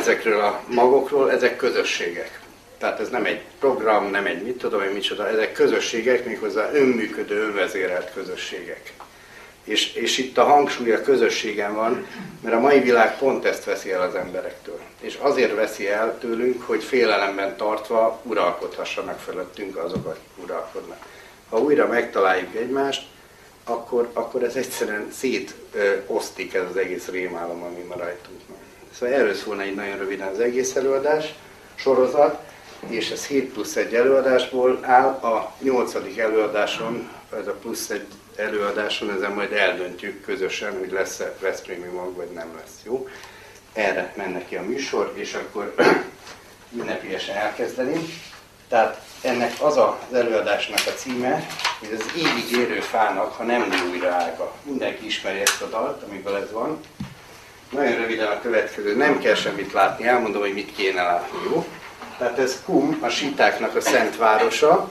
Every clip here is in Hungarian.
ezekről a magokról, ezek közösségek. Tehát ez nem egy program, nem egy mit tudom én micsoda, ezek közösségek, méghozzá önműködő, önvezérelt közösségek. És, és itt a hangsúly a közösségen van, mert a mai világ pont ezt veszi el az emberektől. És azért veszi el tőlünk, hogy félelemben tartva uralkodhassanak fölöttünk azok, akik uralkodnak. Ha újra megtaláljuk egymást, akkor, akkor ez egyszerűen szétosztik ez az egész rémálom, ami ma rajtunk van. Szóval erről szólna egy nagyon röviden az egész előadás, sorozat, és ez 7 plusz egy előadásból áll. A nyolcadik előadáson, ez a plusz egy előadáson, ezen majd eldöntjük közösen, hogy lesz-e Veszprémi mag, vagy nem lesz, jó? Erre menne ki a műsor, és akkor ünnepélyesen elkezdeni. Tehát ennek az az előadásnak a címe, hogy az évig érő fának, ha nem újra ága. Mindenki ismeri ezt a dalt, amiből ez van. Nagyon röviden a következő, nem kell semmit látni, elmondom, hogy mit kéne látni, jó? Tehát ez Kum, a sítáknak a szent városa.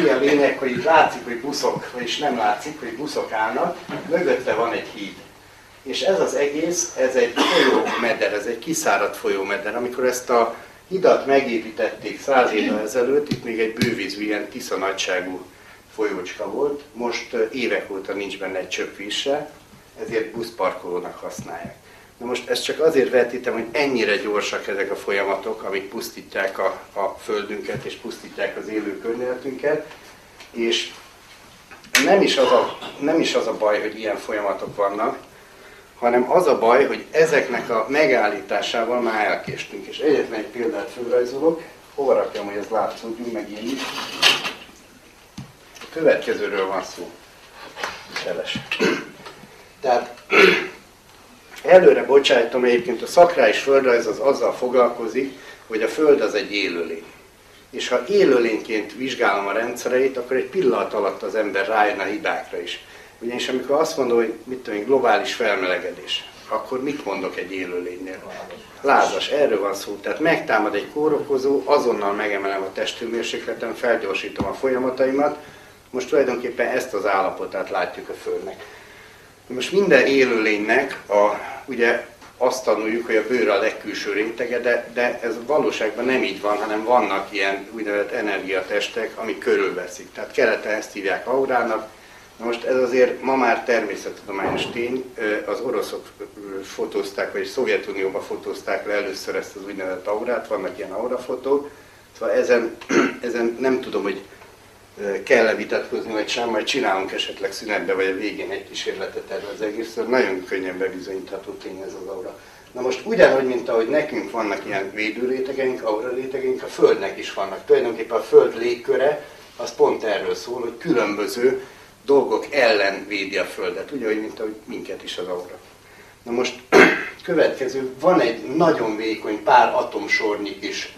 Úgy a lényeg, hogy látszik, hogy buszok, vagyis nem látszik, hogy buszok állnak, mögötte van egy híd. És ez az egész, ez egy folyómeder, ez egy kiszáradt folyómeder. Amikor ezt a hidat megépítették száz évvel ezelőtt, itt még egy bővízű, ilyen tisza nagyságú folyócska volt, most évek óta nincs benne egy csöpp se, ezért buszparkolónak használják. Na most ezt csak azért vetítem, hogy ennyire gyorsak ezek a folyamatok, amik pusztítják a, a földünket és pusztítják az élő környezetünket, és nem is, az a, nem is az a baj, hogy ilyen folyamatok vannak, hanem az a baj, hogy ezeknek a megállításával már elkéstünk. És egyetlen egy példát fölrajzolok, hova rakjam, hogy ez látszódjunk, meg én is. A következőről van szó. Seles. Tehát Előre bocsájtom, egyébként a szakrális földrajz az azzal foglalkozik, hogy a Föld az egy élőlény. És ha élőlényként vizsgálom a rendszereit, akkor egy pillanat alatt az ember rájön a hibákra is. Ugyanis amikor azt mondom, hogy mit tudom, globális felmelegedés, akkor mit mondok egy élőlénynél? Lázas, erről van szó. Tehát megtámad egy kórokozó, azonnal megemelem a testőmérsékletem, felgyorsítom a folyamataimat. Most tulajdonképpen ezt az állapotát látjuk a Földnek. Most minden élőlénynek a, ugye azt tanuljuk, hogy a bőr a legkülső rétege, de, de ez valóságban nem így van, hanem vannak ilyen úgynevezett energiatestek, amik körülveszik. Tehát keleten ezt hívják aurának. Na most ez azért ma már természettudományos tény, az oroszok fotózták, vagy Szovjetunióban fotózták le először ezt az úgynevezett aurát, vannak ilyen aurafotók, szóval ezen, ezen nem tudom, hogy kell-e vitatkozni, vagy sem, majd csinálunk esetleg szünetbe, vagy a végén egy kísérletet erről az egészről. Nagyon könnyen bebizonyítható tény ez az aura. Na most ugyanúgy, mint ahogy nekünk vannak ilyen védőrétegeink, aura rétegeink, a Földnek is vannak. Tulajdonképpen a Föld légköre az pont erről szól, hogy különböző dolgok ellen védi a Földet, ugyanúgy, mint ahogy minket is az aura. Na most következő, van egy nagyon vékony, pár atomsornyi is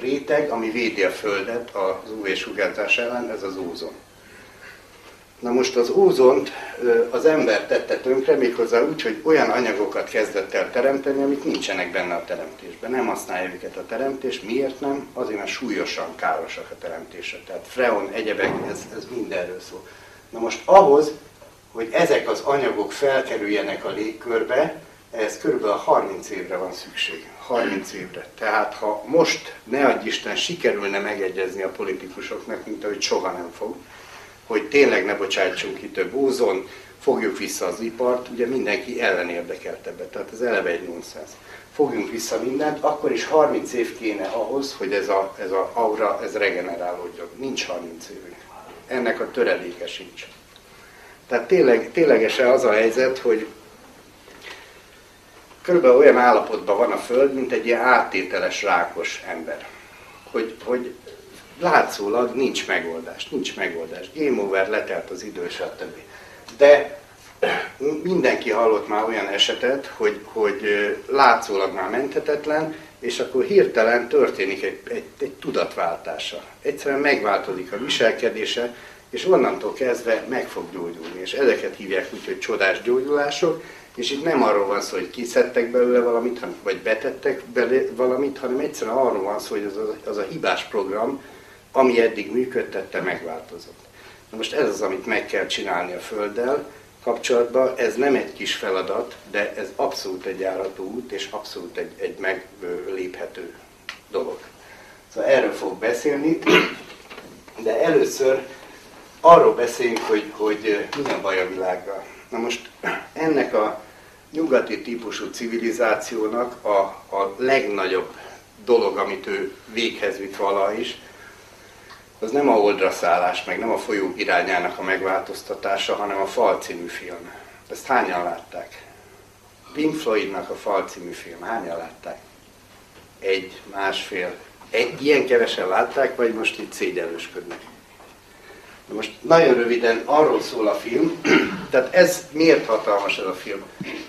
réteg, ami védi a Földet az UV-sugárzás ellen, ez az ózon. Na most az ózont az ember tette tönkre, méghozzá úgy, hogy olyan anyagokat kezdett el teremteni, amik nincsenek benne a teremtésben. Nem használja őket a teremtés. Miért nem? Azért, mert súlyosan károsak a teremtése. Tehát freon, egyebek, ez, ez mindenről szól. Na most ahhoz, hogy ezek az anyagok felkerüljenek a légkörbe, ehhez kb. 30 évre van szükség. 30 évre. Tehát ha most, ne adj Isten, sikerülne megegyezni a politikusoknak, mint ahogy soha nem fog, hogy tényleg ne bocsájtsunk ki több ózon, fogjuk vissza az ipart, ugye mindenki ellen érdekelt ebbe, tehát ez eleve egy nonsens. Fogjunk vissza mindent, akkor is 30 év kéne ahhoz, hogy ez a, ez a aura, ez regenerálódjon. Nincs 30 évünk. Ennek a töredéke sincs. Tehát tényleg, ténylegesen az a helyzet, hogy körülbelül olyan állapotban van a Föld, mint egy ilyen áttételes rákos ember. Hogy, hogy látszólag nincs megoldás, nincs megoldás. Game over, letelt az idő, stb. De mindenki hallott már olyan esetet, hogy, hogy látszólag már menthetetlen, és akkor hirtelen történik egy, egy, egy tudatváltása. Egyszerűen megváltozik a viselkedése, és onnantól kezdve meg fog gyógyulni. És ezeket hívják úgy, hogy csodás gyógyulások, és itt nem arról van szó, hogy kiszedtek belőle valamit, vagy betettek bele valamit, hanem egyszerűen arról van szó, hogy az a, az a hibás program, ami eddig működtette, megváltozott. Na most ez az, amit meg kell csinálni a Földdel. kapcsolatban ez nem egy kis feladat, de ez abszolút egy járató út, és abszolút egy, egy megléphető dolog. Szóval erről fog beszélni, de először arról beszéljünk, hogy, hogy mi a baj a világgal. Na most ennek a nyugati típusú civilizációnak a, a legnagyobb dolog, amit ő véghez vitt vala is, az nem a oldra szállás, meg nem a folyó irányának a megváltoztatása, hanem a Fal című film. Ezt hányan látták? Pink Floydnak a Fal című film. Hányan látták? Egy, másfél. Egy, ilyen kevesen látták, vagy most itt szégyelősködnek? Most nagyon röviden arról szól a film, tehát ez miért hatalmas ez a film?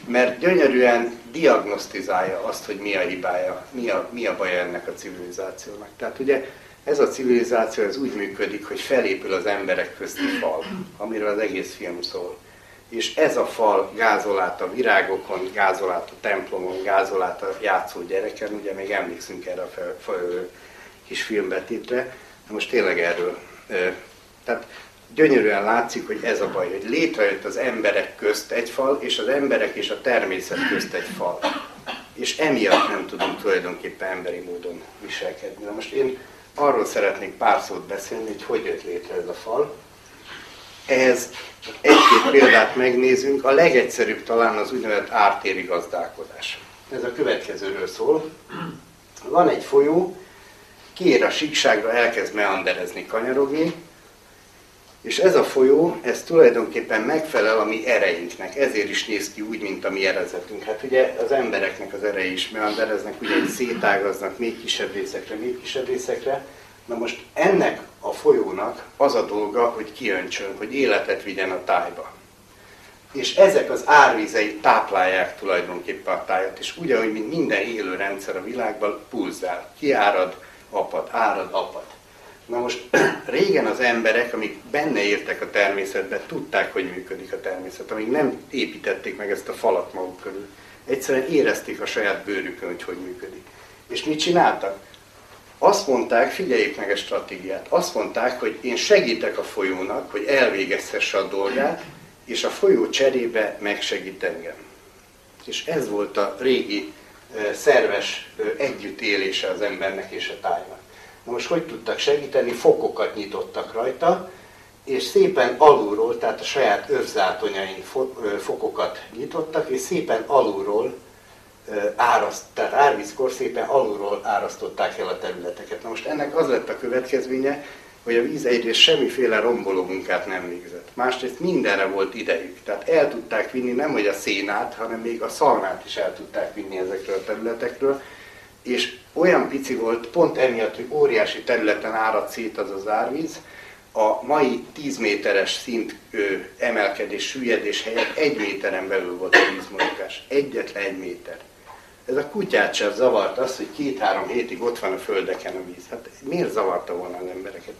Mert gyönyörűen diagnosztizálja azt, hogy mi a hibája, mi a, mi a baj ennek a civilizációnak. Tehát ugye ez a civilizáció ez úgy működik, hogy felépül az emberek közti fal, amiről az egész film szól. És ez a fal gázol a virágokon, gázol a templomon, gázol át a játszó gyereken, ugye még emlékszünk erre a kis filmbetétre, most tényleg erről. Tehát gyönyörűen látszik, hogy ez a baj, hogy létrejött az emberek közt egy fal, és az emberek és a természet közt egy fal. És emiatt nem tudunk tulajdonképpen emberi módon viselkedni. Na most én arról szeretnék pár szót beszélni, hogy hogy jött létre ez a fal. Ehhez egy-két példát megnézünk. A legegyszerűbb talán az úgynevezett ártéri gazdálkodás. Ez a következőről szól. Van egy folyó, kiér a síkságra, elkezd meanderezni, kanyarogni, és ez a folyó, ez tulajdonképpen megfelel a mi ereinknek, ezért is néz ki úgy, mint a mi erezetünk. Hát ugye az embereknek az erei is meandereznek, ugye szétágaznak még kisebb részekre, még kisebb részekre. Na most ennek a folyónak az a dolga, hogy kiöntsön, hogy életet vigyen a tájba. És ezek az árvizei táplálják tulajdonképpen a tájat, és ugyanúgy, mint minden élő rendszer a világban, pulzál, kiárad, apad, árad, apad. Na most régen az emberek, amik benne értek a természetbe, tudták, hogy működik a természet, amíg nem építették meg ezt a falat maguk körül. Egyszerűen érezték a saját bőrükön, hogy hogy működik. És mit csináltak? Azt mondták, figyeljék meg a stratégiát, azt mondták, hogy én segítek a folyónak, hogy elvégezhesse a dolgát, és a folyó cserébe megsegít engem. És ez volt a régi szerves együttélése az embernek és a tájnak. Na most hogy tudtak segíteni? Fokokat nyitottak rajta, és szépen alulról, tehát a saját övzátonyain fokokat nyitottak, és szépen alulról áraszt, tehát árvízkor szépen alulról árasztották el a területeket. Na most ennek az lett a következménye, hogy a víz egyrészt semmiféle romboló munkát nem végzett. Másrészt mindenre volt idejük. Tehát el tudták vinni nem hogy a szénát, hanem még a szalmát is el tudták vinni ezekről a területekről, és olyan pici volt, pont emiatt, hogy óriási területen árad szét az az árvíz, a mai 10 méteres szint ö, emelkedés, süllyedés helyett egy méteren belül volt a vízmozgás. Egyetlen egy méter. Ez a kutyát sem zavart az, hogy két-három hétig ott van a földeken a víz. Hát miért zavarta volna az embereket?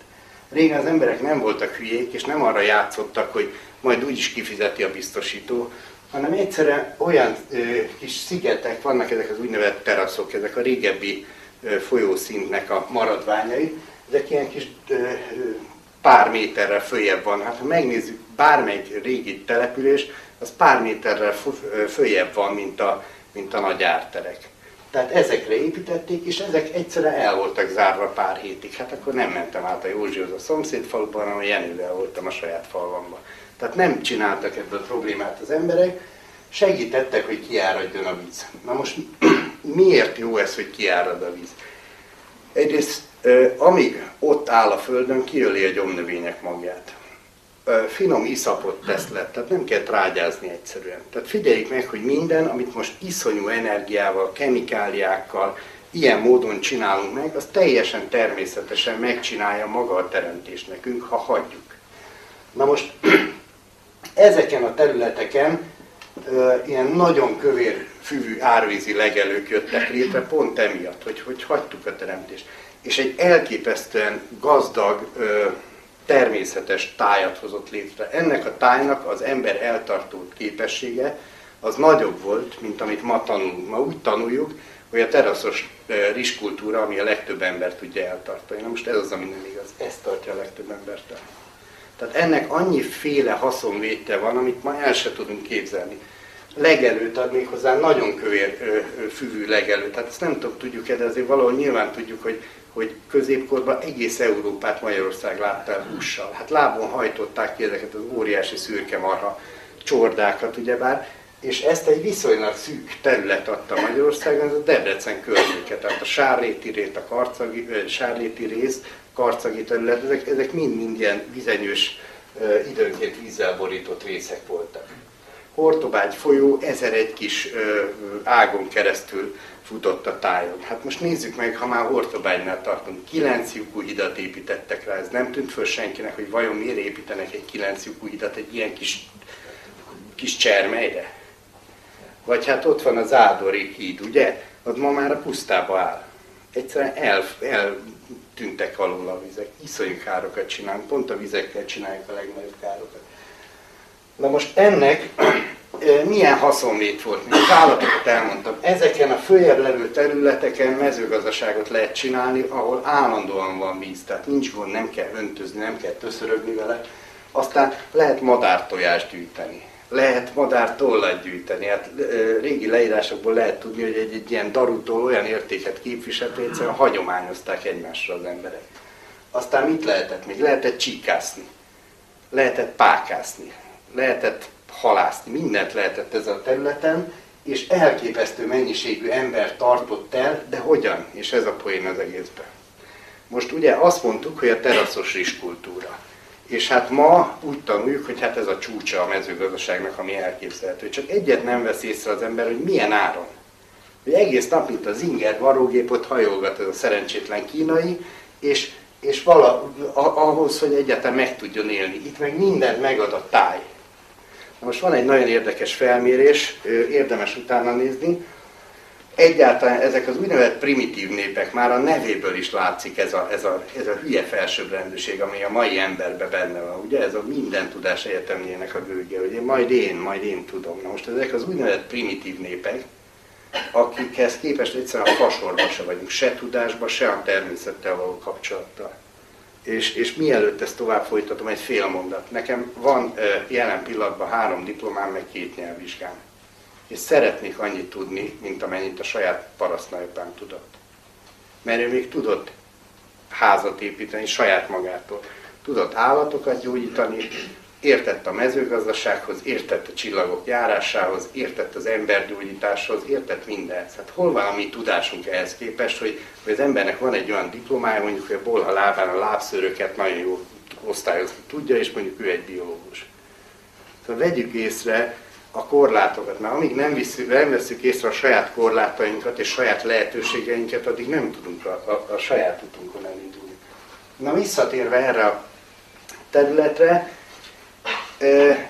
Régen az emberek nem voltak hülyék, és nem arra játszottak, hogy majd úgyis kifizeti a biztosító, hanem egyszerűen olyan ö, kis szigetek vannak, ezek az úgynevezett teraszok, ezek a régebbi ö, folyószintnek a maradványai, ezek ilyen kis ö, pár méterrel följebb van. Hát ha megnézzük bármelyik régi település, az pár méterrel följebb van, mint a, mint a nagy árterek. Tehát ezekre építették, és ezek egyszerűen el voltak zárva pár hétig. Hát akkor nem mentem át a Józsihoz a szomszéd faluban, hanem Jenővel voltam a saját falvamban. Tehát nem csináltak ebből problémát az emberek, segítettek, hogy kiáradjon a víz. Na most miért jó ez, hogy kiárad a víz? Egyrészt, amíg ott áll a földön, kiöli a gyomnövények magját. Finom iszapot tesz le, tehát nem kell trágyázni egyszerűen. Tehát figyeljük meg, hogy minden, amit most iszonyú energiával, kemikáliákkal, ilyen módon csinálunk meg, az teljesen természetesen megcsinálja maga a teremtés nekünk, ha hagyjuk. Na most ezeken a területeken ilyen nagyon kövér füvű árvízi legelők jöttek létre, pont emiatt, hogy, hogy hagytuk a teremtést. És egy elképesztően gazdag, természetes tájat hozott létre. Ennek a tájnak az ember eltartó képessége az nagyobb volt, mint amit ma tanulunk. Ma úgy tanuljuk, hogy a teraszos rizskultúra, ami a legtöbb ember tudja eltartani. Na most ez az, ami nem igaz. Ez tartja a legtöbb embert Tehát ennek annyiféle haszonvéte van, amit ma el se tudunk képzelni. Legelőt ad még nagyon kövér ö, füvű legelő. Tehát ezt nem tudom, tudjuk-e, de azért valahol nyilván tudjuk, hogy, hogy középkorban egész Európát Magyarország látta el hússal. Hát lábon hajtották ki ezeket az óriási szürke marha csordákat, ugyebár, és ezt egy viszonylag szűk terület adta Magyarországon, ez a Debrecen környéke, tehát a Sárléti rét, a Karcagi, Sárléti rész, Karcagi terület, ezek, ezek mind-mind ilyen vizenyős, időnként vízzel borított részek voltak. Hortobágy folyó ezer egy kis ágon keresztül futott a tájon. Hát most nézzük meg, ha már Hortobágynál tartunk, kilenc lyukú hidat építettek rá, ez nem tűnt föl senkinek, hogy vajon miért építenek egy kilenc lyukú hidat egy ilyen kis, kis csermelyre? Vagy hát ott van az Ádori híd, ugye? Az ma már a pusztába áll. Egyszerűen el, eltűntek alól a vizek. Iszonyú károkat csinálunk, pont a vizekkel csináljuk a legnagyobb károkat. Na most ennek milyen haszonlét volt, mint az állatokat elmondtam. Ezeken a följebb levő területeken mezőgazdaságot lehet csinálni, ahol állandóan van víz, tehát nincs gond, nem kell öntözni, nem kell töszörögni vele. Aztán lehet madártojást gyűjteni lehet madár tollat gyűjteni. Hát régi leírásokból lehet tudni, hogy egy, egy ilyen darutól olyan értéket képviselt, hogy egyszerűen hagyományozták egymásra az emberek. Aztán mit lehetett még? Lehetett csíkászni, lehetett pákászni, lehetett halászni, mindent lehetett ezen a területen, és elképesztő mennyiségű ember tartott el, de hogyan? És ez a poén az egészben. Most ugye azt mondtuk, hogy a teraszos rizskultúra. És hát ma úgy tanuljuk, hogy hát ez a csúcsa a mezőgazdaságnak, ami elképzelhető. Csak egyet nem vesz észre az ember, hogy milyen áron. Hogy egész nap, mint az inger varógépot hajolgat ez a szerencsétlen kínai, és, és vala, ahhoz, hogy egyáltalán meg tudjon élni. Itt meg mindent megad a táj. Na most van egy nagyon érdekes felmérés, érdemes utána nézni, egyáltalán ezek az úgynevezett primitív népek, már a nevéből is látszik ez a, ez a, ez a hülye felsőbbrendűség, ami a mai emberben benne van. Ugye ez a minden tudás egyetemjének a gőge, hogy majd én, majd én tudom. Na most ezek az úgynevezett primitív népek, akikhez képest egyszerűen a fasorba se vagyunk, se tudásba, se a természettel való kapcsolattal. És, és mielőtt ezt tovább folytatom, egy fél mondat. Nekem van jelen pillanatban három diplomám, meg két nyelvvizsgám és szeretnék annyit tudni, mint amennyit a saját parasztnagyapám tudott. Mert ő még tudott házat építeni saját magától. Tudott állatokat gyógyítani, értett a mezőgazdasághoz, értett a csillagok járásához, értett az embergyógyításhoz, értett mindenhez. Hát hol van a mi tudásunk ehhez képest, hogy, hogy az embernek van egy olyan diplomája, mondjuk, hogy a bolha lábán a lábszőröket nagyon jól osztályozni tudja, és mondjuk ő egy biológus. Szóval vegyük észre, a korlátokat, mert amíg nem, visszük, nem veszük észre a saját korlátainkat és saját lehetőségeinket, addig nem tudunk a, a, a saját utunkon elindulni. Na visszatérve erre a területre,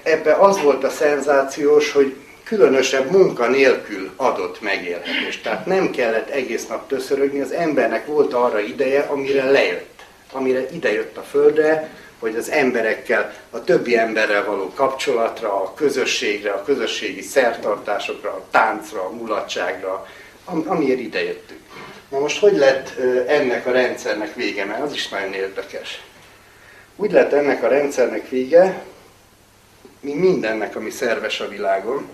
ebbe az volt a szenzációs, hogy különösebb munka nélkül adott megélhetést. Tehát nem kellett egész nap töszörögni, az embernek volt arra ideje, amire lejött. Amire idejött a földre, hogy az emberekkel, a többi emberrel való kapcsolatra, a közösségre, a közösségi szertartásokra, a táncra, a mulatságra, am, amiért idejöttünk. Na most hogy lett ennek a rendszernek vége, mert az is nagyon érdekes. Úgy lett ennek a rendszernek vége, mi mindennek, ami szerves a világon,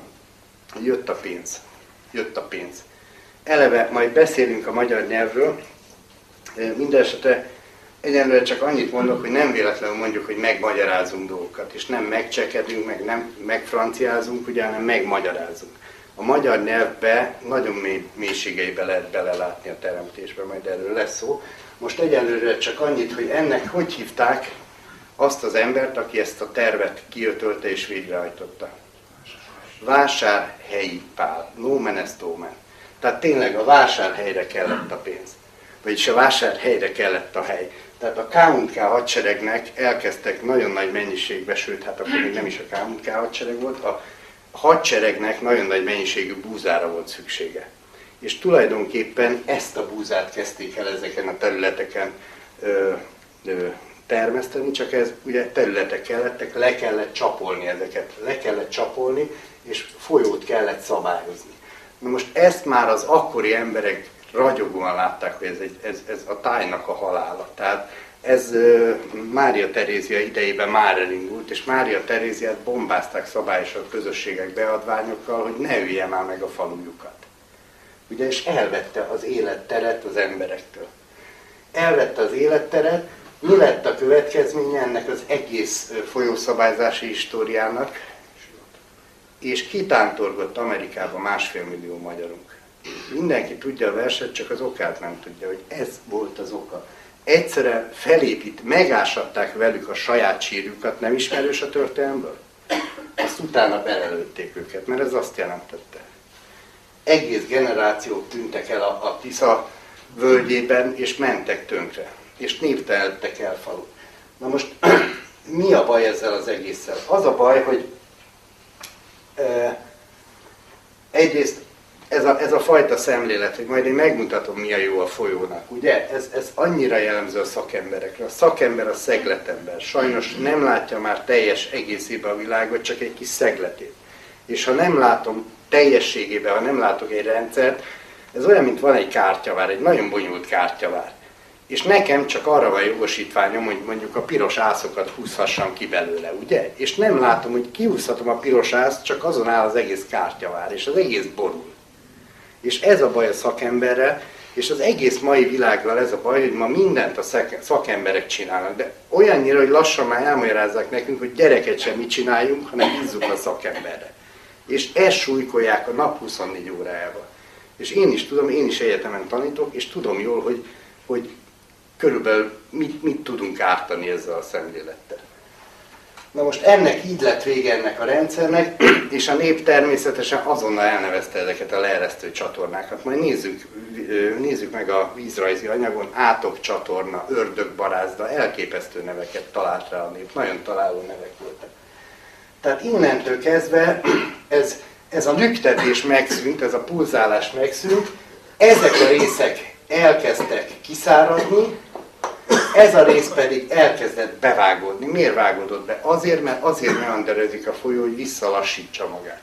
jött a pénz. Jött a pénz. Eleve majd beszélünk a magyar nyelvről, Mindenesetre Egyenlőre csak annyit mondok, hogy nem véletlenül mondjuk, hogy megmagyarázunk dolgokat, és nem megcsekedünk, meg nem megfranciázunk, ugye, hanem megmagyarázunk. A magyar nyelvbe nagyon mély mélységeibe lehet belelátni a teremtésbe, majd erről lesz szó. Most egyelőre csak annyit, hogy ennek hogy hívták azt az embert, aki ezt a tervet kiötölte és végrehajtotta. Vásárhelyi Pál, nomen est omen. Tehát tényleg a vásárhelyre kellett a pénz. Vagyis a vásárhelyre kellett a hely. Tehát a KMK hadseregnek elkezdtek nagyon nagy mennyiségbe, sőt, hát akkor még nem is a KMK hadsereg volt, a hadseregnek nagyon nagy mennyiségű búzára volt szüksége. És tulajdonképpen ezt a búzát kezdték el ezeken a területeken ö, ö, termeszteni, csak ez ugye területek kellettek, le kellett csapolni ezeket, le kellett csapolni, és folyót kellett szabályozni. Na most ezt már az akkori emberek ragyogóan látták, hogy ez, egy, ez, ez a tájnak a halála. Tehát ez Mária Terézia idejében már elindult, és Mária Teréziát bombázták szabályosan a közösségek beadványokkal, hogy ne ülje már meg a falujukat. Ugye, és elvette az életteret az emberektől. Elvette az életteret, mi lett a következménye ennek az egész folyószabályzási históriának? És kitántorgott Amerikába másfél millió magyarunk. Mindenki tudja a verset, csak az okát nem tudja, hogy ez volt az oka egyszerre felépít, megásatták velük a saját sírjukat, nem ismerős a történelmből? Azt utána belelőtték őket, mert ez azt jelentette. Egész generációk tűntek el a, a Tisza völgyében, és mentek tönkre. És névteltek el falut. Na most mi a baj ezzel az egésszel? Az a baj, hogy e, egyrészt ez a, ez a fajta szemlélet, hogy majd én megmutatom, mi a jó a folyónak, ugye? Ez, ez annyira jellemző a szakemberekre. A szakember a szegletember. Sajnos nem látja már teljes egészében a világot, csak egy kis szegletét. És ha nem látom teljességében, ha nem látok egy rendszert, ez olyan, mint van egy kártyavár, egy nagyon bonyolult kártyavár. És nekem csak arra van jogosítványom, hogy mondjuk a piros ászokat húzhassam ki belőle, ugye? És nem látom, hogy kihúzhatom a piros ászt, csak azon áll az egész kártyavár, és az egész borul. És ez a baj a szakemberrel, és az egész mai világgal ez a baj, hogy ma mindent a szakemberek csinálnak, de olyannyira, hogy lassan már elmagyarázzák nekünk, hogy gyereket sem mit csináljunk, hanem bízzuk a szakemberre. És ezt súlykolják a nap 24 órájával. És én is tudom, én is egyetemen tanítok, és tudom jól, hogy, hogy körülbelül mit, mit tudunk ártani ezzel a szemlélettel. Na most ennek így lett vége ennek a rendszernek, és a nép természetesen azonnal elnevezte ezeket a leeresztő csatornákat. Majd nézzük, nézzük meg a vízrajzi anyagon, átok csatorna, ördögbarázda, elképesztő neveket talált rá a nép, nagyon találó nevek voltak. Tehát innentől kezdve ez, ez a lüktetés megszűnt, ez a pulzálás megszűnt, ezek a részek elkezdtek kiszáradni, ez a rész pedig elkezdett bevágódni. Miért vágódott be? Azért, mert azért meanderezik a folyó, hogy visszalassítsa magát.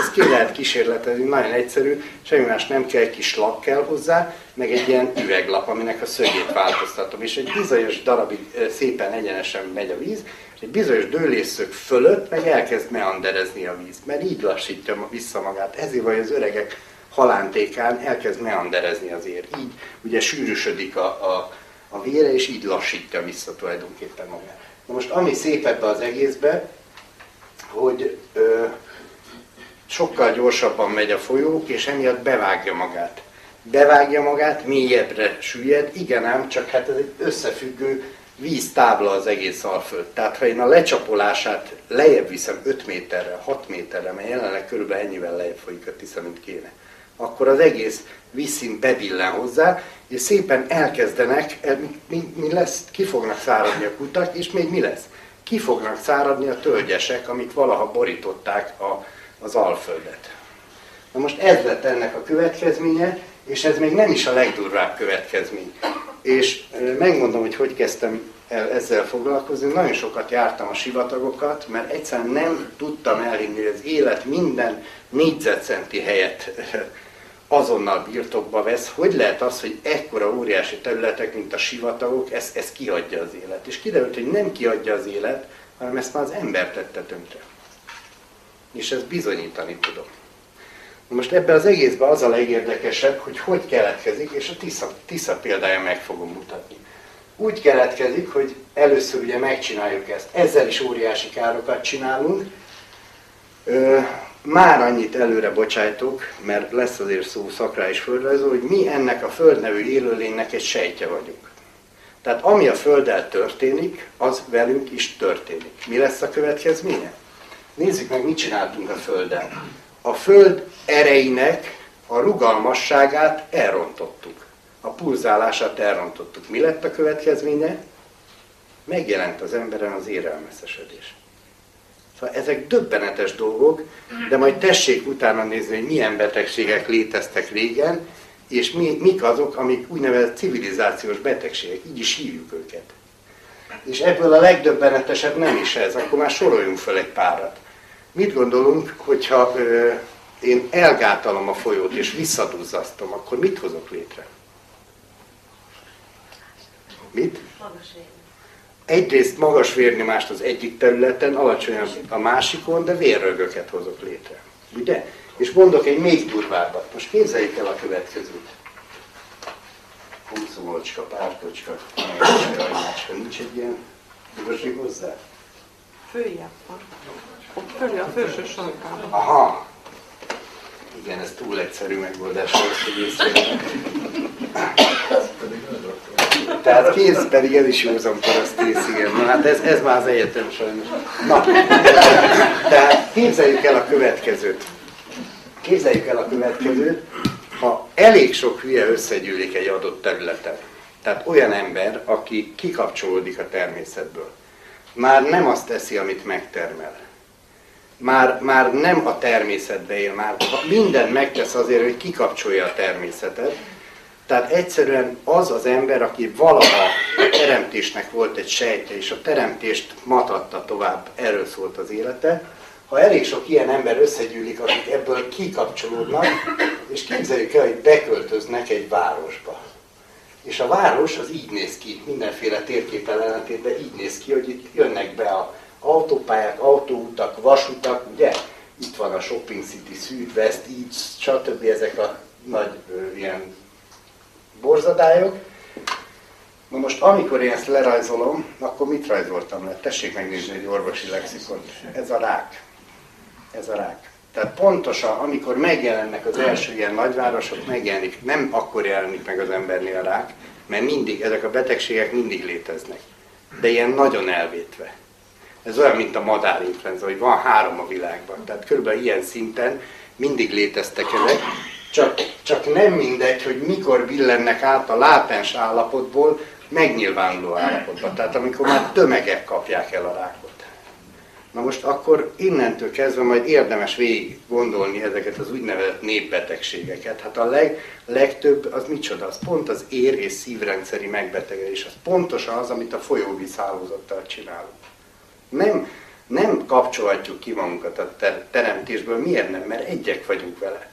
Ezt ki lehet kísérletezni, nagyon egyszerű, semmi más nem kell, kis lap kell hozzá, meg egy ilyen üveglap, aminek a szögét változtatom. És egy bizonyos darabig szépen egyenesen megy a víz, és egy bizonyos dőlésszög fölött meg elkezd meanderezni a víz, mert így lassítja vissza magát. Ezért vagy az öregek halántékán elkezd meanderezni az ér. Így ugye sűrűsödik a, a, a vére, és így lassítja vissza tulajdonképpen magát. Na most ami szép ebbe az egészbe, hogy ö, sokkal gyorsabban megy a folyó, és emiatt bevágja magát. Bevágja magát, mélyebbre süllyed, igen ám, csak hát ez egy összefüggő víztábla az egész Alföld. Tehát ha én a lecsapolását lejjebb viszem 5 méterre, 6 méterre, mert jelenleg körülbelül ennyivel lejjebb folyik a Tisza, mint kéne, akkor az egész vízszín bebillen hozzá, és szépen elkezdenek, mi, mi, mi lesz, ki fognak száradni a kutak, és még mi lesz? Ki fognak száradni a tölgyesek, amik valaha borították a, az Alföldet. Na most ez lett ennek a következménye, és ez még nem is a legdurvább következmény. És megmondom, hogy hogy kezdtem el ezzel foglalkozni. Nagyon sokat jártam a sivatagokat, mert egyszerűen nem tudtam elhinni, hogy az élet minden négyzetcenti helyet azonnal birtokba vesz, hogy lehet az, hogy ekkora óriási területek, mint a sivatagok, ez, ez kiadja az élet. És kiderült, hogy nem kiadja az élet, hanem ezt már az ember tette tönkre. És ezt bizonyítani tudom. Most ebben az egészben az a legérdekesebb, hogy hogy keletkezik, és a Tisza, Tisza példája meg fogom mutatni. Úgy keletkezik, hogy először ugye megcsináljuk ezt. Ezzel is óriási károkat csinálunk. Már annyit előre bocsájtok, mert lesz azért szó szakrális földrajzó, hogy mi ennek a föld nevű élőlénynek egy sejtje vagyunk. Tehát ami a Földdel történik, az velünk is történik. Mi lesz a következménye? Nézzük meg, mit csináltunk a Földdel. A Föld erejének a rugalmasságát elrontottuk. A pulzálását elrontottuk. Mi lett a következménye? Megjelent az emberen az érelmeszesedés. Szóval ezek döbbenetes dolgok, de majd tessék utána nézni, hogy milyen betegségek léteztek régen, és mi, mik azok, amik úgynevezett civilizációs betegségek, így is hívjuk őket. És ebből a legdöbbenetesebb nem is ez, akkor már soroljunk fel egy párat. Mit gondolunk, hogyha ö, én elgátalom a folyót és visszaduzzasztom, akkor mit hozok létre? Mit? Egyrészt magas vérnyomást az egyik területen, alacsonyabb a másikon, de vérrögöket hozok létre. Ugye? És mondok egy még durvábbat. Most képzeljük el a következőt. Húszomolcska, pártocska, nincs egy ilyen Tudod hozzá? Följebb van. Ott fölé a felső sarkában. Aha. Igen, ez túl egyszerű megoldás volt, hogy észrevenni. Tehát kész, pedig ez is józan parasztész, igen. Na hát ez, ez már az egyetem sajnos. Na, tehát képzeljük el a következőt. Képzeljük el a következőt, ha elég sok hülye összegyűlik egy adott területen, tehát olyan ember, aki kikapcsolódik a természetből, már nem azt teszi, amit megtermel. Már, már nem a természetbe él, már minden megtesz azért, hogy kikapcsolja a természetet. Tehát egyszerűen az az ember, aki valaha teremtésnek volt egy sejtje, és a teremtést matatta tovább, erről szólt az élete, ha elég sok ilyen ember összegyűlik, akik ebből kikapcsolódnak, és képzeljük el, hogy beköltöznek egy városba. És a város az így néz ki, mindenféle térképpel ellentétben így néz ki, hogy itt jönnek be a autópályák, autóutak, vasutak, ugye? Itt van a Shopping City Süd, West, így, stb. ezek a nagy ö, ilyen borzadályok. Na most, amikor én ezt lerajzolom, akkor mit rajzoltam le? Tessék megnézni egy orvosi lexikont. Ez a rák. Ez a rák. Tehát pontosan, amikor megjelennek az első ilyen nagyvárosok, megjelenik, nem akkor jelenik meg az embernél a rák, mert mindig, ezek a betegségek mindig léteznek. De ilyen nagyon elvétve. Ez olyan, mint a madárinfluenza, hogy van három a világban. Tehát körülbelül ilyen szinten mindig léteztek ezek, csak, csak nem mindegy, hogy mikor billennek át a látens állapotból megnyilvánuló állapotba. Tehát amikor már tömegek kapják el a rákot. Na most akkor innentől kezdve majd érdemes végig gondolni ezeket az úgynevezett népbetegségeket. Hát a leg, legtöbb az micsoda? Az pont az ér- és szívrendszeri megbetegedés. Az pontosan az, amit a folyóvíz hálózattal csinálunk. Nem, nem kapcsolhatjuk ki magunkat a ter- teremtésből. Miért nem? Mert egyek vagyunk vele.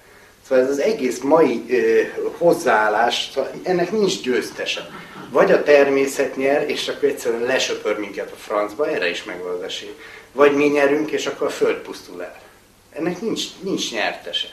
Szóval ez az egész mai ö, hozzáállás, szóval ennek nincs győztese. Vagy a természet nyer, és akkor egyszerűen lesöpör minket a francba, erre is megvan az esély vagy mi nyerünk, és akkor a Föld pusztul el. Ennek nincs, nincs nyertese.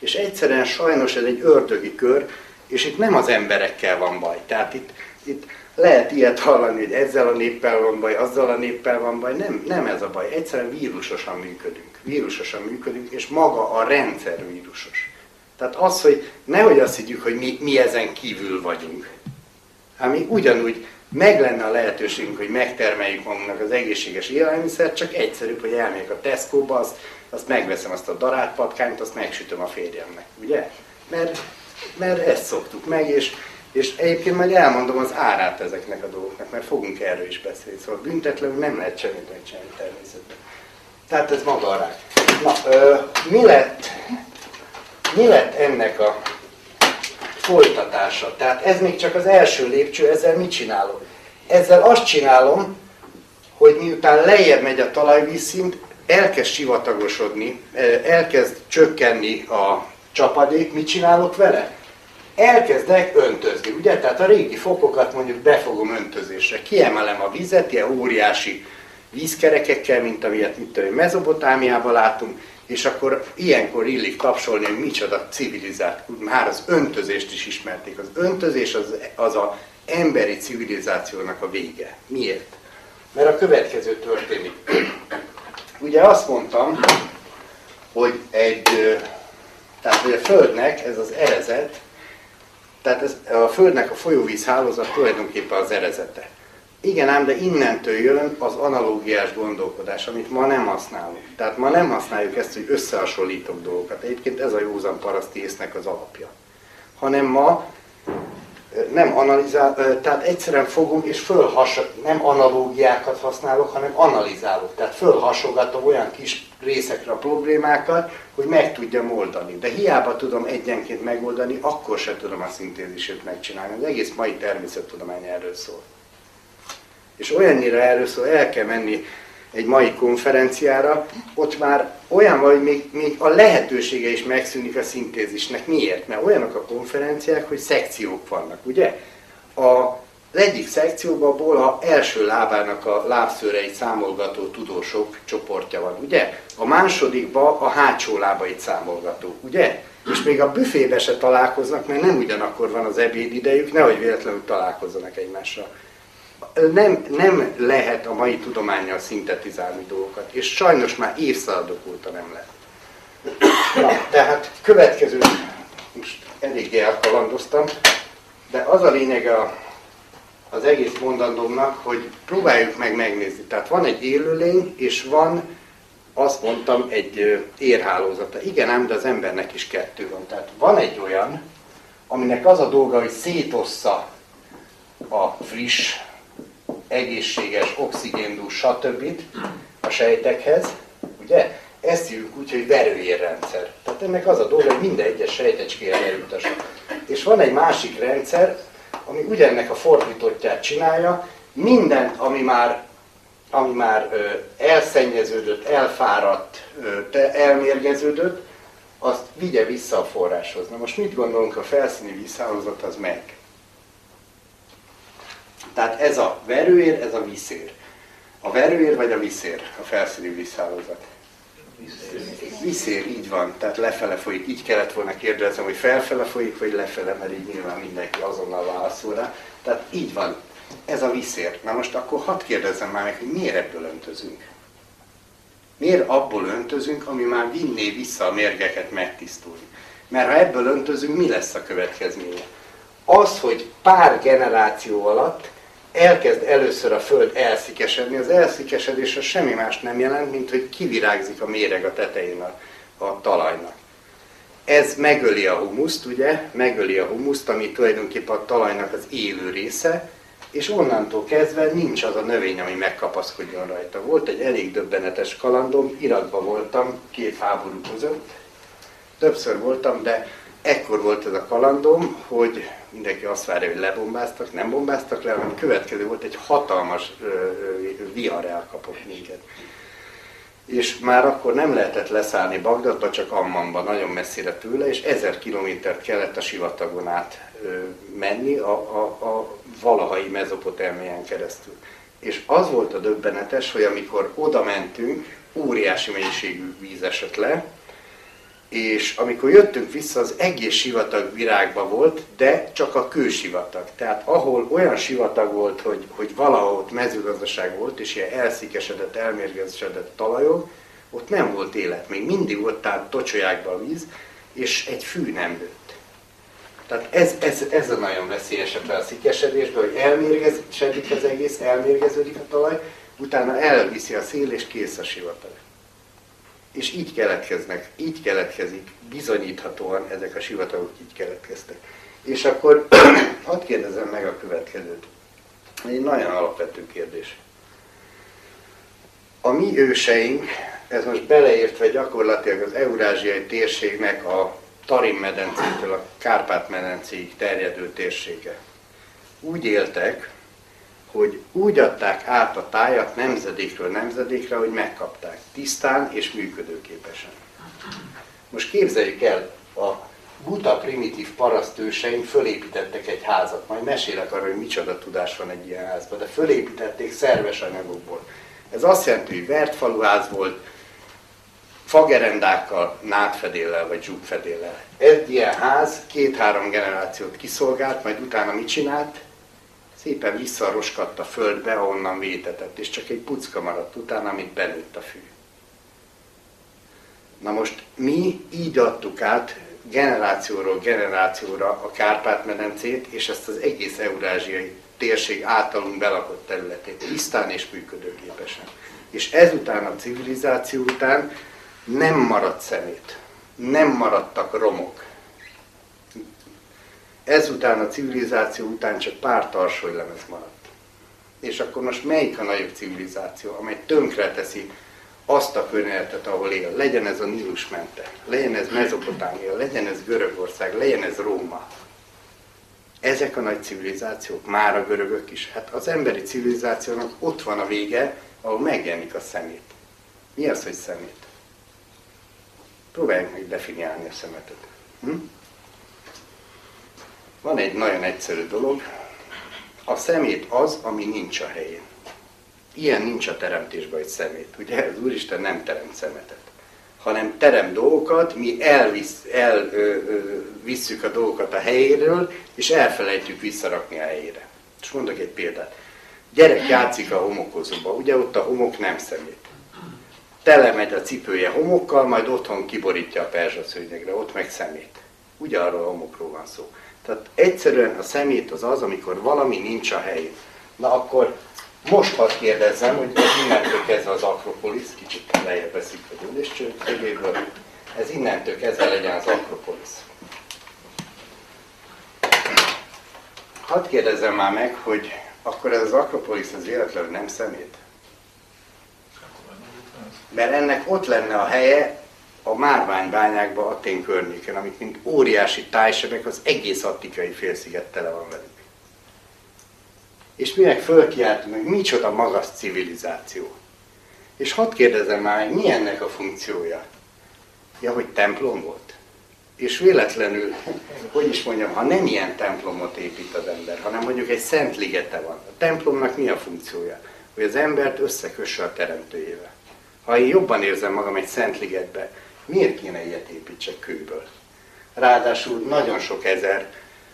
És egyszerűen sajnos ez egy ördögi kör, és itt nem az emberekkel van baj. Tehát itt, itt lehet ilyet hallani, hogy ezzel a néppel van baj, azzal a néppel van baj. Nem, nem ez a baj. Egyszerűen vírusosan működünk. Vírusosan működünk, és maga a rendszer vírusos. Tehát az, hogy nehogy azt higgyük, hogy mi, mi ezen kívül vagyunk. Hát mi ugyanúgy meg lenne a lehetőségünk, hogy megtermeljük magunknak az egészséges élelmiszert, csak egyszerűbb, hogy elmegyek a Tesco-ba, azt, azt megveszem azt a darátpatkányt, azt megsütöm a férjemnek, ugye? Mert, mert ezt szoktuk meg, és, és egyébként majd elmondom az árát ezeknek a dolgoknak, mert fogunk erről is beszélni. Szóval büntetlenül nem lehet semmit megcsinálni természetben. Tehát ez maga a rák. Na, ö, mi lett, mi lett ennek a folytatása. Tehát ez még csak az első lépcső, ezzel mit csinálok? Ezzel azt csinálom, hogy miután lejjebb megy a talajvízszint, elkezd sivatagosodni, elkezd csökkenni a csapadék, mit csinálok vele? Elkezdek öntözni, ugye? Tehát a régi fokokat mondjuk befogom öntözésre. Kiemelem a vizet, ilyen óriási vízkerekekkel, mint amilyet mit tudom, Mezopotámiában látunk, és akkor ilyenkor illik tapsolni, hogy micsoda civilizált, már az öntözést is ismerték. Az öntözés az, az a emberi civilizációnak a vége. Miért? Mert a következő történik. Ugye azt mondtam, hogy egy, tehát hogy a Földnek ez az erezet, tehát ez, a Földnek a folyóvíz hálózat tulajdonképpen az erezete. Igen ám, de innentől jön az analógiás gondolkodás, amit ma nem használunk. Tehát ma nem használjuk ezt, hogy összehasonlítok dolgokat. Egyébként ez a józan paraszti észnek az alapja. Hanem ma nem analizál, tehát egyszerűen fogunk és fölhas, nem analógiákat használok, hanem analizálok. Tehát fölhasogatom olyan kis részekre a problémákat, hogy meg tudjam oldani. De hiába tudom egyenként megoldani, akkor se tudom a szintézisét megcsinálni. Az egész mai természettudomány erről szól és olyannyira szól, el kell menni egy mai konferenciára, ott már olyan hogy még, még a lehetősége is megszűnik a szintézisnek. Miért? Mert olyanok a konferenciák, hogy szekciók vannak, ugye? A Az egyik szekcióban a első lábának a lábszőreit számolgató tudósok csoportja van, ugye? A másodikban a hátsó lábait számolgató, ugye? És még a büfébe se találkoznak, mert nem ugyanakkor van az ebédidejük, nehogy véletlenül találkozzanak egymással. Nem, nem lehet a mai tudományjal szintetizálni dolgokat, és sajnos már évszázadok óta nem lehet. Na, tehát következő, most eléggé elkalandoztam, de az a lényeg a, az egész mondandómnak, hogy próbáljuk meg megnézni. Tehát van egy élőlény, és van, azt mondtam, egy érhálózata. Igen ám, de az embernek is kettő van. Tehát van egy olyan, aminek az a dolga, hogy szétossza a friss, egészséges, oxigéndús, stb. a sejtekhez, ugye? Ezt hívjuk úgy, hogy verőérrendszer. Tehát ennek az a dolga, hogy minden egyes sejtecskéhez eljutassa. És van egy másik rendszer, ami ugyanennek a fordítottját csinálja, mindent, ami már, ami már ö, elszennyeződött, elfáradt, ö, elmérgeződött, azt vigye vissza a forráshoz. Na most mit gondolunk, a felszíni vízhálózat az meg? Tehát ez a verőér, ez a vízér. A verőér vagy a vízér, a felszíni vízhálózat? Viszér, így van, tehát lefele folyik. Így kellett volna kérdezem, hogy felfele folyik, vagy lefele, mert így nyilván mindenki azonnal válaszol rá. Tehát így van, ez a viszér. Na most akkor hadd kérdezzem már meg, hogy miért ebből öntözünk? Miért abból öntözünk, ami már vinné vissza a mérgeket megtisztulni? Mert ha ebből öntözünk, mi lesz a következménye? Az, hogy pár generáció alatt elkezd először a föld elszikesedni. Az elszikesedés az semmi más nem jelent, mint hogy kivirágzik a méreg a tetején a, a talajnak. Ez megöli a humuszt, ugye? Megöli a humuszt, ami tulajdonképpen a talajnak az élő része, és onnantól kezdve nincs az a növény, ami megkapaszkodjon rajta. Volt egy elég döbbenetes kalandom, Irakban voltam két háború között, többször voltam, de ekkor volt ez a kalandom, hogy mindenki azt várja, hogy lebombáztak, nem bombáztak le, hanem következő volt egy hatalmas vihar elkapott minket. És már akkor nem lehetett leszállni Bagdadba, csak Ammanba, nagyon messzire tőle, és ezer kilométert kellett a sivatagon át menni a, a, a valahai mezopotámián keresztül. És az volt a döbbenetes, hogy amikor oda mentünk, óriási mennyiségű víz esett le, és amikor jöttünk vissza, az egész sivatag virágba volt, de csak a kősivatag. Tehát ahol olyan sivatag volt, hogy, hogy valahol ott mezőgazdaság volt, és ilyen elszíkesedett, elmérgesedett talajok, ott nem volt élet. Még mindig ott tehát tocsolyákba víz, és egy fű nem nőtt. Tehát ez, ez, ez a nagyon veszélyes a felszíkesedésben, hogy elmérgesedik az egész, elmérgeződik a talaj, utána elviszi a szél, és kész a sivatag és így keletkeznek, így keletkezik, bizonyíthatóan ezek a sivatagok így keletkeztek. És akkor hadd kérdezem meg a következőt. Egy nagyon alapvető kérdés. A mi őseink, ez most beleértve gyakorlatilag az eurázsiai térségnek a Tarim medencétől a Kárpát-medencéig terjedő térsége. Úgy éltek, hogy úgy adták át a tájat nemzedékről nemzedékre, hogy megkapták tisztán és működőképesen. Most képzeljük el, a buta primitív parasztőseink fölépítettek egy házat, majd mesélek arra, hogy micsoda tudás van egy ilyen házban, de fölépítették szerves anyagokból. Ez azt jelenti, hogy vert faluház volt, fagerendákkal, nátfedéllel vagy zsúgfedéllel. Egy ilyen ház két-három generációt kiszolgált, majd utána mit csinált? Szépen visszaroskadt a földbe, ahonnan vétetett, és csak egy pucka maradt utána, amit benőtt a fű. Na most mi így adtuk át generációról generációra a Kárpát-medencét, és ezt az egész eurázsiai térség általunk belakott területét tisztán és működőképesen. És ezután a civilizáció után nem maradt szemét, nem maradtak romok, ezután a civilizáció után csak pár tarsolylemez maradt. És akkor most melyik a nagyobb civilizáció, amely tönkre teszi azt a környezetet, ahol él. Legyen ez a Nílus mente, legyen ez Mezopotámia, legyen ez Görögország, legyen ez Róma. Ezek a nagy civilizációk, már a görögök is. Hát az emberi civilizációnak ott van a vége, ahol megjelenik a szemét. Mi az, hogy szemét? Próbáljuk meg definiálni a szemetet. Hm? Van egy nagyon egyszerű dolog, a szemét az, ami nincs a helyén. Ilyen nincs a teremtésben, hogy szemét. Ugye az Úristen nem teremt szemetet, hanem terem dolgokat, mi elvisz, elvisszük a dolgokat a helyéről, és elfelejtjük visszarakni a helyére. És mondok egy példát. Gyerek játszik a homokozóba, ugye ott a homok nem szemét. Tele megy a cipője homokkal, majd otthon kiborítja a perzsaszőnyegre, ott meg szemét. Ugye arról a homokról van szó. Tehát egyszerűen a szemét az az, amikor valami nincs a helyén. Na akkor most hadd kérdezzem, hogy ez innentől kezdve az Akropolis, kicsit lejjebb veszik a gyűléscsőgéből, ez innentől kezdve legyen az Akropolis. Hadd kérdezzem már meg, hogy akkor ez az Akropolis az véletlenül nem szemét? Mert ennek ott lenne a helye a márványbányákban, Atén környéken, amik mint óriási tájsebek, az egész Attikai félsziget tele van velük. És minek fölkiáltunk, hogy micsoda magas civilizáció. És hadd kérdezem már, mi ennek a funkciója? Ja, hogy templom volt. És véletlenül, hogy is mondjam, ha nem ilyen templomot épít az ember, hanem mondjuk egy szent ligete van. A templomnak mi a funkciója? Hogy az embert összekösse a teremtőjével. Ha én jobban érzem magam egy szent ligetbe, miért kéne ilyet építsek kőből? Ráadásul nagyon sok ezer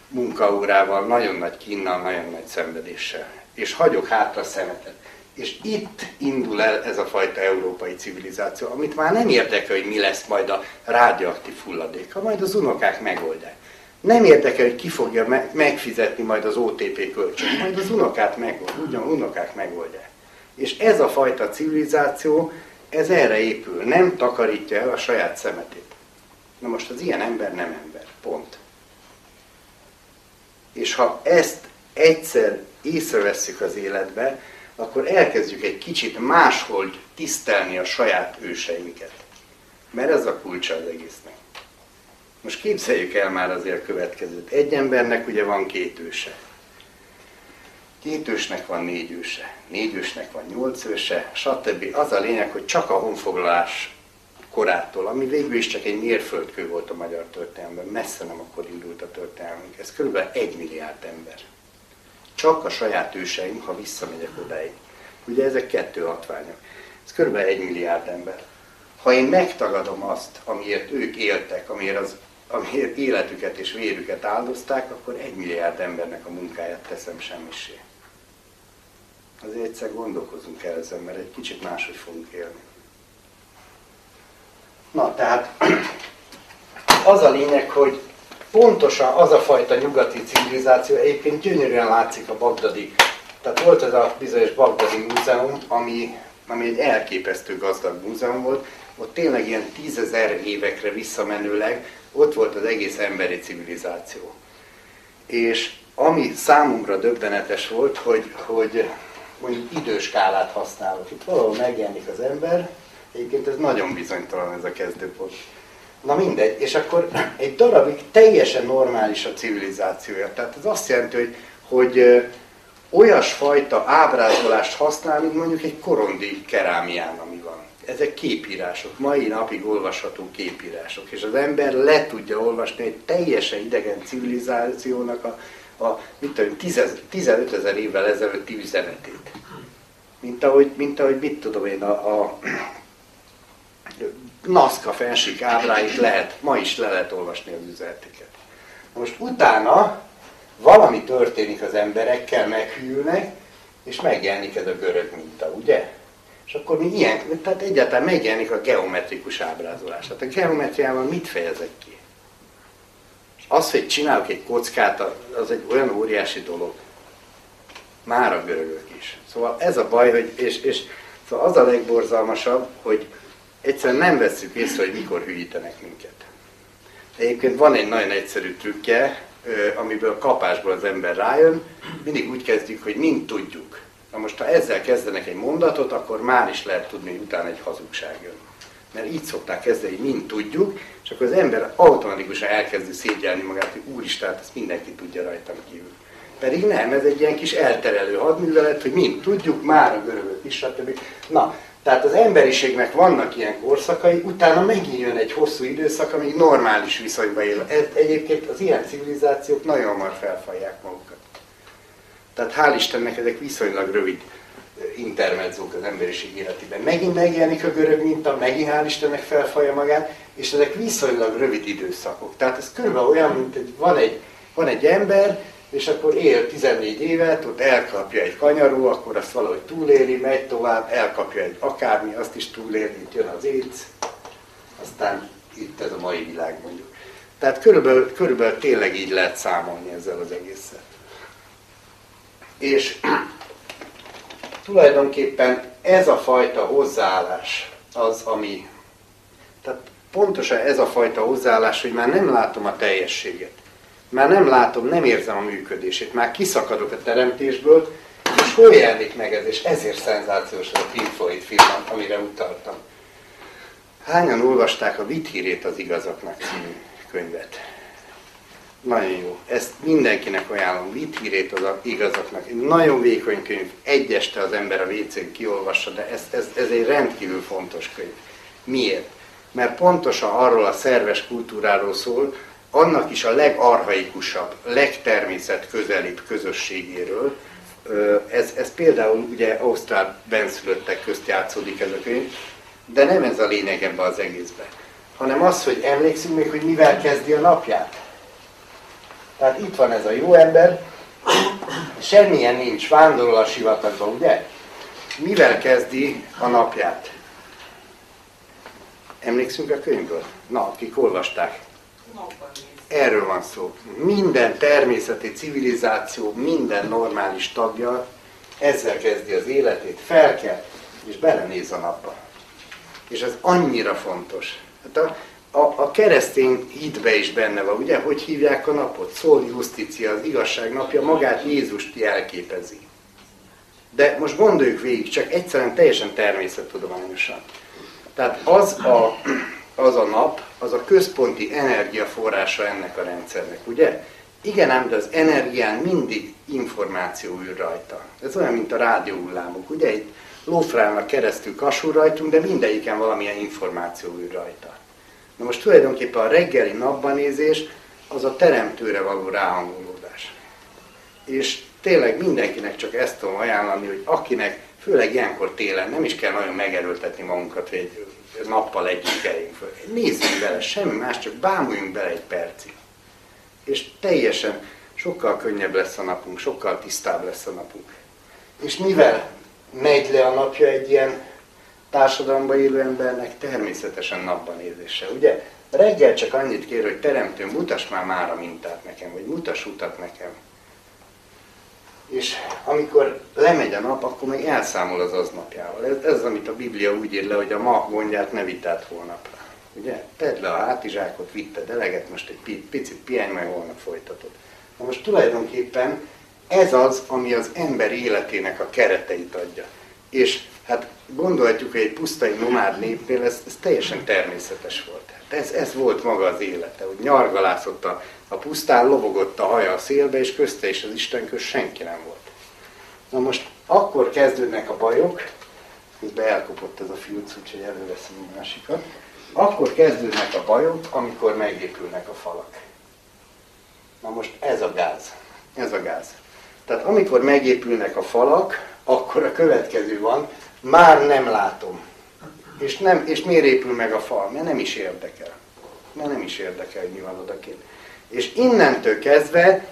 munkaórával, nagyon nagy kínnal, nagyon nagy szenvedéssel. És hagyok hátra szemetet. És itt indul el ez a fajta európai civilizáció, amit már nem érdekel, hogy mi lesz majd a rádióaktív hulladék, ha majd az unokák megoldják. Nem érdekel, hogy ki fogja megfizetni majd az OTP kölcsön, majd az unokát megoldják, ugyan unokák megoldják. És ez a fajta civilizáció, ez erre épül, nem takarítja el a saját szemetét. Na most az ilyen ember nem ember, pont. És ha ezt egyszer észrevesszük az életbe, akkor elkezdjük egy kicsit máshogy tisztelni a saját őseinket. Mert ez a kulcsa az egésznek. Most képzeljük el már azért a következőt. Egy embernek ugye van két őse. Két ősnek van négy őse, négy ősnek van nyolc őse, stb. Az a lényeg, hogy csak a honfoglalás korától, ami végül is csak egy mérföldkő volt a magyar történelemben, messze nem akkor indult a történelmünk, ez kb. egy milliárd ember. Csak a saját őseim, ha visszamegyek odáig. Ugye ezek kettő hatványok. Ez kb. egy milliárd ember. Ha én megtagadom azt, amiért ők éltek, amiért, az, amiért életüket és vérüket áldozták, akkor egy milliárd embernek a munkáját teszem semmisé. Azért egyszer gondolkozunk el ezen, mert egy kicsit máshogy fogunk élni. Na, tehát az a lényeg, hogy pontosan az a fajta nyugati civilizáció egyébként gyönyörűen látszik a bagdadi. Tehát volt ez a bizonyos bagdadi múzeum, ami, ami egy elképesztő gazdag múzeum volt, ott tényleg ilyen tízezer évekre visszamenőleg ott volt az egész emberi civilizáció. És ami számomra döbbenetes volt, hogy, hogy mondjuk időskálát használok. Itt valahol megjelenik az ember, egyébként ez nagyon bizonytalan ez a kezdőpont. Na mindegy, és akkor egy darabig teljesen normális a civilizációja. Tehát ez azt jelenti, hogy, hogy olyasfajta ábrázolást használ, mint mondjuk egy korondi kerámián, ami van. Ezek képírások, mai napig olvasható képírások, és az ember le tudja olvasni egy teljesen idegen civilizációnak a, a mit tudom, 15 ezer évvel ezelőtti üzenetét. Mint ahogy, mint ahogy mit tudom én, a, a Nazca fensik ábráit lehet, ma is le lehet olvasni az üzeneteket. Most utána valami történik az emberekkel, meghűlnek, és megjelenik ez a görög minta, ugye? És akkor mi ilyen, tehát egyáltalán megjelenik a geometrikus ábrázolás. Tehát a geometriával mit fejezek ki? Az, hogy csinálok egy kockát, az egy olyan óriási dolog. Már a görögök is. Szóval ez a baj, hogy, és, és szóval az a legborzalmasabb, hogy egyszerűen nem veszük észre, hogy mikor hülyítenek minket. Egyébként van egy nagyon egyszerű trükkje, amiből kapásból az ember rájön, mindig úgy kezdjük, hogy mind tudjuk. Na most, ha ezzel kezdenek egy mondatot, akkor már is lehet tudni, hogy utána egy hazugság jön. Mert így szokták kezdeni, mind tudjuk, és akkor az ember automatikusan elkezdi szégyelni magát, hogy úristen, ezt mindenki tudja rajtam kívül. Pedig nem, ez egy ilyen kis elterelő hadművelet, hogy mind tudjuk, már a görögök is, stb. Na, tehát az emberiségnek vannak ilyen korszakai, utána megint jön egy hosszú időszak, amíg normális viszonyba él. Ez, egyébként az ilyen civilizációk nagyon hamar felfalják magukat. Tehát hál' Istennek ezek viszonylag rövid intermedzók az emberiség életében. Megint megjelenik a görög minta, megint hál' Istennek felfalja magát, és ezek viszonylag rövid időszakok. Tehát ez körülbelül olyan, mint egy, van, egy, van egy ember, és akkor él 14 évet, ott elkapja egy kanyarú, akkor azt valahogy túléli, megy tovább, elkapja egy akármi, azt is túléli, itt jön az AIDS, aztán itt ez a mai világ mondjuk. Tehát körülbelül, körülbelül tényleg így lehet számolni ezzel az egésszel. És tulajdonképpen ez a fajta hozzáállás az, ami, tehát pontosan ez a fajta hozzáállás, hogy már nem látom a teljességet. Már nem látom, nem érzem a működését, már kiszakadok a teremtésből, és hol jelenik meg ez, és ezért szenzációs a Pink Floyd film, amire utaltam. Hányan olvasták a Vithírét az igazaknak című könyvet? Nagyon jó. Ezt mindenkinek ajánlom. Vithírét az igazaknak. Egy nagyon vékony könyv. Egy este az ember a WC-n kiolvassa, de ez, ez, ez egy rendkívül fontos könyv. Miért? Mert pontosan arról a szerves kultúráról szól, annak is a legarhaikusabb, legtermészet közelibb közösségéről. Ez, ez például ugye Ausztrál benszülöttek közt játszódik ez a könyv, de nem ez a lényeg ebbe az egészben, hanem az, hogy emlékszünk még, hogy mivel kezdi a napját. Tehát itt van ez a jó ember, semmilyen nincs, vándorol a sivatagban, ugye? Mivel kezdi a napját? Emlékszünk a könyvből? Na, akik olvasták. Erről van szó. Minden természeti civilizáció, minden normális tagja ezzel kezdi az életét, fel kell, és belenéz a napba. És ez annyira fontos. Hát a, a, a keresztény hitbe is benne van, ugye? Hogy hívják a napot? Szól Justícia, az igazság napja, magát Jézust jelképezi. De most gondoljuk végig, csak egyszerűen teljesen természettudományosan. Tehát az a, az a nap, az a központi energiaforrása ennek a rendszernek, ugye? Igen ám, de az energián mindig információ ül rajta. Ez olyan, mint a rádióhullámok, ugye? Itt lófrálnak keresztül kasul rajtunk, de mindegyiken valamilyen információ ül rajta. Na most tulajdonképpen a reggeli napbanézés az a teremtőre való ráhangolódás. És tényleg mindenkinek csak ezt tudom ajánlani, hogy akinek, főleg ilyenkor télen nem is kell nagyon megerőltetni magunkat, hogy nappal együtt keljünk föl. Nézzünk bele, semmi más, csak bámuljunk bele egy percig. És teljesen sokkal könnyebb lesz a napunk, sokkal tisztább lesz a napunk. És mivel megy le a napja egy ilyen társadalomban élő embernek természetesen napban nézése. Ugye reggel csak annyit kér, hogy teremtő, mutass már már a mintát nekem, vagy mutass utat nekem. És amikor lemegy a nap, akkor még elszámol az aznapjával. Ez, ez az, amit a Biblia úgy ír le, hogy a ma gondját ne vitát holnapra. Ugye? Tedd le a hátizsákot, vitte deleget, most egy picit pihenj, majd holnap folytatod. Na most tulajdonképpen ez az, ami az ember életének a kereteit adja. És hát gondolhatjuk, hogy egy pusztai nomád népnél ez, ez teljesen természetes volt. Hát ez, ez volt maga az élete, hogy nyargalászott a, a pusztán, lobogott a haja a szélbe, és közte és az Isten köz senki nem volt. Na most akkor kezdődnek a bajok, közben elkopott ez a filc, úgyhogy előveszem a másikat. Akkor kezdődnek a bajok, amikor megépülnek a falak. Na most ez a gáz. Ez a gáz. Tehát amikor megépülnek a falak, akkor a következő van, már nem látom. És, nem, és miért épül meg a fal? Mert nem is érdekel. Mert nem is érdekel, van odakint. És innentől kezdve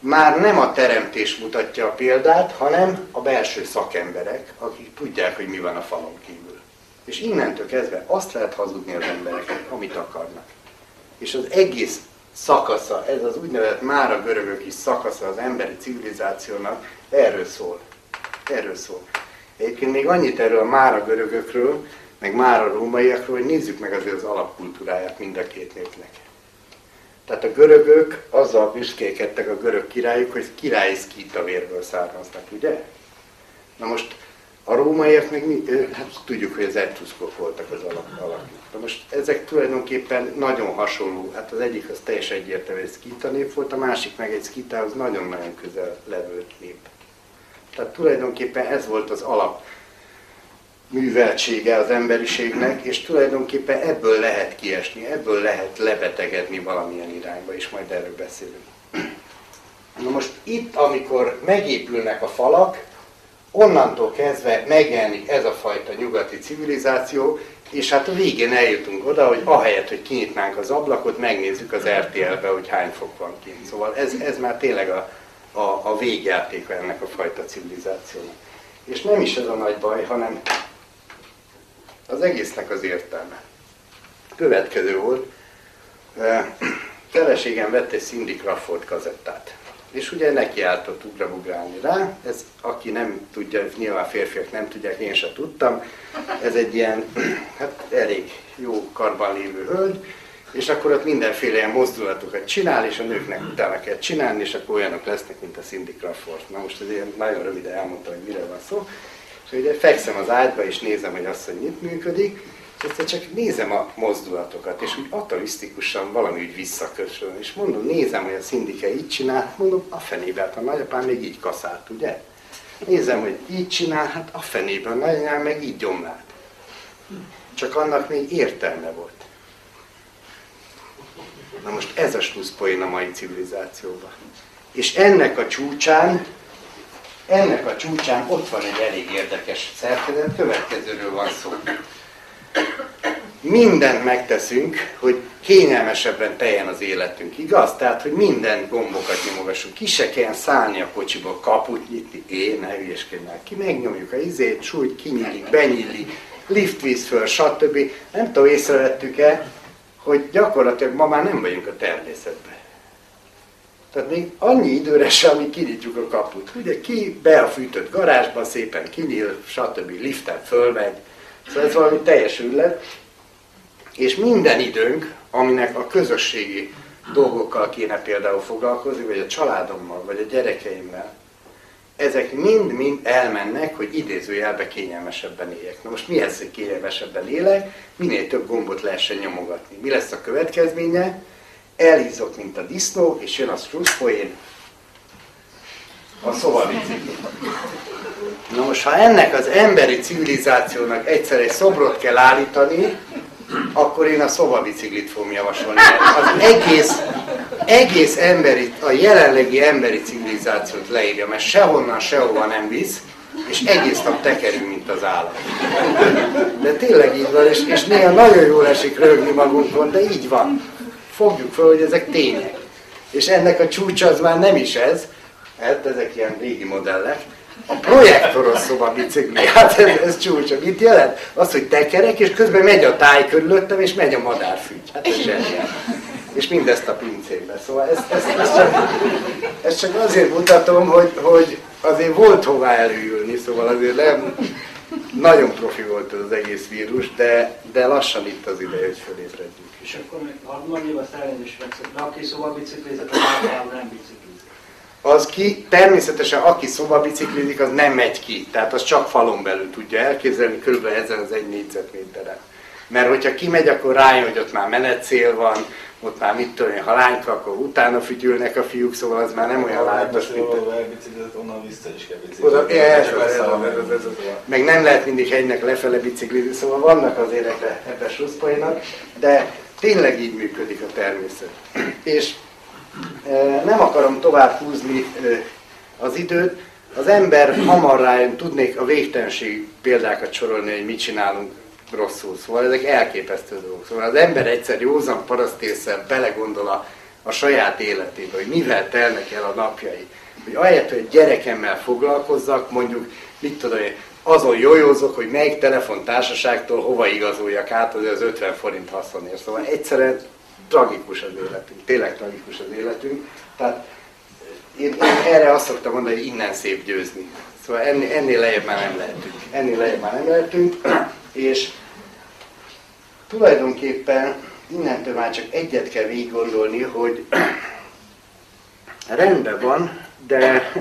már nem a teremtés mutatja a példát, hanem a belső szakemberek, akik tudják, hogy mi van a falon kívül. És innentől kezdve azt lehet hazudni az embereknek, amit akarnak. És az egész szakasza, ez az úgynevezett már a görögök is szakasza az emberi civilizációnak, erről szól. Erről szól. Egyébként még annyit erről már a görögökről, meg már a rómaiakról, hogy nézzük meg azért az alapkultúráját mind a két népnek. Tehát a görögök azzal büszkékedtek a görög királyok, hogy királyi szkíta vérből származnak, ugye? Na most a rómaiak meg mi, hát tudjuk, hogy az etruszkok voltak az alap, alapjuk. Na most ezek tulajdonképpen nagyon hasonló, hát az egyik az teljesen egyértelmű, egy szkíta nép volt, a másik meg egy szkítához nagyon-nagyon közel levő nép. Tehát tulajdonképpen ez volt az alap műveltsége az emberiségnek, és tulajdonképpen ebből lehet kiesni, ebből lehet lebetegedni valamilyen irányba, és majd erről beszélünk. Na most itt, amikor megépülnek a falak, onnantól kezdve megjelenik ez a fajta nyugati civilizáció, és hát a végén eljutunk oda, hogy ahelyett, hogy kinyitnánk az ablakot, megnézzük az RTL-be, hogy hány fok van kint. Szóval ez, ez már tényleg a, a, a végjátéka ennek a fajta civilizációnak. És nem is ez a nagy baj, hanem az egésznek az értelme. Következő volt, feleségem vett egy Cindy Crawford kazettát. És ugye neki álltott ugrabugrálni rá, ez aki nem tudja, nyilván férfiak nem tudják, én sem tudtam, ez egy ilyen, hát elég jó karban lévő hölgy, és akkor ott mindenféle ilyen mozdulatokat csinál, és a nőknek utána kell csinálni, és akkor olyanok lesznek, mint a Cindy Crawford. Na most azért nagyon röviden elmondtam, hogy mire van szó. És ugye fekszem az ágyba, és nézem, hogy hogy mit működik, és aztán csak nézem a mozdulatokat, és úgy atarisztikusan valami úgy visszaköszön, és mondom, nézem, hogy a szindike így csinál, mondom, a fenébe, hát a nagyapám még így kaszált, ugye? Nézem, hogy így csinál, hát a fenébe, a nagyanyám meg így gyomlált. Csak annak még értelme volt. Na most ez a slusszpoén a mai civilizációban. És ennek a csúcsán, ennek a csúcsán ott van egy elég érdekes szerkezet, következőről van szó mindent megteszünk, hogy kényelmesebben teljen az életünk, igaz? Tehát, hogy minden gombokat nyomogassuk. Ki se kell szállni a kocsiba, kaput nyitni, én, ne hülyeskedj már. Ki megnyomjuk a izét, súlyt, kinyílik, benyílik, lift víz föl, stb. Nem tudom, észrevettük-e, hogy gyakorlatilag ma már nem vagyunk a természetben. Tehát még annyi időre sem, amíg kinyitjuk a kaput. Ugye ki be a fűtött garázsba, szépen kinyíl, stb. liften fölmegy. Szóval ez valami teljes üllet. És minden időnk, aminek a közösségi dolgokkal kéne például foglalkozni, vagy a családommal, vagy a gyerekeimmel, ezek mind-mind elmennek, hogy idézőjelbe kényelmesebben éljek. Na most mi ez, hogy kényelmesebben élek? Minél több gombot lehessen nyomogatni. Mi lesz a következménye? Elhízok, mint a disznó, és jön a struszpoén, a szobabicikli. Na most, ha ennek az emberi civilizációnak egyszer egy szobrot kell állítani, akkor én a szobabiciklit fogom javasolni. Az egész, egész emberi, a jelenlegi emberi civilizációt leírja, mert sehonnan sehova nem visz, és egész nap tekerünk, mint az állat. De tényleg így van, és, és néha nagyon jól esik rögni magunkon, de így van. Fogjuk fel, hogy ezek tények. És ennek a csúcsa az már nem is ez, hát ezek ilyen régi modellek, a projektoros szoba bicikli, hát ez, ez csúcsa. Mit jelent? Az, hogy tekerek, és közben megy a táj körülöttem, és megy a madárfügy. Hát ez semmi. És mindezt a pincébe. Szóval ezt, ezt, ezt, csak, ezt csak azért mutatom, hogy, hogy azért volt hová előülni, szóval azért nem nagyon profi volt ez az egész vírus, de, de lassan itt az ideje, hogy fölébredjünk. És akkor még harmadév, azt elnézést megszok. De aki szóval biciklizett, az nem biciklizik az ki, természetesen aki szobabiciklizik, az nem megy ki. Tehát az csak falon belül tudja elképzelni, körülbelül ezen az egy négyzetméteren. Mert hogyha kimegy, akkor rájön, hogy ott már menetcél van, ott már mit tudom én, ha lányka, akkor utána fütyülnek a fiúk, szóval az már nem olyan lájtos, mint... onnan vissza is kell biciklizni. Meg nem lehet mindig hegynek lefele biciklizni, szóval vannak azért ebbe, ebbe slusszpoénak, de tényleg így működik a természet. És nem akarom tovább húzni az időt. Az ember hamar rájön, tudnék a végtelenség példákat sorolni, hogy mit csinálunk rosszul. Szóval ezek elképesztő dolgok. Szóval az ember egyszer józan parasztésszel belegondol a, a saját életébe, hogy mivel telnek el a napjai. Hogy ahelyett, hogy gyerekemmel foglalkozzak, mondjuk, mit tudom én, azon jójózok, hogy melyik telefontársaságtól hova igazoljak át az, az 50 forint haszonért. Szóval egyszerűen tragikus az életünk, tényleg tragikus az életünk. Tehát én, én erre azt szoktam mondani, hogy innen szép győzni. Szóval ennél, ennél lejjebb már nem lehetünk. Ennél lejjebb már nem lehetünk, és tulajdonképpen innentől már csak egyet kell végig gondolni, hogy rendben van, de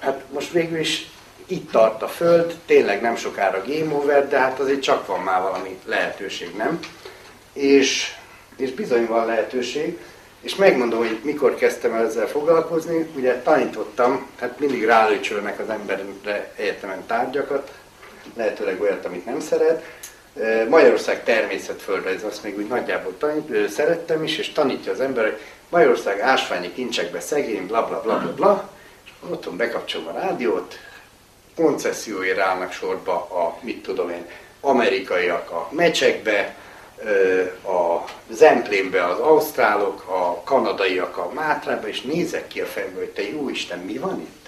hát most végül is itt tart a Föld, tényleg nem sokára game over, de hát azért csak van már valami lehetőség, nem? És és bizony van lehetőség, és megmondom, hogy mikor kezdtem el ezzel foglalkozni, ugye tanítottam, hát mindig rálőcsölnek az emberre egyetemen tárgyakat, lehetőleg olyat, amit nem szeret. Magyarország természetföldrajz, azt még úgy nagyjából tanít, szerettem is, és tanítja az ember, hogy Magyarország ásványi kincsekbe szegény, bla bla bla bla bla, és otthon bekapcsolom a rádiót, koncesszióért állnak sorba a, mit tudom én, amerikaiak a mecsekbe, a Zemplénbe az ausztrálok, a kanadaiak a Mátrába, és nézek ki a fejembe, hogy te jó Isten, mi van itt?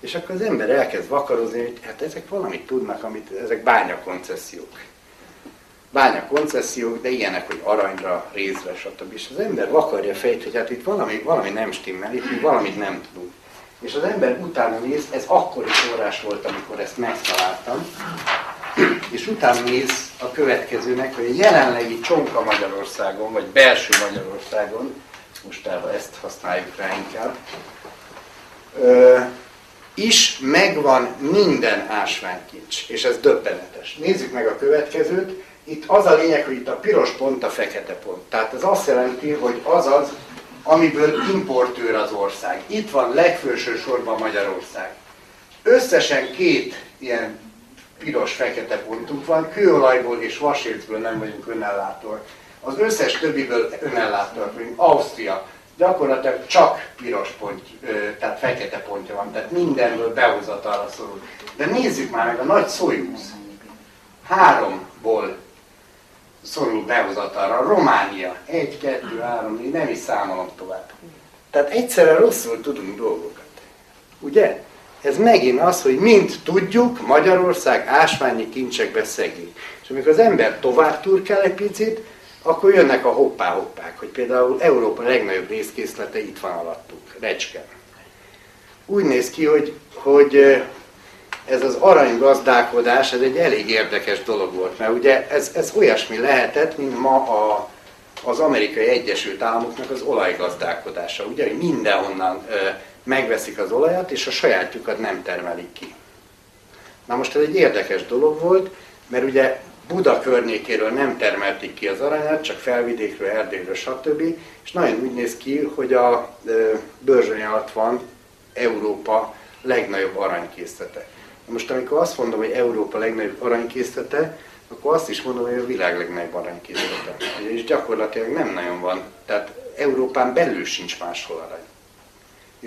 És akkor az ember elkezd vakarozni, hogy hát ezek valamit tudnak, amit, ezek bányakoncesziók. Bányakoncesziók, de ilyenek, hogy aranyra, rézre, stb. És az ember vakarja a fejét, hogy hát itt valami, valami nem stimmel, itt valamit nem tudunk. És az ember utána néz, ez akkori forrás volt, amikor ezt megtaláltam, és utána néz a következőnek, hogy a jelenlegi csonka Magyarországon, vagy belső Magyarországon, mostában ezt használjuk rá inkább, ö, is megvan minden ásványkincs, és ez döbbenetes. Nézzük meg a következőt, itt az a lényeg, hogy itt a piros pont a fekete pont. Tehát ez azt jelenti, hogy az az, amiből importőr az ország. Itt van legfőső sorban Magyarország. Összesen két ilyen piros-fekete pontunk van, kőolajból és vasércből nem vagyunk önellátóak. Az összes többiből önellátóak vagyunk. Ausztria gyakorlatilag csak piros pont, tehát fekete pontja van, tehát mindenből behozatalra szorul. De nézzük már meg a nagy Soyuz. Háromból szorul behozatalra. Románia. Egy, kettő, három, négy, nem is számolom tovább. Tehát egyszerre rosszul tudunk dolgokat. Ugye? Ez megint az, hogy mind tudjuk, Magyarország ásványi kincsekbe szegény. És amikor az ember tovább turkál egy picit, akkor jönnek a hoppá-hoppák, hogy például Európa legnagyobb részkészlete itt van alattuk, Recske. Úgy néz ki, hogy, hogy ez az aranygazdálkodás, ez egy elég érdekes dolog volt, mert ugye ez, ez olyasmi lehetett, mint ma a, az amerikai Egyesült Államoknak az olajgazdálkodása, ugye, hogy mindenhonnan megveszik az olajat, és a sajátjukat nem termelik ki. Na most ez egy érdekes dolog volt, mert ugye Buda környékéről nem termelték ki az aranyat, csak felvidékről, Erdélyről, stb. És nagyon úgy néz ki, hogy a bőrzsöny alatt van Európa legnagyobb aranykészlete. Most amikor azt mondom, hogy Európa legnagyobb aranykészlete, akkor azt is mondom, hogy a világ legnagyobb aranykészlete. És gyakorlatilag nem nagyon van. Tehát Európán belül sincs máshol arany.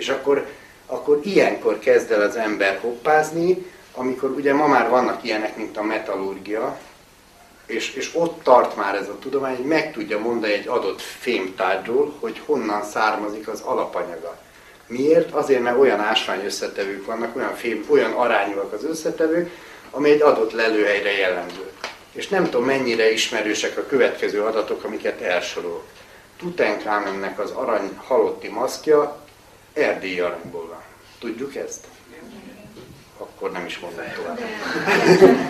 És akkor, akkor ilyenkor kezd el az ember hoppázni, amikor ugye ma már vannak ilyenek, mint a metallurgia, és, és ott tart már ez a tudomány, hogy meg tudja mondani egy adott fémtárgyról, hogy honnan származik az alapanyaga. Miért? Azért, mert olyan ásvány összetevők vannak, olyan, fém, olyan arányúak az összetevők, ami egy adott lelőhelyre jellemző. És nem tudom, mennyire ismerősek a következő adatok, amiket elsorolok. Tutenkhamennek az arany halotti maszkja erdélyi aranyból van. Tudjuk ezt? Akkor nem is mondom tovább.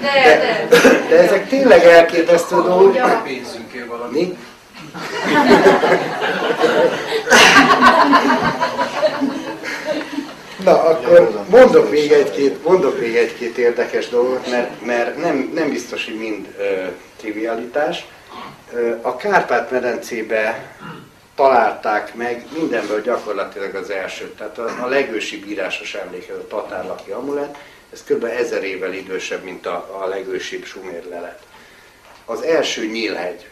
De, de, de ezek tényleg elképesztő dolgok. Pénzünkért valami. Mi? Na, akkor mondok még egy-két, mondok még egy-két érdekes dolgot, mert, mert nem, nem biztos, hogy mind ö, trivialitás. A Kárpát-medencébe találták meg mindenből gyakorlatilag az első. Tehát a, a legősibb írásos emlékezet, a tatárlaki amulet, ez kb. ezer évvel idősebb, mint a, a legősibb sumér lelet. Az első nyílhegy.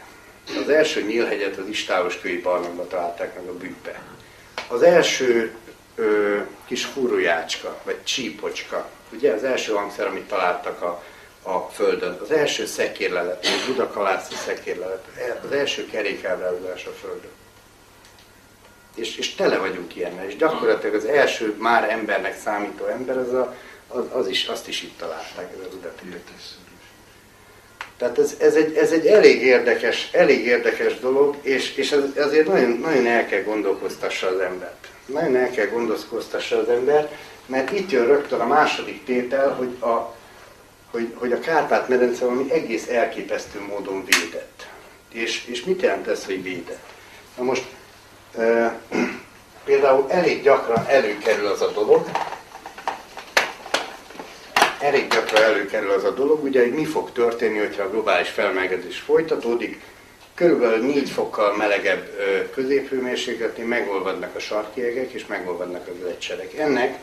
Az első nyílhegyet az Istálos kői barlangba találták meg a bükkbe. Az első ö, kis fúrójácska, vagy csípocska, ugye az első hangszer, amit találtak a, a Földön, az első szekérlelet, a Budakalászi szekérlelet, az első kerékelrázás a Földön. És, és tele vagyunk ilyennel, és gyakorlatilag az első már embernek számító ember, az, a, az, az is, azt is itt találták, ez az udatértés. Tehát ez, ez, egy, ez egy elég érdekes, elég érdekes dolog, és, és ez, ezért nagyon, nagyon el kell gondolkoztassa az embert. Nagyon el kell gondolkoztassa az embert, mert itt jön rögtön a második tétel, hogy a, hogy, hogy a Kárpát-medence valami egész elképesztő módon védett. És, és mit jelent ez, hogy védett? Na most például elég gyakran előkerül az a dolog, elég gyakran előkerül az a dolog, ugye, hogy mi fog történni, hogyha a globális felmelegedés folytatódik, körülbelül 4 fokkal melegebb középhőmérsékletén megolvadnak a sarkiegek és megolvadnak az lecserek. Ennek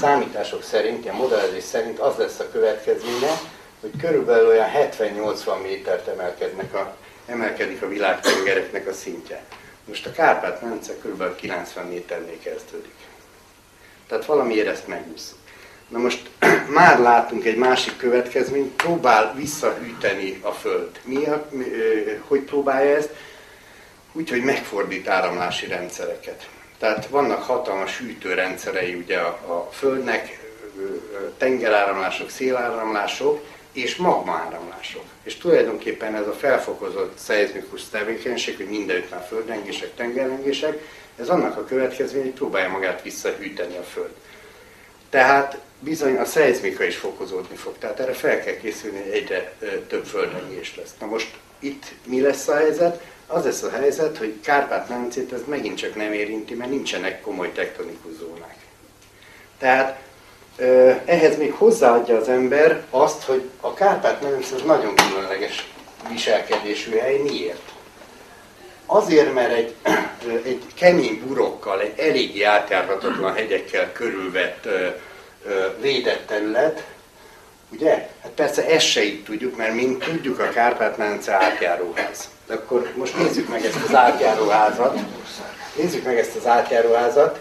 számítások szerint, a modellezés szerint az lesz a következménye, hogy körülbelül olyan 70-80 métert emelkednek a, emelkedik a világtengereknek a szintje. Most a Kárpát-medence körülbelül 90 méternél kezdődik. Tehát valamiért ezt megúszunk. Na most már látunk egy másik következményt, próbál visszahűteni a Föld. Mi a, hogy próbálja ezt? Úgy, hogy megfordít áramlási rendszereket. Tehát vannak hatalmas hűtőrendszerei ugye a, a Földnek, tengeráramlások, széláramlások és magmaáramlások. És tulajdonképpen ez a felfokozott szeizmikus tevékenység, hogy mindenütt már földrengések, tengerrengések, ez annak a következmény, hogy próbálja magát visszahűteni a Föld. Tehát bizony a szeizmika is fokozódni fog. Tehát erre fel kell készülni, hogy egyre több földrengés lesz. Na most itt mi lesz a helyzet? Az lesz a helyzet, hogy Kárpát-medencét ez megint csak nem érinti, mert nincsenek komoly tektonikus zónák. Tehát ehhez még hozzáadja az ember azt, hogy a Kárpát-medence az nagyon különleges viselkedésű hely. Miért? Azért, mert egy, egy kemény burokkal, egy eléggé átjárhatatlan hegyekkel körülvett védett terület, ugye? Hát persze ezt se így tudjuk, mert mint tudjuk, a Kárpát-medence átjáróház. De akkor most nézzük meg ezt az átjáróházat. Nézzük meg ezt az átjáróházat.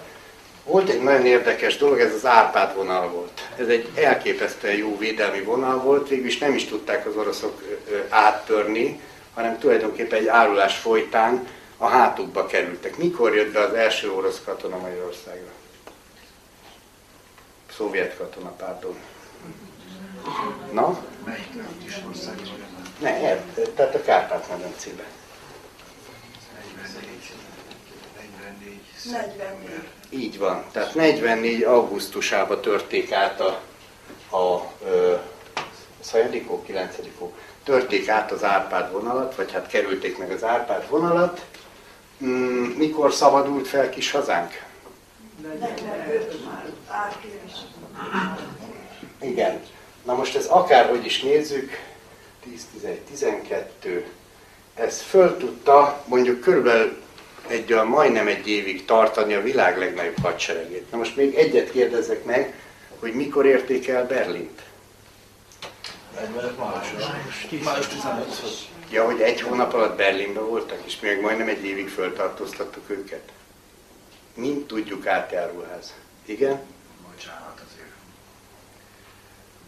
Volt egy nagyon érdekes dolog, ez az Árpád vonal volt. Ez egy elképesztően jó védelmi vonal volt, végülis nem is tudták az oroszok áttörni, hanem tulajdonképpen egy árulás folytán a hátukba kerültek. Mikor jött be az első orosz katona Magyarországra? Szovjet katona, pardon. Na? Ne, er, tehát a Kárpát-medencébe. 44. Így van. Tehát 44. augusztusában törték át a, a ö, szajadikó, 9 törték át az Árpád vonalat, vagy hát kerülték meg az Árpád vonalat. Mm, mikor szabadult fel kis hazánk? 45 már április. Igen. Na most ez akárhogy is nézzük, 10, 11, 12, ez föl tudta mondjuk körülbelül egy olyan majdnem egy évig tartani a világ legnagyobb hadseregét. Na most még egyet kérdezek meg, hogy mikor érték el Berlint? 45 május. Május 15-höz. Ja, hogy egy hónap alatt Berlinben voltak, és még majdnem egy évig föltartóztattuk őket. Mint tudjuk átjáróház. Igen? Bocsánat, azért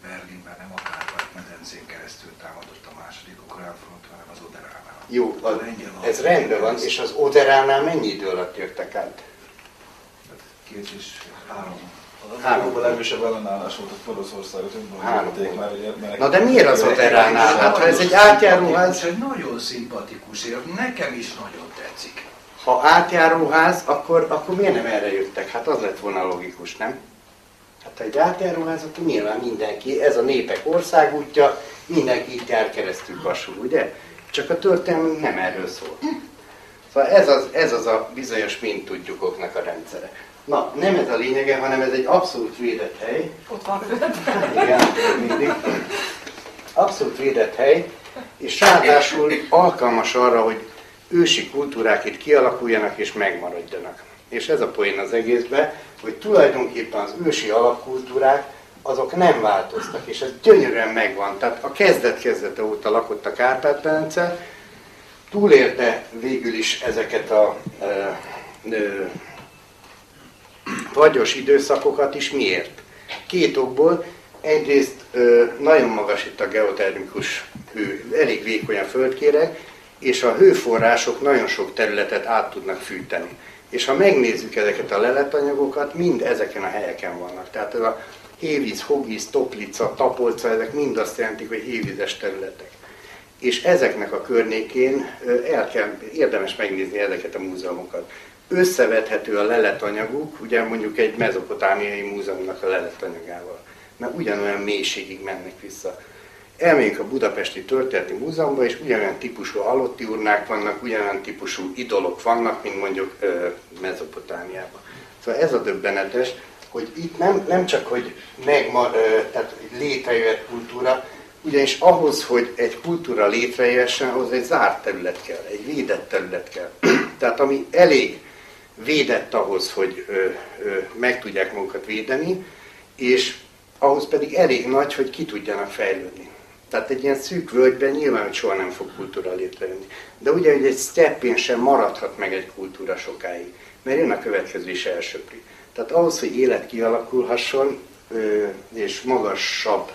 Berlinben nem a Kárpát-medencén keresztül támadott a második ukrán front, hanem az Oderánál. Jó, az, ez rendben van, és az Oderánál mennyi idő alatt jöttek át? Két és három. Három. Három. legerősebb ellenállás volt a Oroszországot, Három önben már ugye. Na de miért az Oderánál? Hát ha ez egy átjáróház, Egy nagyon szimpatikus ér, nekem is nagyon tetszik. ha átjáróház, akkor, akkor miért nem erre jöttek? Hát az lett volna logikus, nem? Hát ha egy átjáróház, akkor nyilván mindenki, ez a népek országútja, mindenki itt jár keresztül kasul, ugye? Csak a történelmünk nem erről szól. Szóval ez az, ez az a bizonyos mint tudjukoknak a rendszere. Na, nem ez a lényege, hanem ez egy abszolút védett hely, Ott van föld. igen, mindig. Abszolút védett hely, és ráadásul alkalmas arra, hogy ősi kultúrák itt kialakuljanak és megmaradjanak. És ez a poén az egészben, hogy tulajdonképpen az ősi alapkultúrák azok nem változtak, és ez gyönyörűen megvan. Tehát a kezdet-kezdete óta lakott a Kárpát-medence, túlélte végül is ezeket a ö, ö, vagyos időszakokat is. Miért? Két okból. Egyrészt ö, nagyon magas itt a geotermikus hő, elég vékony a földkéreg, és a hőforrások nagyon sok területet át tudnak fűteni. És ha megnézzük ezeket a leletanyagokat, mind ezeken a helyeken vannak. Tehát ez a hévíz, hogvíz, toplica, tapolca, ezek mind azt jelentik, hogy hévízes területek. És ezeknek a környékén el kell, érdemes megnézni ezeket a múzeumokat. Összevethető a leletanyaguk, ugye mondjuk egy mezopotámiai múzeumnak a leletanyagával, mert ugyanolyan mélységig mennek vissza. Elmegyünk a Budapesti Történeti Múzeumban, és ugyanolyan típusú halotti urnák vannak, ugyanolyan típusú idolok vannak, mint mondjuk ö, Mezopotámiában. Szóval ez a döbbenetes, hogy itt nem, nem csak, hogy megma, tehát létrejött kultúra, ugyanis ahhoz, hogy egy kultúra létrejöhessen, ahhoz egy zárt terület kell, egy védett terület kell. tehát ami elég védett ahhoz, hogy ö, ö, meg tudják magukat védeni, és ahhoz pedig elég nagy, hogy ki tudjanak fejlődni. Tehát egy ilyen szűk völgyben nyilván, soha nem fog kultúra létrejönni. De ugye, hogy egy steppén sem maradhat meg egy kultúra sokáig, mert jön a következő is elsöpri. Tehát ahhoz, hogy élet kialakulhasson, és magasabb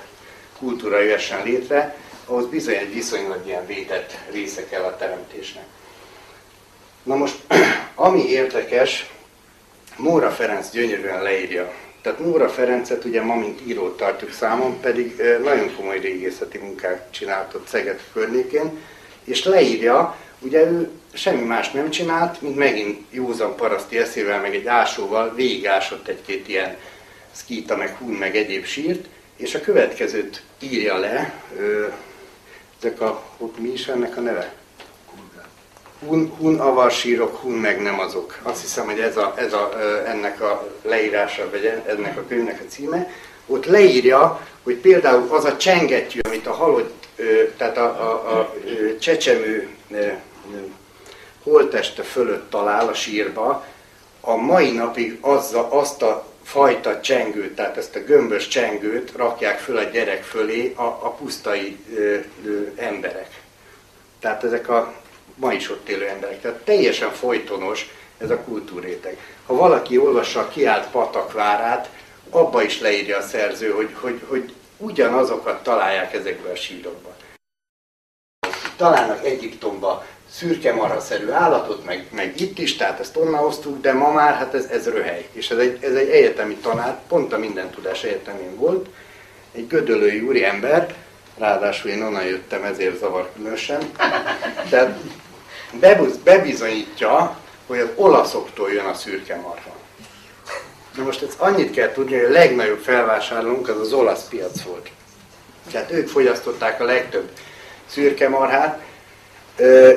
kultúra jöhessen létre, ahhoz bizony egy viszonylag ilyen védett része kell a teremtésnek. Na most, ami érdekes, Móra Ferenc gyönyörűen leírja. Tehát Móra Ferencet ugye ma, mint írót tartjuk számon, pedig nagyon komoly régészeti munkát csinált ott Szeged környékén, és leírja, ugye ő semmi más nem csinált, mint megint józan paraszti eszével, meg egy ásóval végigásott egy-két ilyen szkíta, meg hún, meg egyéb sírt, és a következőt írja le, ö, ezek a, mi is ennek a neve? Hun, hun avarsírok, hun meg nem azok. Azt hiszem, hogy ez, a, ez a, ennek a leírása, vagy ennek a könyvnek a címe. Ott leírja, hogy például az a csengettyű, amit a halott, tehát a, a, a ö, csecsemő holteste fölött talál a sírba, a mai napig azza, azt a fajta csengőt, tehát ezt a gömbös csengőt rakják föl a gyerek fölé a, a pusztai ö, ö, emberek. Tehát ezek a ma is ott élő emberek. Tehát teljesen folytonos ez a kultúréteg. Ha valaki olvassa a kiált patakvárát, abba is leírja a szerző, hogy, hogy, hogy ugyanazokat találják ezekben a sírokban. Találnak Egyiptomba szürke marhaszerű állatot, meg, meg itt is, tehát ezt onnan hoztuk, de ma már hát ez, ez röhely. És ez egy, ez egy egyetemi tanár, pont a minden tudás egyetemén volt, egy gödölői úri ember, ráadásul én onnan jöttem, ezért zavar különösen. Tehát bebuz, bebizonyítja, hogy az olaszoktól jön a szürke marha. Na most ezt annyit kell tudni, hogy a legnagyobb felvásárlónk az az olasz piac volt. Tehát ők fogyasztották a legtöbb szürke marhát,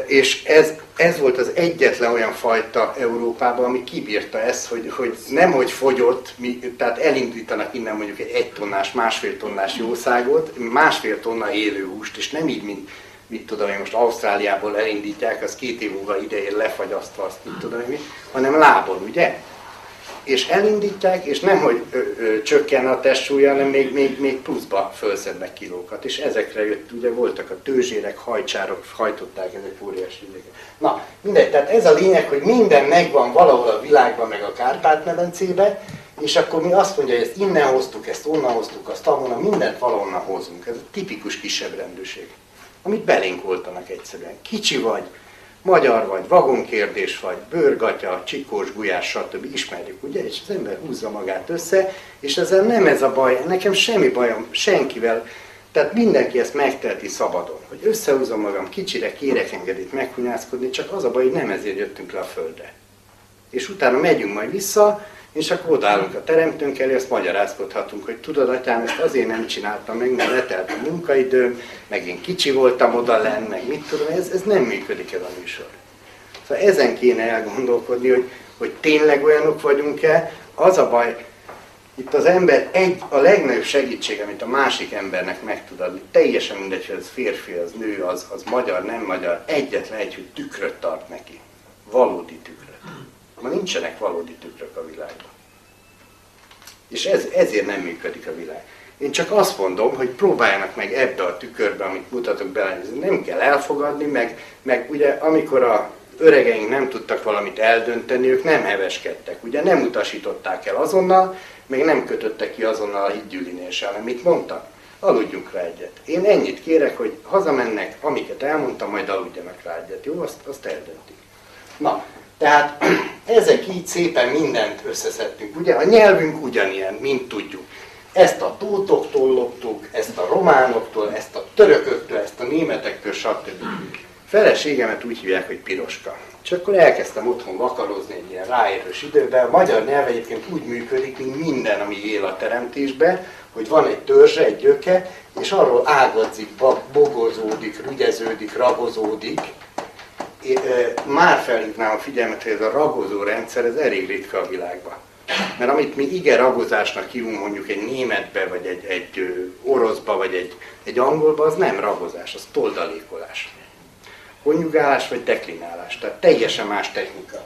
és ez, ez volt az egyetlen olyan fajta Európában, ami kibírta ezt, hogy, hogy nem hogy fogyott, mi, tehát elindítanak innen mondjuk egy egy tonnás, másfél tonnás jószágot, másfél tonna élő húst, és nem így, mint mit tudom én, most Ausztráliából elindítják, az két év múlva idején lefagyasztva azt, mit tudom én, hanem lábon, ugye? És elindítják, és nem, hogy ö, ö, csökken a testsúlya, hanem még, még, még pluszba felszednek kilókat. És ezekre jött, ugye voltak a tőzsérek, hajcsárok, hajtották ezek óriási idegen. Na, mindegy, tehát ez a lényeg, hogy minden megvan valahol a világban, meg a Kárpát-medencébe, és akkor mi azt mondja, hogy ezt innen hoztuk, ezt onnan hoztuk, azt ahonnan, mindent valahonnan hozunk. Ez a tipikus kisebb rendőrség, amit belénk voltanak egyszerűen. Kicsi vagy, magyar vagy, vagonkérdés vagy, bőrgatya, csikós, gulyás, stb. ismerjük, ugye? És az ember húzza magát össze, és ezzel nem ez a baj, nekem semmi bajom senkivel, tehát mindenki ezt megteheti szabadon, hogy összehúzom magam, kicsire kérek engedélyt meghunyászkodni, csak az a baj, hogy nem ezért jöttünk le a földre. És utána megyünk majd vissza, és akkor odállunk a teremtőnk elé, azt magyarázkodhatunk, hogy tudod, atyám, ezt azért nem csináltam meg, mert letelt a munkaidőm, meg én kicsi voltam oda lenn, meg mit tudom, ez, ez nem működik ez a műsor. Szóval ezen kéne elgondolkodni, hogy, hogy tényleg olyanok vagyunk-e. Az a baj, itt az ember egy, a legnagyobb segítség, amit a másik embernek meg tud adni, teljesen mindegy, hogy ez férfi, az nő, az, az magyar, nem magyar, egyetlen egy, hogy tükröt tart neki. Valódi tükröt. Ma nincsenek valódi tükrök a világban. És ez, ezért nem működik a világ. Én csak azt mondom, hogy próbáljanak meg ebbe a tükörbe, amit mutatok bele, nem kell elfogadni, meg, meg ugye amikor a öregeink nem tudtak valamit eldönteni, ők nem heveskedtek, ugye nem utasították el azonnal, meg nem kötöttek ki azonnal a hídgyűlinéssel, hanem mit mondtak? Aludjunk rá egyet. Én ennyit kérek, hogy hazamennek, amiket elmondtam, majd aludjanak rá egyet. Jó, azt, azt eldöntik. Na, tehát ezek így szépen mindent összeszedtünk. Ugye a nyelvünk ugyanilyen, mint tudjuk. Ezt a tótoktól loptuk, ezt a románoktól, ezt a törököktől, ezt a németektől, stb. Feleségemet úgy hívják, hogy Piroska. És akkor elkezdtem otthon vakarozni egy ilyen ráérős időben. A magyar nyelv egyébként úgy működik, mint minden, ami él a teremtésbe, hogy van egy törzse, egy gyöke, és arról ágadzik, bogozódik, rügyeződik, rabozódik, már felhívnám a figyelmet, hogy ez a ragozó rendszer, ez elég ritka a világban. Mert amit mi ige ragozásnak hívunk mondjuk egy németbe, vagy egy, egy oroszba, vagy egy, egy angolba, az nem ragozás, az toldalékolás. Konjugálás vagy deklinálás, tehát teljesen más technika.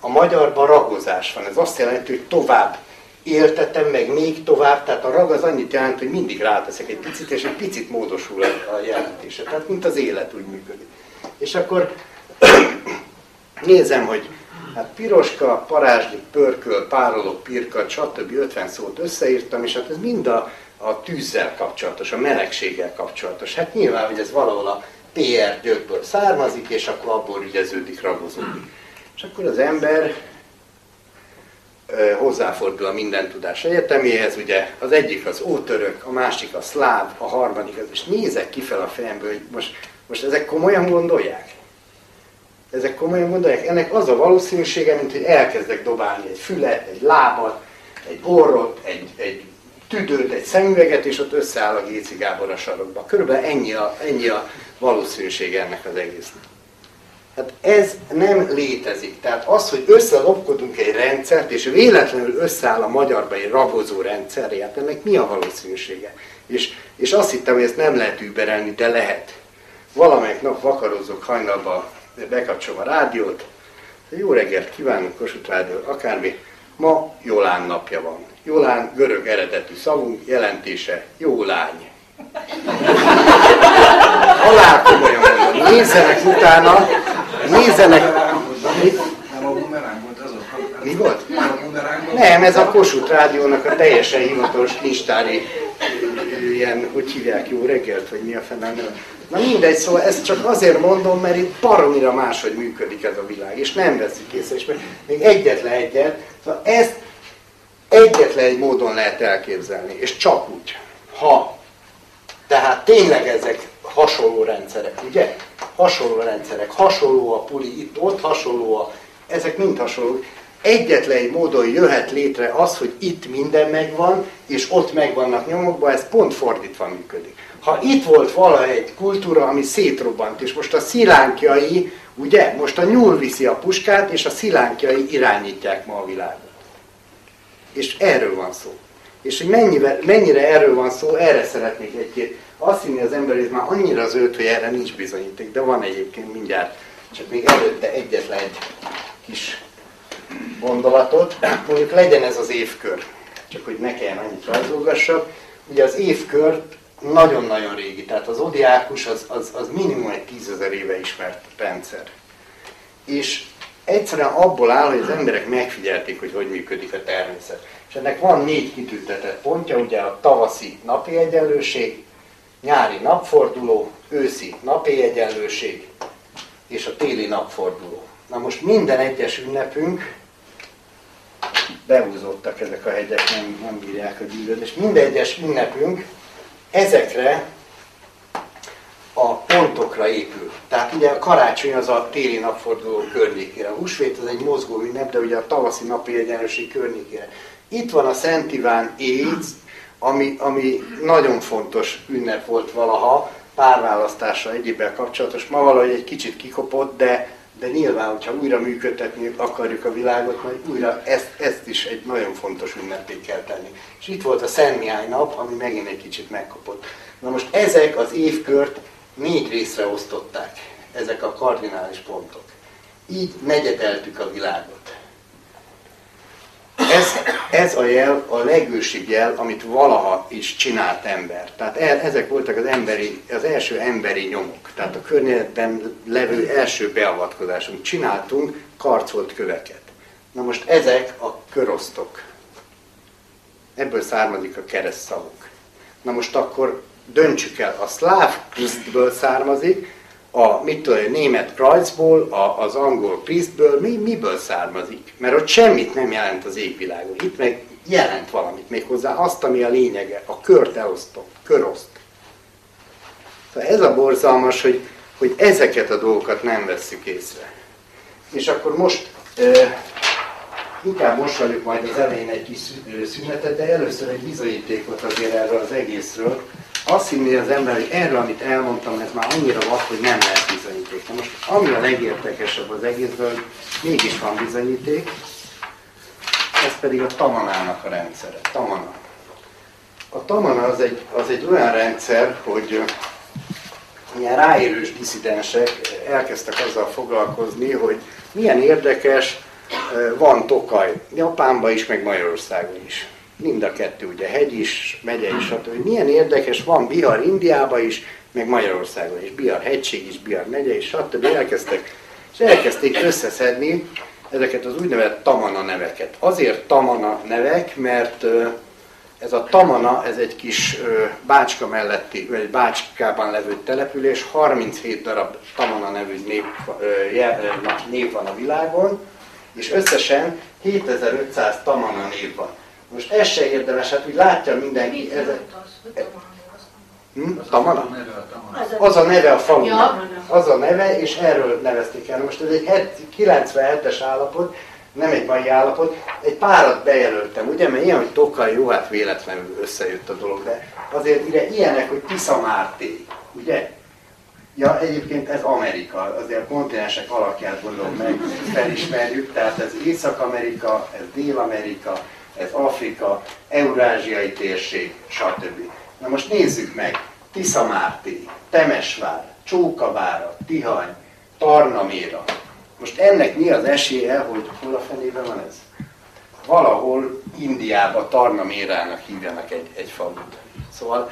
A magyarban ragozás van, ez azt jelenti, hogy tovább éltetem meg még tovább, tehát a rag az annyit jelent, hogy mindig ráteszek egy picit, és egy picit módosul a jelentése. Tehát mint az élet úgy működik. És akkor nézem, hogy Hát piroska, parázslik, pörköl, párolog, pirka, stb. 50 szót összeírtam, és hát ez mind a, a tűzzel kapcsolatos, a melegséggel kapcsolatos. Hát nyilván, hogy ez valahol a PR gyökből származik, és akkor abból ügyeződik, ragozódik. És akkor az ember ö, hozzáfordul a minden tudás egyeteméhez, ugye az egyik az ótörök, a másik a szláv, a harmadik az, és nézek ki fel a fejemből, hogy most, most ezek komolyan gondolják? Ezek komolyan gondolják? Ennek az a valószínűsége, mint hogy elkezdek dobálni egy fület, egy lábat, egy orrot, egy, egy tüdőt, egy szemüveget, és ott összeáll a Géci a sarokba. Körülbelül ennyi a, ennyi a valószínűsége ennek az egésznek. Hát ez nem létezik. Tehát az, hogy összelopkodunk egy rendszert, és véletlenül összeáll a magyarba egy ragozó rendszer, hát ennek mi a valószínűsége? És, és azt hittem, hogy ezt nem lehet überelni, de lehet. Valamelyik nap vakarozok hajnalba, bekapcsolom a rádiót, jó reggelt kívánok, Kossuth Rádió, akármi. Ma Jolán napja van. Jolán görög eredetű szavunk, jelentése jó lány. Halál komolyan mondom, nézzenek utána, nézzenek, mi, Nem a bumeráng volt az ott? mi volt? Nem a bumeráng volt? Nem, ez a Kossuth Rádiónak a teljesen hivatalos kincstári ilyen, hogy hívják, jó reggelt, vagy mi a fenn nem. Na mindegy, szóval ezt csak azért mondom, mert itt baromira máshogy működik ez a világ, és nem veszik észre, és még- egyetlen egyet, szóval ezt egyetlen egy módon lehet elképzelni, és csak úgy, ha tehát tényleg ezek hasonló rendszerek, ugye? Hasonló rendszerek, hasonló a puli, itt ott hasonló a, ezek mind hasonlók. Egyetlen egy módon jöhet létre az, hogy itt minden megvan, és ott megvannak nyomokban, ez pont fordítva működik. Ha itt volt valahogy egy kultúra, ami szétrobbant, és most a szilánkjai, ugye, most a nyúl viszi a puskát, és a szilánkjai irányítják ma a világot. És erről van szó. És hogy mennyire, mennyire erről van szó, erre szeretnék egy-két. Azt hinni az ember, hogy már annyira zöld, hogy erre nincs bizonyíték, de van egyébként mindjárt. Csak még előtte egyetlen egy kis gondolatot. Mondjuk legyen ez az évkör, csak hogy ne kelljen annyit rajzolgassak. Ugye az évkört nagyon-nagyon régi, tehát az odiákus az, az, az minimum egy tízezer éve ismert rendszer. És egyszerűen abból áll, hogy az emberek megfigyelték, hogy hogy működik a természet. És ennek van négy kitüntetett pontja, ugye a tavaszi napi egyenlőség, nyári napforduló, őszi napi egyenlőség és a téli napforduló. Na most minden egyes ünnepünk, behúzódtak ezek a hegyek, nem, nem bírják a gyűlöd, és minden egyes ünnepünk ezekre a pontokra épül. Tehát ugye a karácsony az a téli napforduló környékére, a húsvét az egy mozgó ünnep, de ugye a tavaszi napi egyenlőség környékére. Itt van a Szent Iván AIDS, ami, ami nagyon fontos ünnep volt valaha, párválasztása egyébben kapcsolatos. Ma valahogy egy kicsit kikopott, de, de nyilván, hogyha újra működtetni akarjuk a világot, majd újra ezt, ezt is egy nagyon fontos ünnepé kell tenni. És itt volt a Szent Mihály nap, ami megint egy kicsit megkopott. Na most ezek az évkört négy részre osztották, ezek a kardinális pontok. Így negyedeltük a világot. Ez, ez a jel a legősibb jel, amit valaha is csinált ember. Tehát e, ezek voltak az, emberi, az első emberi nyomok. Tehát a környezetben levő első beavatkozásunk. Csináltunk karcolt köveket. Na most ezek a körosztok. Ebből származik a keresztszavuk. Na most akkor döntsük el, a szláv származik, a mit tudom, a német Kreuzból, a, az angol Priestből, mi, miből származik? Mert ott semmit nem jelent az égvilágon. Itt meg jelent valamit méghozzá, azt, ami a lényege, a kört elosztom, köroszt. Szóval ez a borzalmas, hogy, hogy ezeket a dolgokat nem vesszük észre. És akkor most e, inkább most vagyok majd az elején egy kis szünetet, de először egy bizonyítékot azért erről az egészről, azt hinni az ember, hogy erről, amit elmondtam, ez már annyira vad, hogy nem lehet bizonyíték. Na most, ami a legértekesebb az egészből, mégis van bizonyíték, ez pedig a Tamanának a rendszere. Tamana. A Tamana az egy, az egy olyan rendszer, hogy ilyen ráérős diszidensek elkezdtek azzal foglalkozni, hogy milyen érdekes, van Tokaj Japánban is, meg Magyarországon is mind a kettő, ugye hegy is, megye is, stb. Milyen érdekes, van Bihar Indiában is, meg Magyarországon is, Bihar hegység is, Bihar megye is, stb. Elkezdtek, és elkezdték összeszedni, ezeket az úgynevezett tamana neveket. Azért tamana nevek, mert ez a Tamana, ez egy kis Bácska melletti, vagy egy Bácskában levő település, 37 darab Tamana nevű na, név van a világon, és összesen 7500 Tamana név van. Most ez se érdemes, hát úgy látja mindenki, ez, hm? Tamana? Az a neve a falunak. Az a neve, és erről nevezték el. Most ez egy het- 97-es állapot, nem egy mai állapot, egy párat bejelöltem, ugye, mert ilyen, hogy Tokai, jó, hát véletlenül összejött a dolog, de azért ide ilyenek, hogy Tisza Márté, ugye? Ja, egyébként ez Amerika, azért a kontinensek alakját gondolom meg, felismerjük, tehát ez Észak-Amerika, ez Dél-Amerika, ez Afrika, Eurázsiai térség, stb. Na most nézzük meg, Tisza Márté, Temesvár, Csókavára, Tihany, Tarnaméra. Most ennek mi az esélye, hogy hol a fenében van ez? Valahol Indiába Tarnamérának hívjanak egy, egy falut. Szóval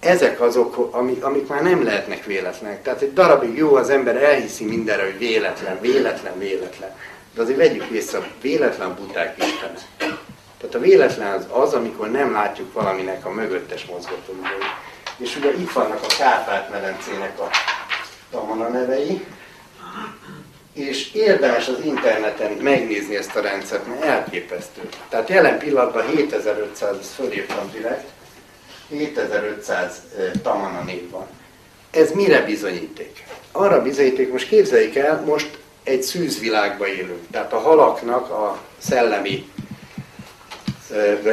ezek azok, amik, amik már nem lehetnek véletlenek. Tehát egy darabig jó, az ember elhiszi mindenre, hogy véletlen, véletlen, véletlen. De azért vegyük észre, véletlen buták istene. Tehát a véletlen az az, amikor nem látjuk valaminek a mögöttes mozgatórugóit. És ugye itt vannak a Kárpát-medencének a tamana nevei, és érdemes az interneten megnézni ezt a rendszert, mert elképesztő. Tehát jelen pillanatban 7500, ezt fölírtam direkt, 7500 eh, tamana név van. Ez mire bizonyíték? Arra bizonyíték, most képzeljék el, most egy szűzvilágban élünk. Tehát a halaknak a szellemi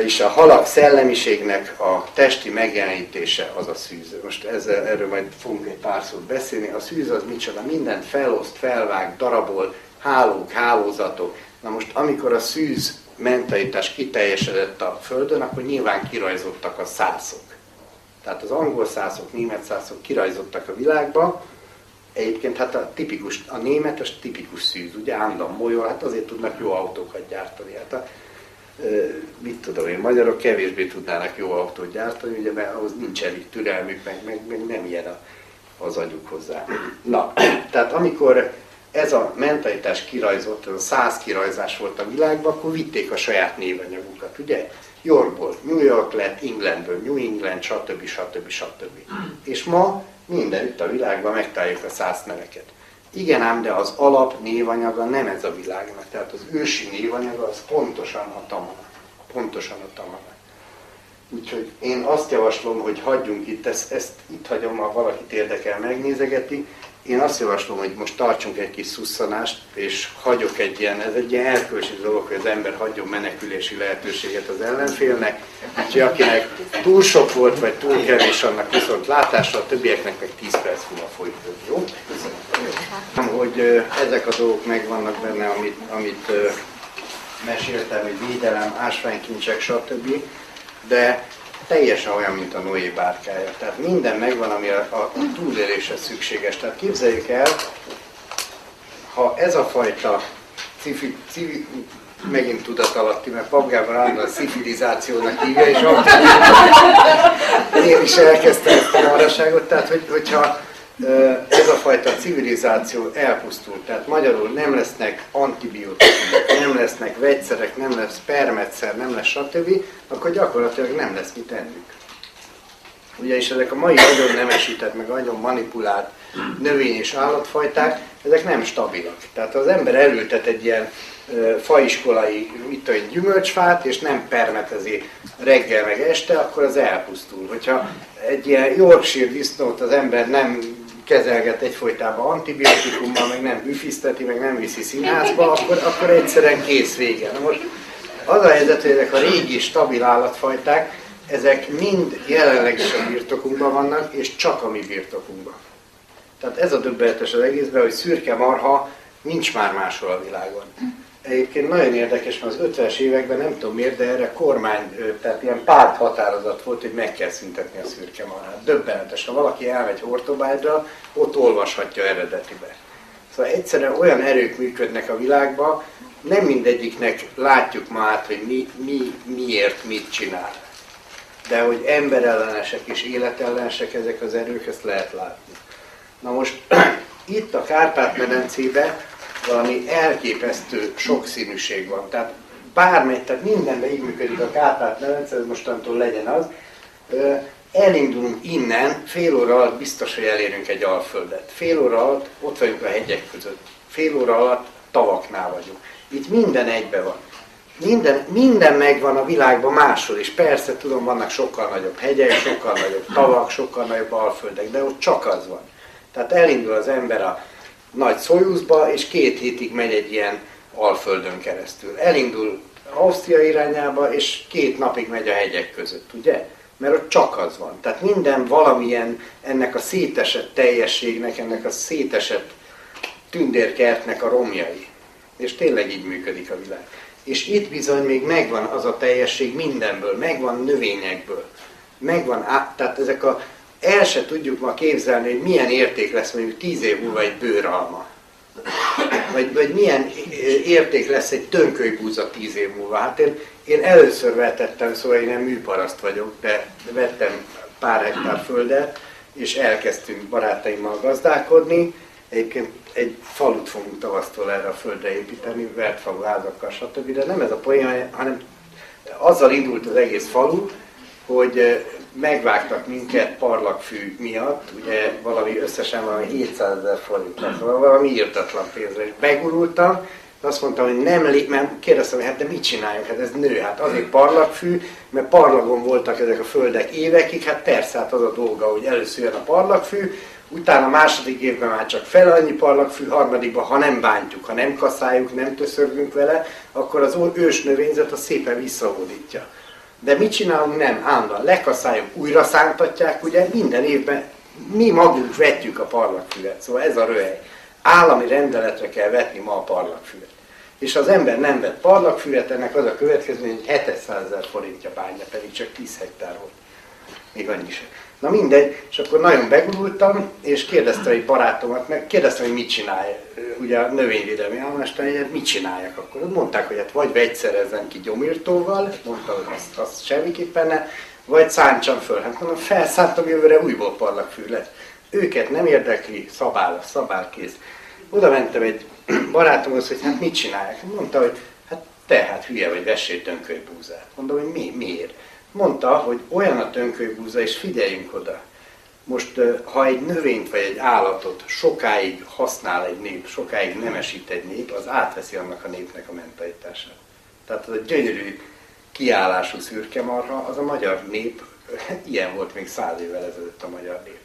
és a halak szellemiségnek a testi megjelenítése az a szűz. Most ezzel, erről majd fogunk egy pár szót beszélni. A szűz az micsoda, mindent feloszt, felvág, darabol, hálók, hálózatok. Na most amikor a szűz mentalitás kiteljesedett a Földön, akkor nyilván kirajzottak a szászok. Tehát az angol szászok, német szászok kirajzottak a világba, Egyébként hát a tipikus, a német az tipikus szűz, ugye állandóan molyol, hát azért tudnak jó autókat gyártani. Hát a, mit tudom én, magyarok kevésbé tudnának jó autót gyártani, ugye, mert ahhoz nincs elég türelmük, meg, meg, meg nem ilyen a, az agyuk hozzá. Na, tehát amikor ez a mentalitás kirajzott, ez a száz kirajzás volt a világban, akkor vitték a saját névanyagukat, ugye? Yorkból New York lett, Englandből New England, stb. stb. stb. És ma mindenütt a világban megtaláljuk a száz neveket. Igen ám, de az alap névanyaga nem ez a világnak. Tehát az ősi névanyaga az pontosan a tamana. Pontosan a tamana. Úgyhogy én azt javaslom, hogy hagyjunk itt, ezt, ezt itt hagyom, ha valakit érdekel, megnézegeti. Én azt javaslom, hogy most tartsunk egy kis szusszanást, és hagyok egy ilyen, ez egy ilyen erkölcsi dolog, hogy az ember hagyjon menekülési lehetőséget az ellenfélnek. Úgyhogy akinek túl sok volt, vagy túl kevés, annak viszont látása, a többieknek meg 10 perc múlva folytatjuk. Jó? Köszönöm. Hogy ezek a dolgok megvannak benne, amit, amit meséltem, hogy védelem, ásványkincsek, stb. De teljesen olyan, mint a Noé bárkája. Tehát minden megvan, ami a, a, túléléshez szükséges. Tehát képzeljük el, ha ez a fajta cifi, civi, megint tudatalatti, mert Pabgában állandóan civilizációnak hívja, és akkor én is elkezdtem ezt a maraságot, tehát hogy, hogyha ez a fajta civilizáció elpusztul, tehát magyarul nem lesznek antibiotikumok, nem lesznek vegyszerek, nem lesz permetszer, nem lesz stb., akkor gyakorlatilag nem lesz mit ennünk. Ugyanis ezek a mai nagyon nemesített, meg nagyon manipulált növény- és állatfajták, ezek nem stabilak. Tehát az ember elültet egy ilyen faiskolai, mit tudom, gyümölcsfát, és nem permetezi reggel meg este, akkor az elpusztul. Hogyha egy ilyen Yorkshire disznót az ember nem kezelget egyfolytában antibiotikummal, meg nem büfiszteti, meg nem viszi színházba, akkor, akkor egyszerűen kész vége. Na most az a helyzet, hogy ezek a régi stabil állatfajták, ezek mind jelenleg is a birtokunkban vannak, és csak a mi birtokunkban. Tehát ez a döbbenetes az egészben, hogy szürke marha nincs már máshol a világon. Egyébként nagyon érdekes, mert az 50-es években nem tudom miért, de erre kormány, tehát ilyen párt határozat volt, hogy meg kell szüntetni a szürke marhát. Döbbenetes. Ha valaki elmegy Hortobágyra, ott olvashatja eredetibe. Szóval egyszerűen olyan erők működnek a világban, nem mindegyiknek látjuk ma át, hogy mi, mi, miért mit csinál. De hogy emberellenesek és életellenesek ezek az erők, ezt lehet látni. Na most itt a Kárpát-medencébe valami elképesztő sokszínűség van. Tehát bármely, tehát mindenben így működik a Kárpát Medence, ez mostantól legyen az. Elindulunk innen, fél óra alatt biztos, hogy elérünk egy alföldet. Fél óra alatt ott vagyunk a hegyek között. Fél óra alatt tavaknál vagyunk. Itt minden egybe van. Minden, minden megvan a világban máshol is. Persze, tudom, vannak sokkal nagyobb hegyek, sokkal nagyobb tavak, sokkal nagyobb alföldek, de ott csak az van. Tehát elindul az ember a nagy Soyuzba, és két hétig megy egy ilyen alföldön keresztül. Elindul Ausztria irányába, és két napig megy a hegyek között, ugye? Mert ott csak az van. Tehát minden valamilyen ennek a szétesett teljességnek, ennek a szétesett tündérkertnek a romjai. És tényleg így működik a világ. És itt bizony még megvan az a teljesség mindenből, megvan növényekből, megvan, át, tehát ezek a, el se tudjuk ma képzelni, hogy milyen érték lesz mondjuk tíz év múlva egy bőralma. Vagy, vagy milyen érték lesz egy tönkölybúza tíz év múlva. Hát én, én először vetettem, szóval én nem műparaszt vagyok, de vettem pár hektár földet, és elkezdtünk barátaimmal gazdálkodni. Egyébként egy falut fogunk tavasztól erre a földre építeni, vertfalu házakkal, stb. De nem ez a poén, hanem azzal indult az egész falu, hogy megvágtak minket parlagfű miatt, ugye valami összesen valami 700 ezer forint, szóval valami írtatlan pénzre, és begurultam, azt mondtam, hogy nem lép, mert kérdeztem, hogy hát de mit csináljuk, hát ez nő, hát azért parlagfű, mert parlagon voltak ezek a földek évekig, hát persze, hát az a dolga, hogy először jön a parlagfű, utána a második évben már csak fel annyi parlagfű, harmadikban, ha nem bántjuk, ha nem kaszáljuk, nem töszörgünk vele, akkor az ős növényzet az szépen visszahódítja. De mit csinálunk? Nem, állandóan lekaszáljuk, újra szántatják, ugye minden évben mi magunk vetjük a parlagfüvet, szóval ez a röhely. Állami rendeletre kell vetni ma a parlagfüvet. És az ember nem vett parlagfüvet, ennek az a következmény, hogy 700 ezer forintja bánja, pedig csak 10 hektár volt. Még annyi sem. Na mindegy, és akkor nagyon begurultam, és kérdezte egy barátomat, meg kérdeztem, hogy mit csinálj, ugye a növényvédelmi államástan, hogy hát mit csináljak akkor. Mondták, hogy hát vagy vegyszerezem ki gyomírtóval, mondta, hogy azt, azt semmiképpen ne, vagy szántsam föl. Hát mondom, felszántam jövőre újból parlagfű lesz. Őket nem érdekli, szabál, szabál kész. Oda mentem egy barátomhoz, hogy hát mit csinálják. Mondta, hogy hát te hát hülye vagy, vessél tönkölybúzát. Mondom, hogy mi, miért? Mondta, hogy olyan a tönkölybúza, és figyeljünk oda. Most, ha egy növényt vagy egy állatot sokáig használ egy nép, sokáig nemesít egy nép, az átveszi annak a népnek a mentalitását. Tehát az a gyönyörű kiállású szürke marha, az a magyar nép, ilyen volt még száz évvel ezelőtt a magyar nép.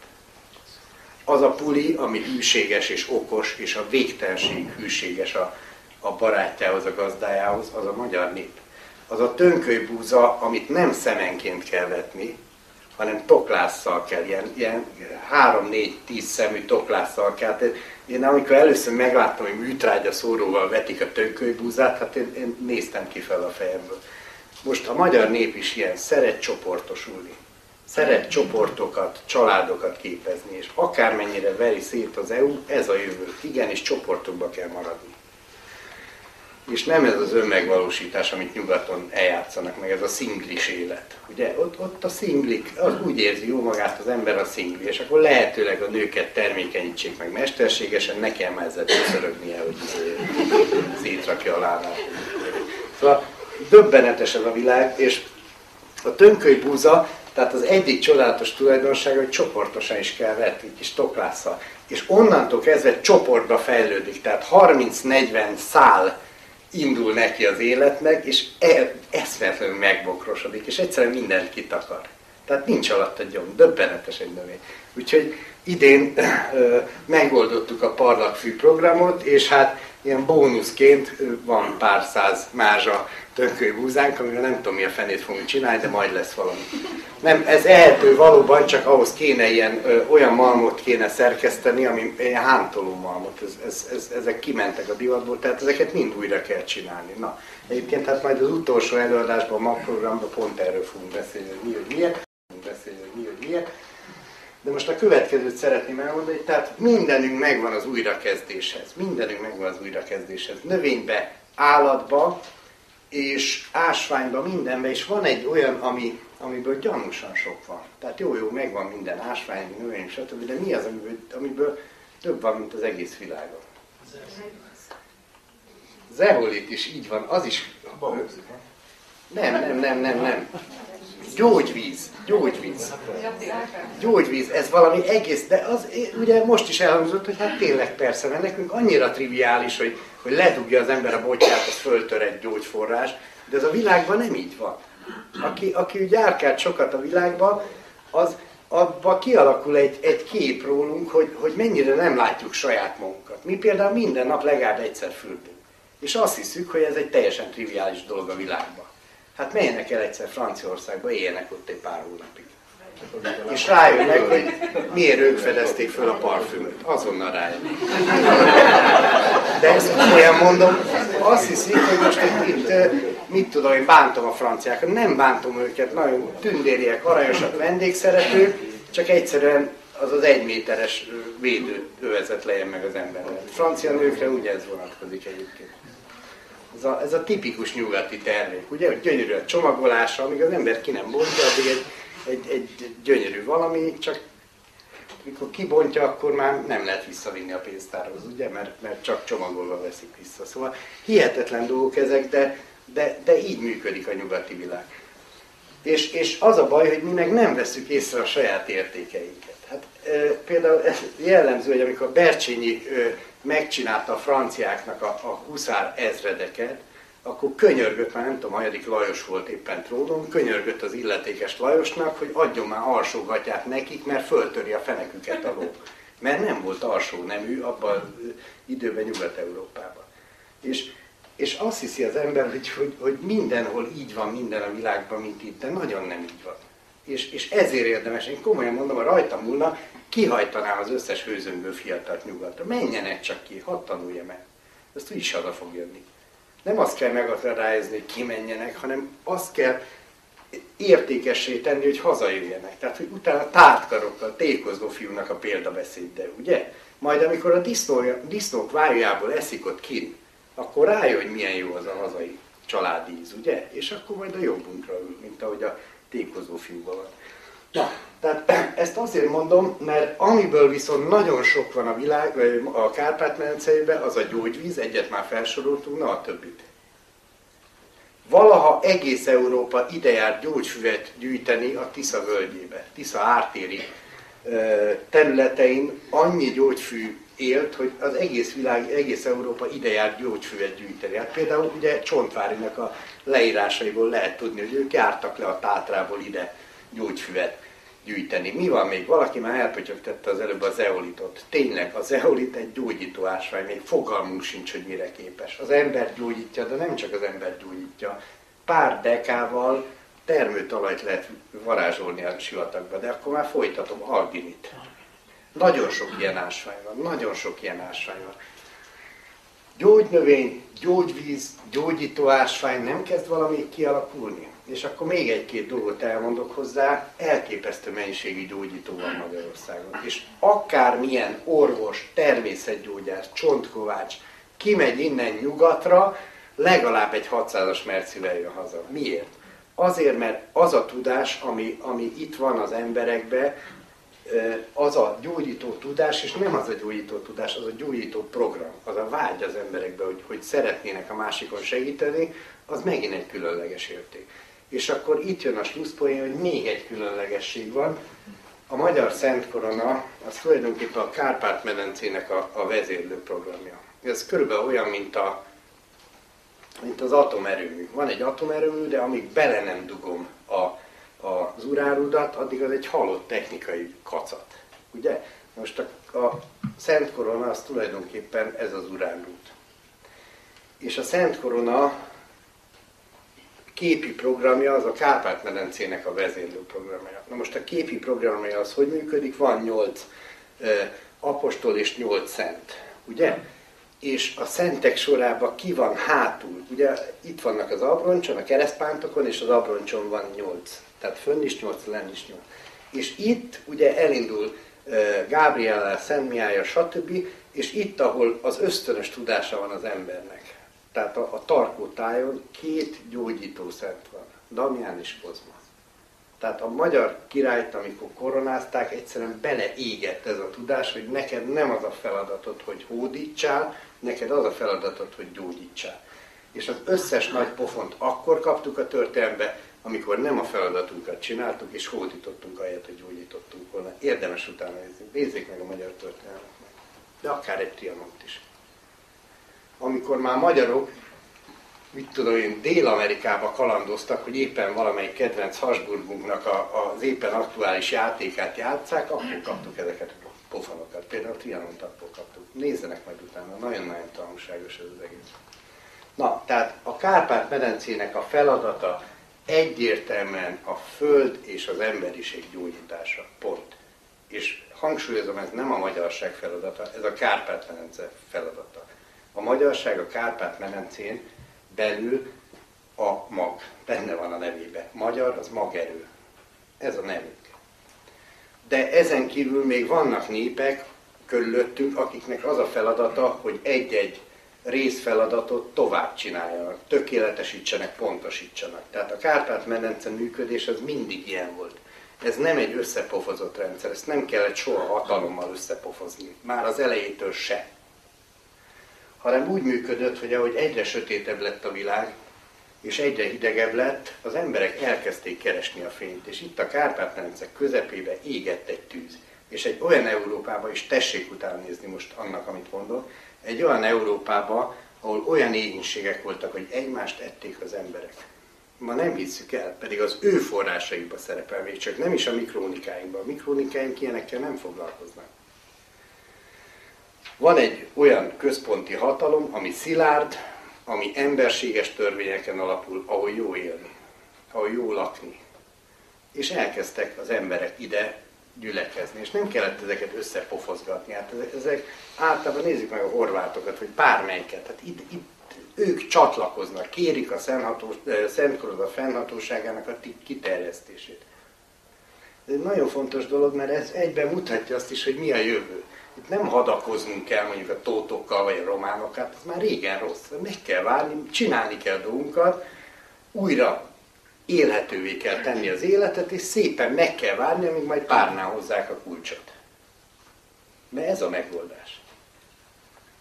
Az a puli, ami hűséges és okos, és a végtelenség hűséges a, a barátjához, a gazdájához, az a magyar nép az a tönkölybúza, amit nem szemenként kell vetni, hanem toklásszal kell, ilyen, ilyen 3-4-10 szemű toklásszal kell. Én amikor először megláttam, hogy műtrágya szóróval vetik a tönkölybúzát, hát én, én néztem ki fel a fejemből. Most a magyar nép is ilyen, szeret csoportosulni. Szeret csoportokat, családokat képezni, és akármennyire veri szét az EU, ez a jövő. Igenis csoportokba kell maradni és nem ez az önmegvalósítás, amit nyugaton eljátszanak meg, ez a szinglis élet. Ugye ott, ott a szinglik, az úgy érzi jó magát az ember a szingli, és akkor lehetőleg a nőket termékenyítsék meg mesterségesen, ne kell ezzel szörögnie, hogy szétrakja alá. Szóval döbbenetes ez a világ, és a tönköly tehát az egyik csodálatos tulajdonsága, hogy csoportosan is kell vetni, kis toklásszal. És onnantól kezdve csoportba fejlődik, tehát 30-40 szál indul neki az életnek, és e, eszmetlenül megbokrosodik, és egyszerűen mindent kitakar. Tehát nincs alatt a gyom, döbbenetes egy növény. Úgyhogy idén ö, megoldottuk a parlagfű programot, és hát ilyen bónuszként van pár száz mázsa tönkölybúzánk, amivel nem tudom mi a fenét fogunk csinálni, de majd lesz valami. Nem, ez ehető valóban, csak ahhoz kéne ilyen, ö, olyan malmot kéne szerkeszteni, ami ilyen hántoló malmot, ez, ez, ez, ezek kimentek a divatból, tehát ezeket mind újra kell csinálni. Na, egyébként hát majd az utolsó előadásban, a magprogramban pont erről fogunk beszélni, hogy mi, hogy miért, fogunk beszélni, hogy mi, hogy miért. De most a következőt szeretném elmondani, tehát mindenünk megvan az újrakezdéshez. Mindenünk megvan az újrakezdéshez. Növénybe, állatba, és ásványban, mindenben, és van egy olyan, ami, amiből gyanúsan sok van. Tehát jó, jó, megvan minden ásvány, növény, stb. De mi az, amiből, amiből több van, mint az egész világon? Zeolit is így van, az is... Nem, nem, nem, nem, nem. Gyógyvíz, gyógyvíz. Gyógyvíz, ez valami egész, de az ugye most is elhangzott, hogy hát tényleg persze, mert nekünk annyira triviális, hogy, hogy ledugja az ember a botját, az föltör egy gyógyforrás, de ez a világban nem így van. Aki, aki járkált sokat a világban, az abban kialakul egy, egy kép rólunk, hogy, hogy mennyire nem látjuk saját magunkat. Mi például minden nap legalább egyszer fürdünk. És azt hiszük, hogy ez egy teljesen triviális dolog a világban. Hát menjenek el egyszer Franciaországba, éljenek ott egy pár hónapig. És rájönnek, hogy miért ők fedezték föl a parfümöt. Azonnal rájönnek. De ezt komolyan mondom, azt hiszik, hogy most itt, itt mit tudom, én bántom a franciákat. Nem bántom őket, nagyon tündériek, aranyosak, vendégszeretők, csak egyszerűen az az egy méteres védőövezet legyen meg az emberrel. Francia nőkre ugye ez vonatkozik egyébként. Ez a, ez a tipikus nyugati termék, ugye, hogy gyönyörű a csomagolása, amíg az ember ki nem bontja, addig egy, egy, egy gyönyörű valami, csak mikor kibontja, akkor már nem lehet visszavinni a pénztárhoz, ugye, mert, mert csak csomagolva veszik vissza. Szóval hihetetlen dolgok ezek, de, de, de így működik a nyugati világ. És, és az a baj, hogy mi meg nem veszük észre a saját értékeinket. Hát e, például ez jellemző, hogy amikor Bercsényi e, megcsinálta a franciáknak a, a huszár ezredeket, akkor könyörgött, már nem tudom, hanyadik Lajos volt éppen trónon, könyörgött az illetékes Lajosnak, hogy adjon már alsógatját nekik, mert föltöri a feneküket a ló. Mert nem volt alsó nemű abban időben Nyugat-Európában. És, és azt hiszi az ember, hogy, hogy, hogy mindenhol így van minden a világban, mint itt, de nagyon nem így van. És, és ezért érdemes, én komolyan mondom, a rajta múlna, kihajtanám az összes hőzöngő fiatalt nyugatra. Menjenek csak ki, hadd tanulja meg. Ezt úgyis haza fog jönni. Nem azt kell megakadályozni, hogy kimenjenek, hanem azt kell értékessé tenni, hogy hazajöjjenek. Tehát, hogy utána tártkarokkal tékozó fiúnak a példabeszéddel, ugye? Majd amikor a disznó, disznók vájójából eszik ott kint, akkor rájön, hogy milyen jó az a hazai családíz, ugye? És akkor majd a jobbunkra ül, mint ahogy a tékozó fiúban van. Na, tehát ezt azért mondom, mert amiből viszont nagyon sok van a világ, a Kárpát-medenceiben, az a gyógyvíz, egyet már felsoroltunk, na a többit. Valaha egész Európa ide járt gyógyfüvet gyűjteni a Tisza völgyébe, Tisza ártéri területein annyi gyógyfű élt, hogy az egész világ, egész Európa ide járt gyógyfüvet gyűjteni. Hát például ugye Csontvárinak a leírásaiból lehet tudni, hogy ők jártak le a Tátrából ide gyógyfüvet gyűjteni. Mi van még? Valaki már elpötyögtette az előbb az eolitot. Tényleg, az eolit egy gyógyító ásvány, még fogalmunk sincs, hogy mire képes. Az ember gyógyítja, de nem csak az ember gyógyítja. Pár dekával termőtalajt lehet varázsolni a sivatagba, de akkor már folytatom alginit. Nagyon sok ilyen ásvány van, nagyon sok ilyen ásvány van. Gyógynövény, gyógyvíz, gyógyító ásvány nem kezd valami kialakulni? És akkor még egy-két dolgot elmondok hozzá, elképesztő mennyiségű gyógyító van Magyarországon. És akármilyen orvos, természetgyógyász, csontkovács kimegy innen nyugatra, legalább egy 600-as mercivel jön haza. Miért? Azért, mert az a tudás, ami, ami itt van az emberekben, az a gyógyító tudás, és nem az a gyógyító tudás, az a gyógyító program, az a vágy az emberekbe, hogy, hogy szeretnének a másikon segíteni, az megint egy különleges érték. És akkor itt jön a slusszpoén, hogy még egy különlegesség van. A Magyar Szent Korona, az tulajdonképpen a Kárpát-medencének a, a vezérlő programja. Ez körülbelül olyan, mint, a, mint az atomerőmű. Van egy atomerőmű, de amíg bele nem dugom a, az urárudat, addig az egy halott technikai kacat. Ugye? Most a, a Szent Korona az tulajdonképpen ez az uránút. És a Szent Korona képi programja az a Kárpát-medencének a vezérlő programja. Na most a képi programja az hogy működik? Van nyolc eh, apostol és nyolc szent, ugye? És a szentek sorában ki van hátul? Ugye itt vannak az abroncson, a keresztpántokon, és az abroncson van nyolc. Tehát fönn is nyolc, lenn is nyolc. És itt ugye elindul eh, Gábriel, Szent Mihály, stb. És itt, ahol az ösztönös tudása van az embernek tehát a, a tarkó tájon két gyógyító szent van, Damián és Kozma. Tehát a magyar királyt, amikor koronázták, egyszerűen beleégett ez a tudás, hogy neked nem az a feladatod, hogy hódítsál, neked az a feladatod, hogy gyógyítsál. És az összes nagy pofont akkor kaptuk a történelembe, amikor nem a feladatunkat csináltuk, és hódítottunk ahelyett, hogy gyógyítottunk volna. Érdemes utána nézni. Nézzék meg a magyar történelmet. De akár egy trianont is. Amikor már magyarok mit tudom én, Dél-Amerikába kalandoztak, hogy éppen valamelyik kedvenc Hasburgunknak a, az éppen aktuális játékát játszák, akkor kaptuk ezeket a pofanokat. Például a Trianont akkor kaptuk. Nézzenek majd utána, nagyon-nagyon tanulságos ez az egész. Na, tehát a Kárpát-medencének a feladata egyértelműen a föld és az emberiség gyógyítása. Pont. És hangsúlyozom, ez nem a magyarság feladata, ez a Kárpát-medence feladata. A magyarság a Kárpát-medencén belül a mag. Benne van a nevébe. Magyar az magerő. Ez a nevünk. De ezen kívül még vannak népek körülöttünk, akiknek az a feladata, hogy egy-egy részfeladatot tovább csináljanak, tökéletesítsenek, pontosítsanak. Tehát a Kárpát-medence működés az mindig ilyen volt. Ez nem egy összepofozott rendszer, ezt nem kellett soha hatalommal összepofozni, már az elejétől se hanem úgy működött, hogy ahogy egyre sötétebb lett a világ, és egyre hidegebb lett, az emberek elkezdték keresni a fényt, és itt a Kárpát-medence közepébe égett egy tűz. És egy olyan Európába, és tessék utána nézni most annak, amit mondok, egy olyan Európába, ahol olyan égénységek voltak, hogy egymást ették az emberek. Ma nem hiszük el, pedig az ő forrásaikba szerepel, még csak nem is a mikrónikáinkban. A mikrónikáink ilyenekkel nem foglalkoznak. Van egy olyan központi hatalom, ami szilárd, ami emberséges törvényeken alapul, ahol jó élni, ahol jó lakni. És elkezdtek az emberek ide gyülekezni, és nem kellett ezeket összepofozgatni. Hát ezek, általában nézzük meg a horvátokat, vagy bármelyiket. Hát itt, itt ők csatlakoznak, kérik a Szent Koroda fennhatóságának a kiterjesztését. Ez egy nagyon fontos dolog, mert ez egyben mutatja azt is, hogy mi a jövő. Itt nem hadakoznunk kell mondjuk a tótokkal vagy a románokkal, hát ez már régen rossz. Meg kell várni, csinálni kell dolgunkat, újra élhetővé kell tenni az életet, és szépen meg kell várni, amíg majd párnál hozzák a kulcsot. Mert ez a megoldás.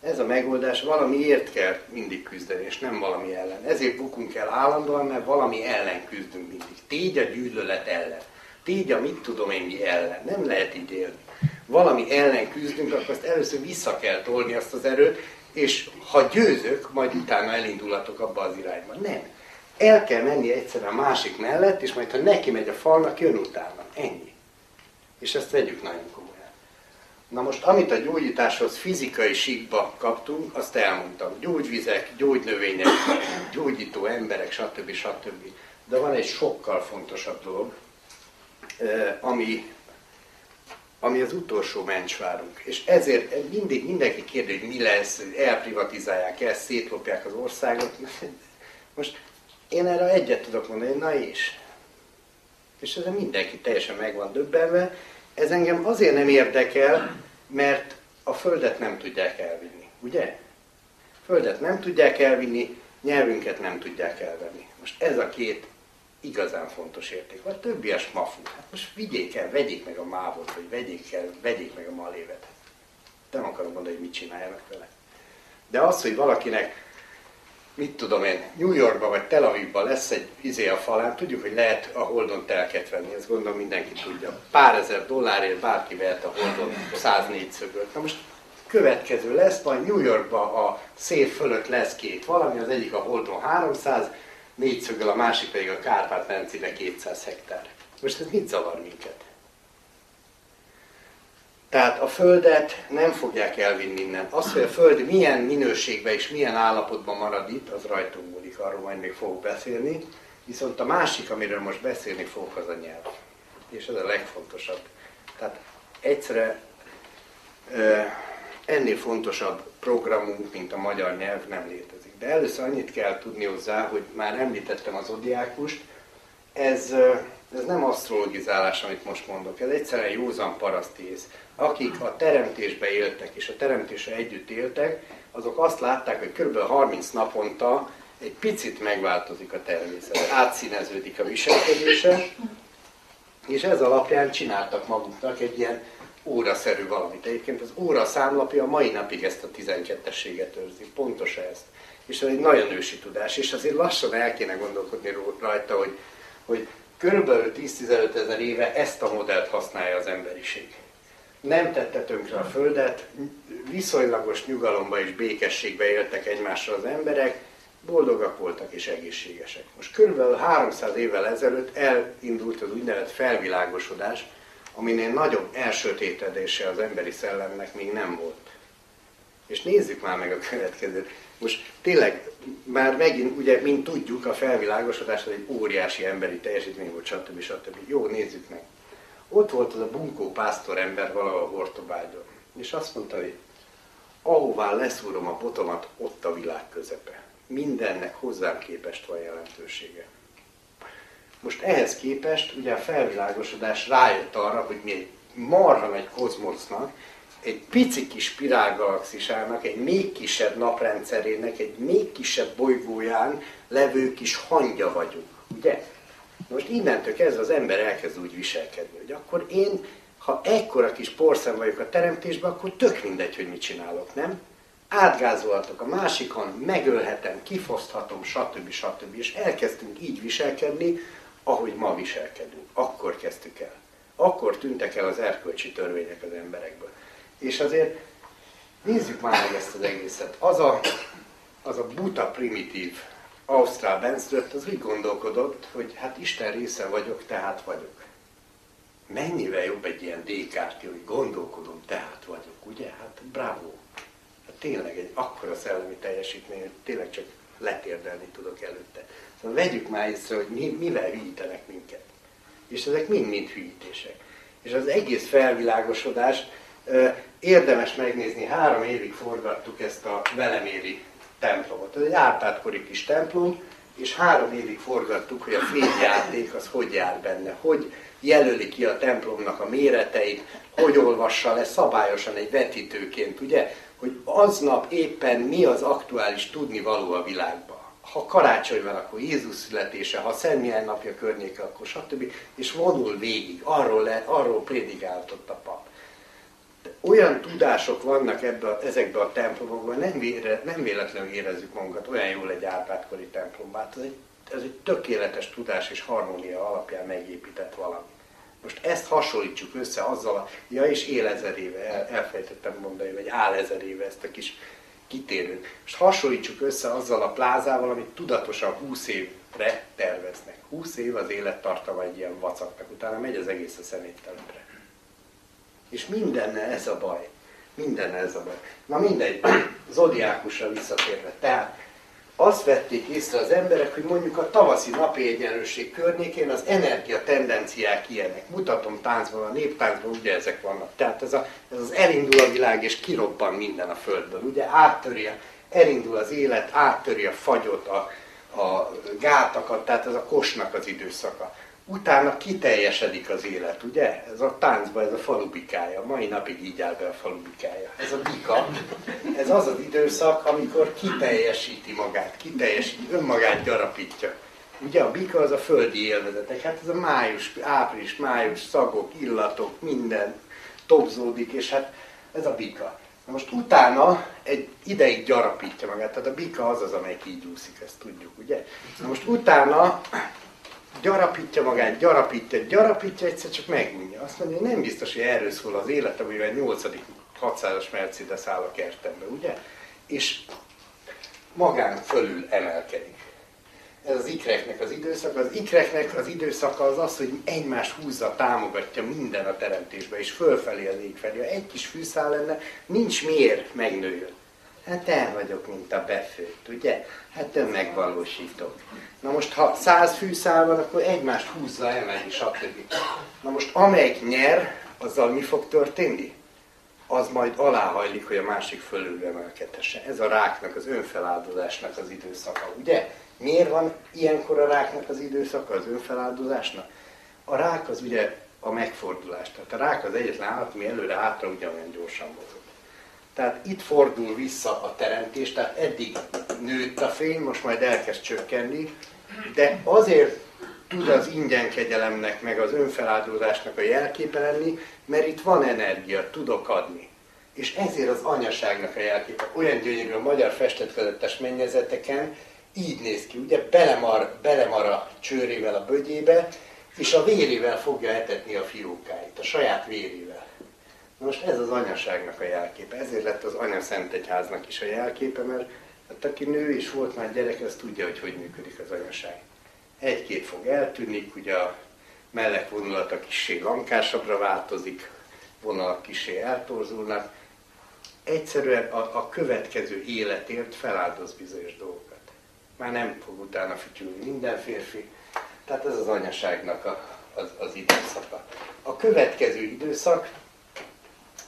Ez a megoldás, valamiért kell mindig küzdeni, és nem valami ellen. Ezért bukunk el állandóan, mert valami ellen küzdünk mindig. Tégy a gyűlölet ellen. Tégy a mit tudom én mi ellen. Nem lehet így élni valami ellen küzdünk, akkor azt először vissza kell tolni azt az erőt, és ha győzök, majd utána elindulatok abba az irányba. Nem. El kell menni egyszerűen a másik mellett, és majd ha neki megy a falnak, jön utána. Ennyi. És ezt vegyük nagyon komolyan. Na most, amit a gyógyításhoz fizikai síkba kaptunk, azt elmondtam. Gyógyvizek, gyógynövények, gyógyító emberek, stb. stb. De van egy sokkal fontosabb dolog, eh, ami ami az utolsó mencsvárunk. És ezért mindig mindenki kérdezi, hogy mi lesz, elprivatizálják ezt, szétlopják az országot. Most én erre egyet tudok mondani, na és? És ezzel mindenki teljesen meg van döbbenve. Ez engem azért nem érdekel, mert a földet nem tudják elvinni, ugye? Földet nem tudják elvinni, nyelvünket nem tudják elvenni. Most ez a két igazán fontos érték. Vagy többi a smafu. Hát most vigyék el, vegyék meg a mávot, vagy vegyék el, vegyék meg a malévet. Nem akarom mondani, hogy mit csináljanak vele. De az, hogy valakinek, mit tudom én, New Yorkban vagy Tel Avivban lesz egy izé a falán, tudjuk, hogy lehet a Holdon telket venni, ezt gondolom mindenki tudja. Pár ezer dollárért bárki vehet a Holdon 104 szögöt. Na most következő lesz, majd New Yorkban a szél fölött lesz két valami, az egyik a Holdon 300, négyszöggel, a másik pedig a Kárpát-medencébe 200 hektár. Most ez mit zavar minket? Tehát a Földet nem fogják elvinni innen. Az, hogy a Föld milyen minőségben és milyen állapotban marad itt, az rajtunk múlik, arról majd még fogok beszélni. Viszont a másik, amiről most beszélni fogok, az a nyelv. És ez a legfontosabb. Tehát egyszerre ennél fontosabb programunk, mint a magyar nyelv nem létezik. De először annyit kell tudni hozzá, hogy már említettem az odiákust, ez, ez nem asztrologizálás, amit most mondok, ez egyszerűen józan parasztész. Akik a teremtésbe éltek és a teremtésre együtt éltek, azok azt látták, hogy kb. 30 naponta egy picit megváltozik a természet, átszíneződik a viselkedése, És ez alapján csináltak maguknak egy ilyen óraszerű valamit. Egyébként az óra számlapja a mai napig ezt a 12-ességet őrzi, pontosan ezt. És ez egy nagyon ősi tudás, és azért lassan el kéne gondolkodni rajta, hogy, hogy körülbelül 10-15 ezer éve ezt a modellt használja az emberiség. Nem tette tönkre a Földet, viszonylagos nyugalomba és békességbe éltek egymással az emberek, boldogak voltak és egészségesek. Most körülbelül 300 évvel ezelőtt elindult az úgynevezett felvilágosodás, aminél nagyobb elsötétedése az emberi szellemnek még nem volt. És nézzük már meg a következőt. Most tényleg, már megint, ugye, mint tudjuk, a felvilágosodás egy óriási emberi teljesítmény volt, stb. stb. Jó, nézzük meg. Ott volt az a bunkó pásztor ember valahol Hortobágyon. És azt mondta, hogy ahová leszúrom a botomat, ott a világ közepe. Mindennek hozzám képest van jelentősége. Most ehhez képest ugye a felvilágosodás rájött arra, hogy mi egy marha nagy kozmosznak, egy pici kis spirálgalaxisának, egy még kisebb naprendszerének, egy még kisebb bolygóján levő kis hangja vagyunk. Ugye? Most innentől kezdve az ember elkezd úgy viselkedni, hogy akkor én, ha ekkora kis porszem vagyok a teremtésben, akkor tök mindegy, hogy mit csinálok, nem? Átgázolhatok a másikon, megölhetem, kifoszthatom, stb. stb. És elkezdtünk így viselkedni, ahogy ma viselkedünk. Akkor kezdtük el. Akkor tűntek el az erkölcsi törvények az emberekből. És azért nézzük már meg ezt az egészet. Az a, az a buta primitív Ausztrál benszülött, az úgy gondolkodott, hogy hát Isten része vagyok, tehát vagyok. Mennyivel jobb egy ilyen Descartes, hogy gondolkodom, tehát vagyok, ugye? Hát bravo. Hát tényleg egy akkora szellemi teljesítmény, hogy tényleg csak letérdelni tudok előtte. Szóval vegyük már észre, hogy mi, mivel hűítenek minket. És ezek mind-mind hűítések. És az egész felvilágosodás érdemes megnézni, három évig forgattuk ezt a Veleméri templomot. Ez egy árpádkori kis templom, és három évig forgattuk, hogy a fényjáték az hogy jár benne, hogy jelöli ki a templomnak a méreteit, hogy olvassa le szabályosan egy vetítőként, ugye, hogy aznap éppen mi az aktuális tudnivaló a világban. Ha karácsony van, akkor Jézus születése, ha Szent napja környéke, akkor stb. És vonul végig, arról, le, arról prédikáltott a pap olyan tudások vannak ebbe, ezekben a templomokban, nem, vére, nem véletlenül érezzük magunkat olyan jól egy árpádkori templomban. Hát ez egy, ez egy tökéletes tudás és harmónia alapján megépített valami. Most ezt hasonlítsuk össze azzal a, ja és él ezer éve, el, elfelejtettem mondani, vagy áll ezer éve ezt a kis kitérőt. Most hasonlítsuk össze azzal a plázával, amit tudatosan 20 évre terveznek. 20 év az élettartama egy ilyen vacaknak, utána megy az egész a szeméttelepre. És mindennel ez a baj. Mindennel ez a baj. Na mindegy, zodiákusra visszatérve. Tehát azt vették észre az emberek, hogy mondjuk a tavaszi napi egyenlőség környékén az energia tendenciák ilyenek. Mutatom táncban, a néptáncban ugye ezek vannak. Tehát ez, a, ez az elindul a világ és kirobban minden a földből. Ugye áttöri, elindul az élet, áttöri a fagyot, a, a gátakat, tehát ez a kosnak az időszaka utána kiteljesedik az élet, ugye? Ez a táncban, ez a falubikája, mai napig így áll be a falubikája. Ez a bika, ez az az időszak, amikor kiteljesíti magát, kiteljesíti, önmagát gyarapítja. Ugye a bika az a földi élvezetek, hát ez a május, április, május, szagok, illatok, minden topzódik, és hát ez a bika. Na most utána egy ideig gyarapítja magát, tehát a bika az az, amelyik így úszik, ezt tudjuk, ugye? Na most utána gyarapítja magát, gyarapítja, gyarapítja, egyszer csak megunja. Azt mondja, hogy nem biztos, hogy erről szól az életem, hogy egy 8. 600-as Mercedes áll a kertembe, ugye? És magán fölül emelkedik. Ez az ikreknek az időszaka. Az ikreknek az időszaka az az, hogy egymást húzza, támogatja minden a teremtésbe, és fölfelé az ég felé. Egy kis fűszál lenne, nincs miért megnőjön. Hát el vagyok, mint a befőtt, ugye? Hát önmegvalósítok. Na most, ha száz fűszál van, akkor egymást húzza, emeli, stb. Na most, amelyik nyer, azzal mi fog történni? Az majd aláhajlik, hogy a másik fölül emelkedhesse. Ez a ráknak, az önfeláldozásnak az időszaka, ugye? Miért van ilyenkor a ráknak az időszaka, az önfeláldozásnak? A rák az ugye a megfordulás. Tehát a rák az egyetlen állat, ami előre hátra ugyanolyan gyorsan mozog. Tehát itt fordul vissza a teremtés, tehát eddig nőtt a fény, most majd elkezd csökkenni, de azért tud az ingyen kegyelemnek, meg az önfeláldozásnak a jelképe lenni, mert itt van energia, tudok adni. És ezért az anyaságnak a jelképe. Olyan gyönyörű a magyar festetkezetes mennyezeteken, így néz ki, ugye belemar, belemar a csőrével a bögyébe, és a vérével fogja etetni a fiókáit, a saját vérével. Most ez az anyaságnak a jelképe, ezért lett az Anya Szent Egyháznak is a jelképe, mert hát aki nő és volt már gyerek, az tudja, hogy hogy működik az anyaság. Egy-két fog eltűnik, ugye a mellek vonulata kissé lankásabbra változik, vonalak kissé eltorzulnak. Egyszerűen a, a következő életért feláldoz bizonyos dolgokat. Már nem fog utána fütyülni minden férfi. Tehát ez az anyaságnak a, az, az időszaka. A következő időszak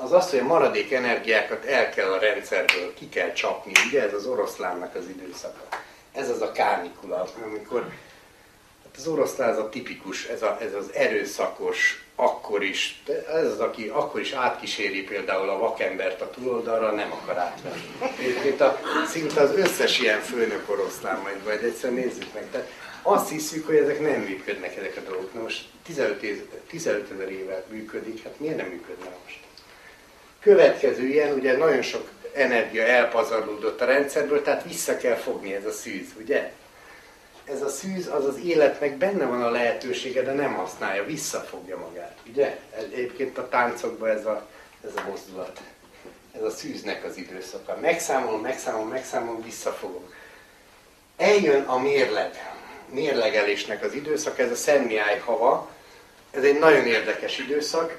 az az, hogy a maradék energiákat el kell a rendszerből, ki kell csapni, ugye ez az oroszlánnak az időszaka. Ez az a kánikula, amikor hát az oroszlán az a tipikus, ez, a, ez az erőszakos, akkor is, ez az, aki akkor is átkíséri például a vakembert a túloldalra, nem akar átvenni. Egyébként a, szinte az összes ilyen főnök oroszlán majd, vagy egyszer nézzük meg. Tehát azt hiszük, hogy ezek nem működnek ezek a dolgok. Na most 15, év, 15 ezer éve működik, hát miért nem működne most? Következő ilyen, ugye nagyon sok energia elpazarlódott a rendszerből, tehát vissza kell fogni ez a szűz, ugye? Ez a szűz, az az életnek benne van a lehetősége, de nem használja, visszafogja magát, ugye? Egyébként a táncokban ez a, ez a mozdulat, ez a szűznek az időszaka. Megszámolom, megszámolom, megszámolom, visszafogom. Eljön a mérleg, mérlegelésnek az időszak, ez a Szentmiály hava, ez egy nagyon érdekes időszak.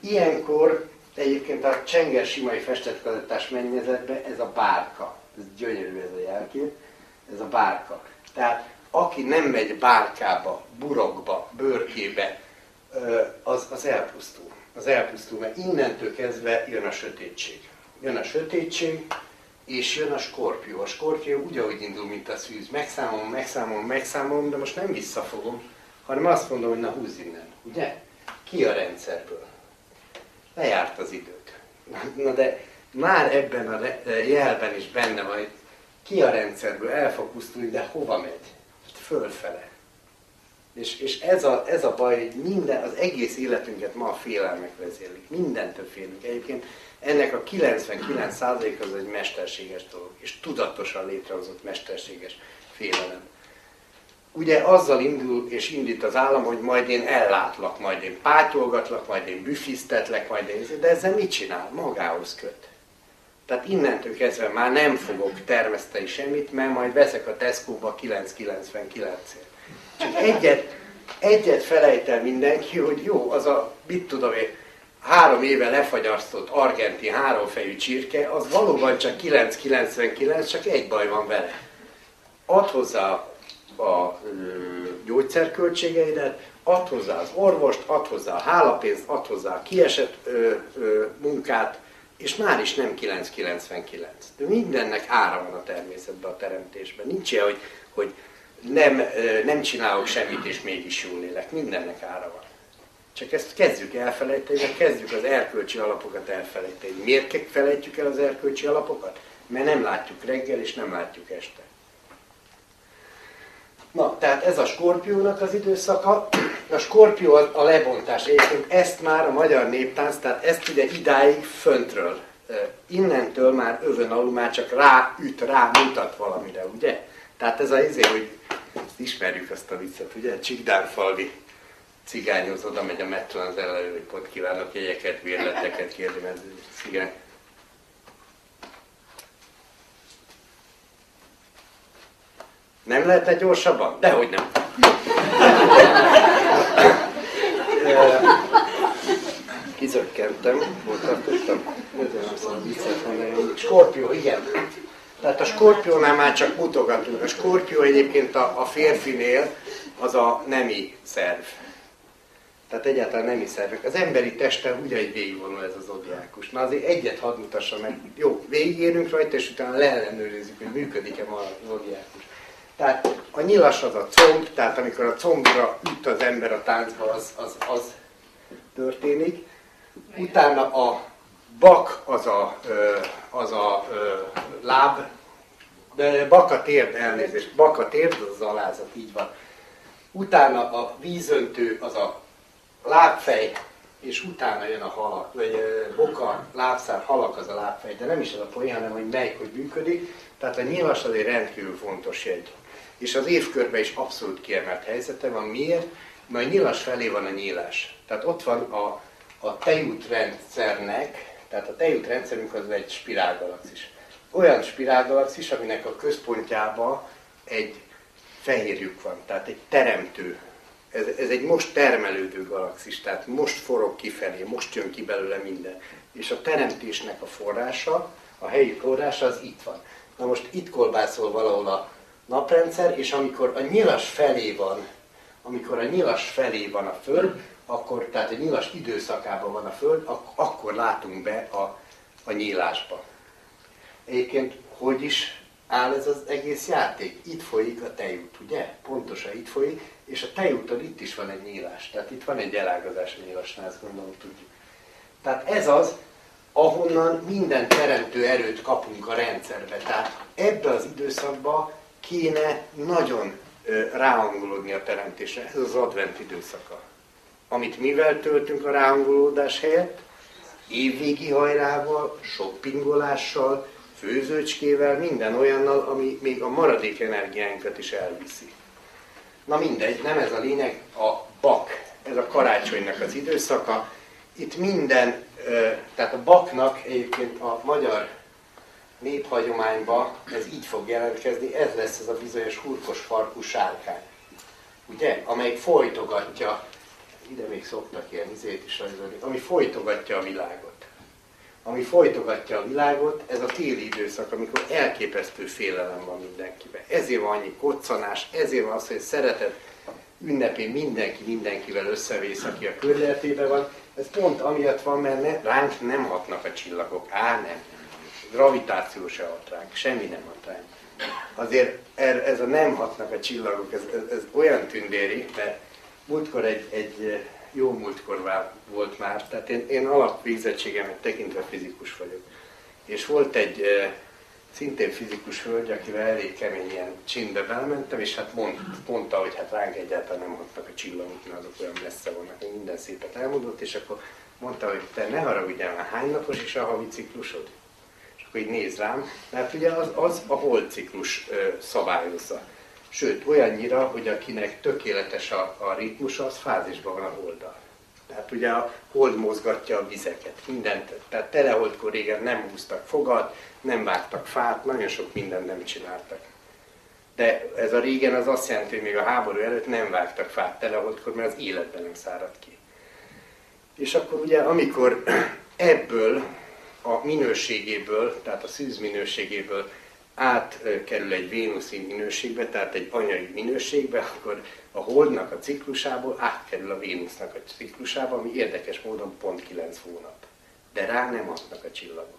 Ilyenkor Egyébként a Csenger Simai festetkazettás mennyezetben ez a bárka. Ez gyönyörű ez a jelkép. Ez a bárka. Tehát aki nem megy bárkába, burokba, bőrkébe, az, az elpusztul. Az elpusztul, mert innentől kezdve jön a sötétség. Jön a sötétség, és jön a skorpió. A skorpió ugyanúgy indul, mint a szűz. Megszámolom, megszámolom, megszámolom, de most nem visszafogom, hanem azt mondom, hogy na húzz innen. Ugye? Ki a rendszerből? Lejárt az idők. Na de már ebben a jelben is benne van, hogy ki a rendszerből el fog pusztulni, de hova megy? Fölfele. És, és ez, a, ez a baj, hogy minden, az egész életünket ma a félelmek vezérlik. Mindentől félünk. Egyébként ennek a 99% az egy mesterséges dolog, és tudatosan létrehozott mesterséges félelem ugye azzal indul és indít az állam, hogy majd én ellátlak, majd én pátyolgatlak, majd én büfisztetlek, majd én... De ezzel mit csinál? Magához köt. Tehát innentől kezdve már nem fogok termeszteni semmit, mert majd veszek a Tesco-ba 9,99-ért. Csak egyet, egyet felejtel mindenki, hogy jó, az a, mit tudom én, három éve lefagyasztott argentin háromfejű csirke, az valóban csak 9,99, csak egy baj van vele. Ad hozzá a gyógyszerköltségeidet, add hozzá az orvost, add hozzá a hálapénzt, add hozzá a kiesett ö, ö, munkát, és már is nem 999. De mindennek ára van a természetben, a teremtésben. Nincs ilyen, hogy, hogy nem, nem csinálok semmit, és mégis jól élek. Mindennek ára van. Csak ezt kezdjük elfelejteni, mert kezdjük az erkölcsi alapokat elfelejteni. Miért felejtjük el az erkölcsi alapokat? Mert nem látjuk reggel, és nem látjuk este. Na, tehát ez a skorpiónak az időszaka. A skorpió a lebontás. Egyébként ezt már a magyar néptánc, tehát ezt ugye idáig föntről. Innentől már övön alul már csak rá üt, rá mutat valamire, ugye? Tehát ez az izé, hogy ismerjük azt a viccet, ugye? Csigdánfalvi cigányhoz oda megy a metrón az ellenőr, hogy pont kívánok jegyeket, bérleteket kérni, mert cigány Nem lehetne gyorsabban? Dehogy nem. Kizökkentem, hol tartottam? Skorpió, igen. Tehát a skorpiónál már csak mutogatunk. A skorpió egyébként a, a férfinél az a nemi szerv. Tehát egyáltalán nemi szervek. Az emberi testen ugyanígy végigvonul ez az odiákus. Na azért egyet hadd mutassa meg. Jó, végigérünk rajta, és utána leellenőrizzük, hogy működik-e ma az odiákus. Tehát a nyilas az a comb, tehát amikor a combra üt az ember a táncba, az, az, az történik. Utána a bak az a, az a láb, de bak a térd, elnézést, bak a térd, az az alázat, így van. utána a vízöntő az a lábfej, és utána jön a halak, vagy boka, lábszár, halak az a lábfej, de nem is ez a poén, hanem hogy melyik hogy működik. Tehát a nyilas az egy rendkívül fontos jegy. És az évkörben is abszolút kiemelt helyzete van. Miért? Mert a nyilas felé van a nyílás. Tehát ott van a, a tejútrendszernek, tehát a tejútrendszerünk az egy spirálgalaxis. Olyan spirálgalaxis, aminek a központjában egy fehérjük van, tehát egy teremtő. Ez, ez egy most termelődő galaxis, tehát most forog kifelé, most jön ki belőle minden. És a teremtésnek a forrása, a helyi forrása az itt van. Na most itt kolbászol valahol a naprendszer, és amikor a nyilas felé van, amikor a nyilas felé van a Föld, akkor, tehát a nyilas időszakában van a Föld, ak- akkor látunk be a, a nyílásba. Egyébként hogy is áll ez az egész játék? Itt folyik a tejút, ugye? Pontosan itt folyik, és a tejúton itt is van egy nyílás. Tehát itt van egy elágazás a nyílasnál, ezt gondolom tudjuk. Tehát ez az, ahonnan minden teremtő erőt kapunk a rendszerbe. Tehát ebbe az időszakba kéne nagyon ráhangolódni a teremtésre. Ez az advent időszaka. Amit mivel töltünk a ráhangolódás helyett? Évvégi hajrával, shoppingolással, főzőcskével, minden olyannal, ami még a maradék energiánkat is elviszi. Na mindegy, nem ez a lényeg, a bak, ez a karácsonynak az időszaka. Itt minden, tehát a baknak egyébként a magyar néphagyományban ez így fog jelentkezni, ez lesz ez a bizonyos hurkos farkú sárkány. Ugye? Amelyik folytogatja, ide még szoktak ilyen izét is rajzolni, ami folytogatja a világot. Ami folytogatja a világot, ez a téli időszak, amikor elképesztő félelem van mindenkiben. Ezért van annyi koccanás, ezért van az, hogy szeretet ünnepén mindenki mindenkivel összevész, aki a környezetében van. Ez pont amiatt van, mert ne, ránk nem hatnak a csillagok. Á, nem. Gravitáció se hat ránk, semmi nem hat ránk. Azért er- ez a nem hatnak a csillagok, ez, ez, ez olyan tündéri, mert múltkor egy, egy jó múltkor volt már, tehát én, én alapvégzettségemet tekintve fizikus vagyok. És volt egy eh, szintén fizikus hölgy, akivel elég ilyen csindbe belmentem, és hát mond, mondta, hogy hát ránk egyáltalán nem hatnak a csillagok, mert azok olyan messze vannak, minden szépet elmondott, és akkor mondta, hogy te ne haragudjál már, hány napos is a havi ciklusod? Akkor így néz rám, mert ugye az, az a holdciklus ö, szabályozza. Sőt, olyannyira, hogy akinek tökéletes a, a ritmus, az fázisban van a holddal. Tehát ugye a hold mozgatja a vizeket, mindent. Tehát teleholdkor régen nem húztak fogat, nem vágtak fát, nagyon sok mindent nem csináltak. De ez a régen az azt jelenti, hogy még a háború előtt nem vágtak fát teleholdkor, mert az életben nem száradt ki. És akkor ugye, amikor ebből a minőségéből, tehát a szűz minőségéből átkerül egy vénuszi minőségbe, tehát egy anyai minőségbe, akkor a holdnak a ciklusából átkerül a Vénusznak a ciklusába, ami érdekes módon pont 9 hónap. De rá nem adnak a csillagok.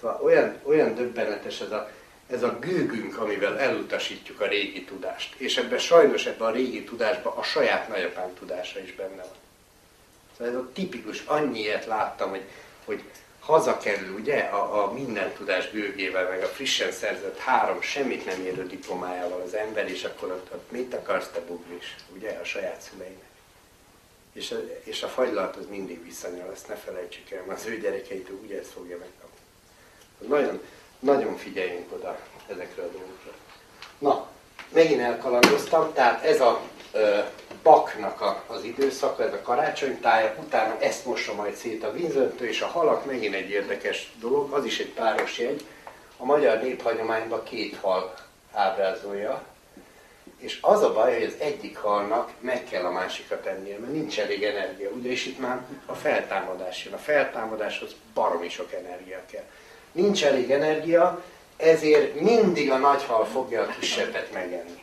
Szóval olyan, olyan döbbenetes ez a, ez a gőgünk, amivel elutasítjuk a régi tudást. És ebben sajnos ebben a régi tudásban a saját nagyapám tudása is benne van. Szóval ez a tipikus, annyi láttam, hogy, hogy hazakerül ugye a, a minden tudás gőgével, meg a frissen szerzett három semmit nem érő diplomájával az ember, és akkor ott, ott mit akarsz te bugris, ugye, a saját szüleinek. És a, és a fagylalt az mindig visszanyal, ezt ne felejtsük el, mert az ő gyerekeitől ugye ezt fogja megkapni. Nagyon, nagyon figyeljünk oda ezekre a dolgokra. Na, megint elkalandoztam, tehát ez a ö, baknak a, az időszaka, ez a karácsonytája, utána ezt mossa majd szét a vízöntő, és a halak megint egy érdekes dolog, az is egy páros jegy. A magyar néphagyományban két hal ábrázolja, és az a baj, hogy az egyik halnak meg kell a másikat ennie, mert nincs elég energia. Ugye, és itt már a feltámadás jön. A feltámadáshoz baromi sok energia kell. Nincs elég energia, ezért mindig a nagy hal fogja a kisebbet megenni.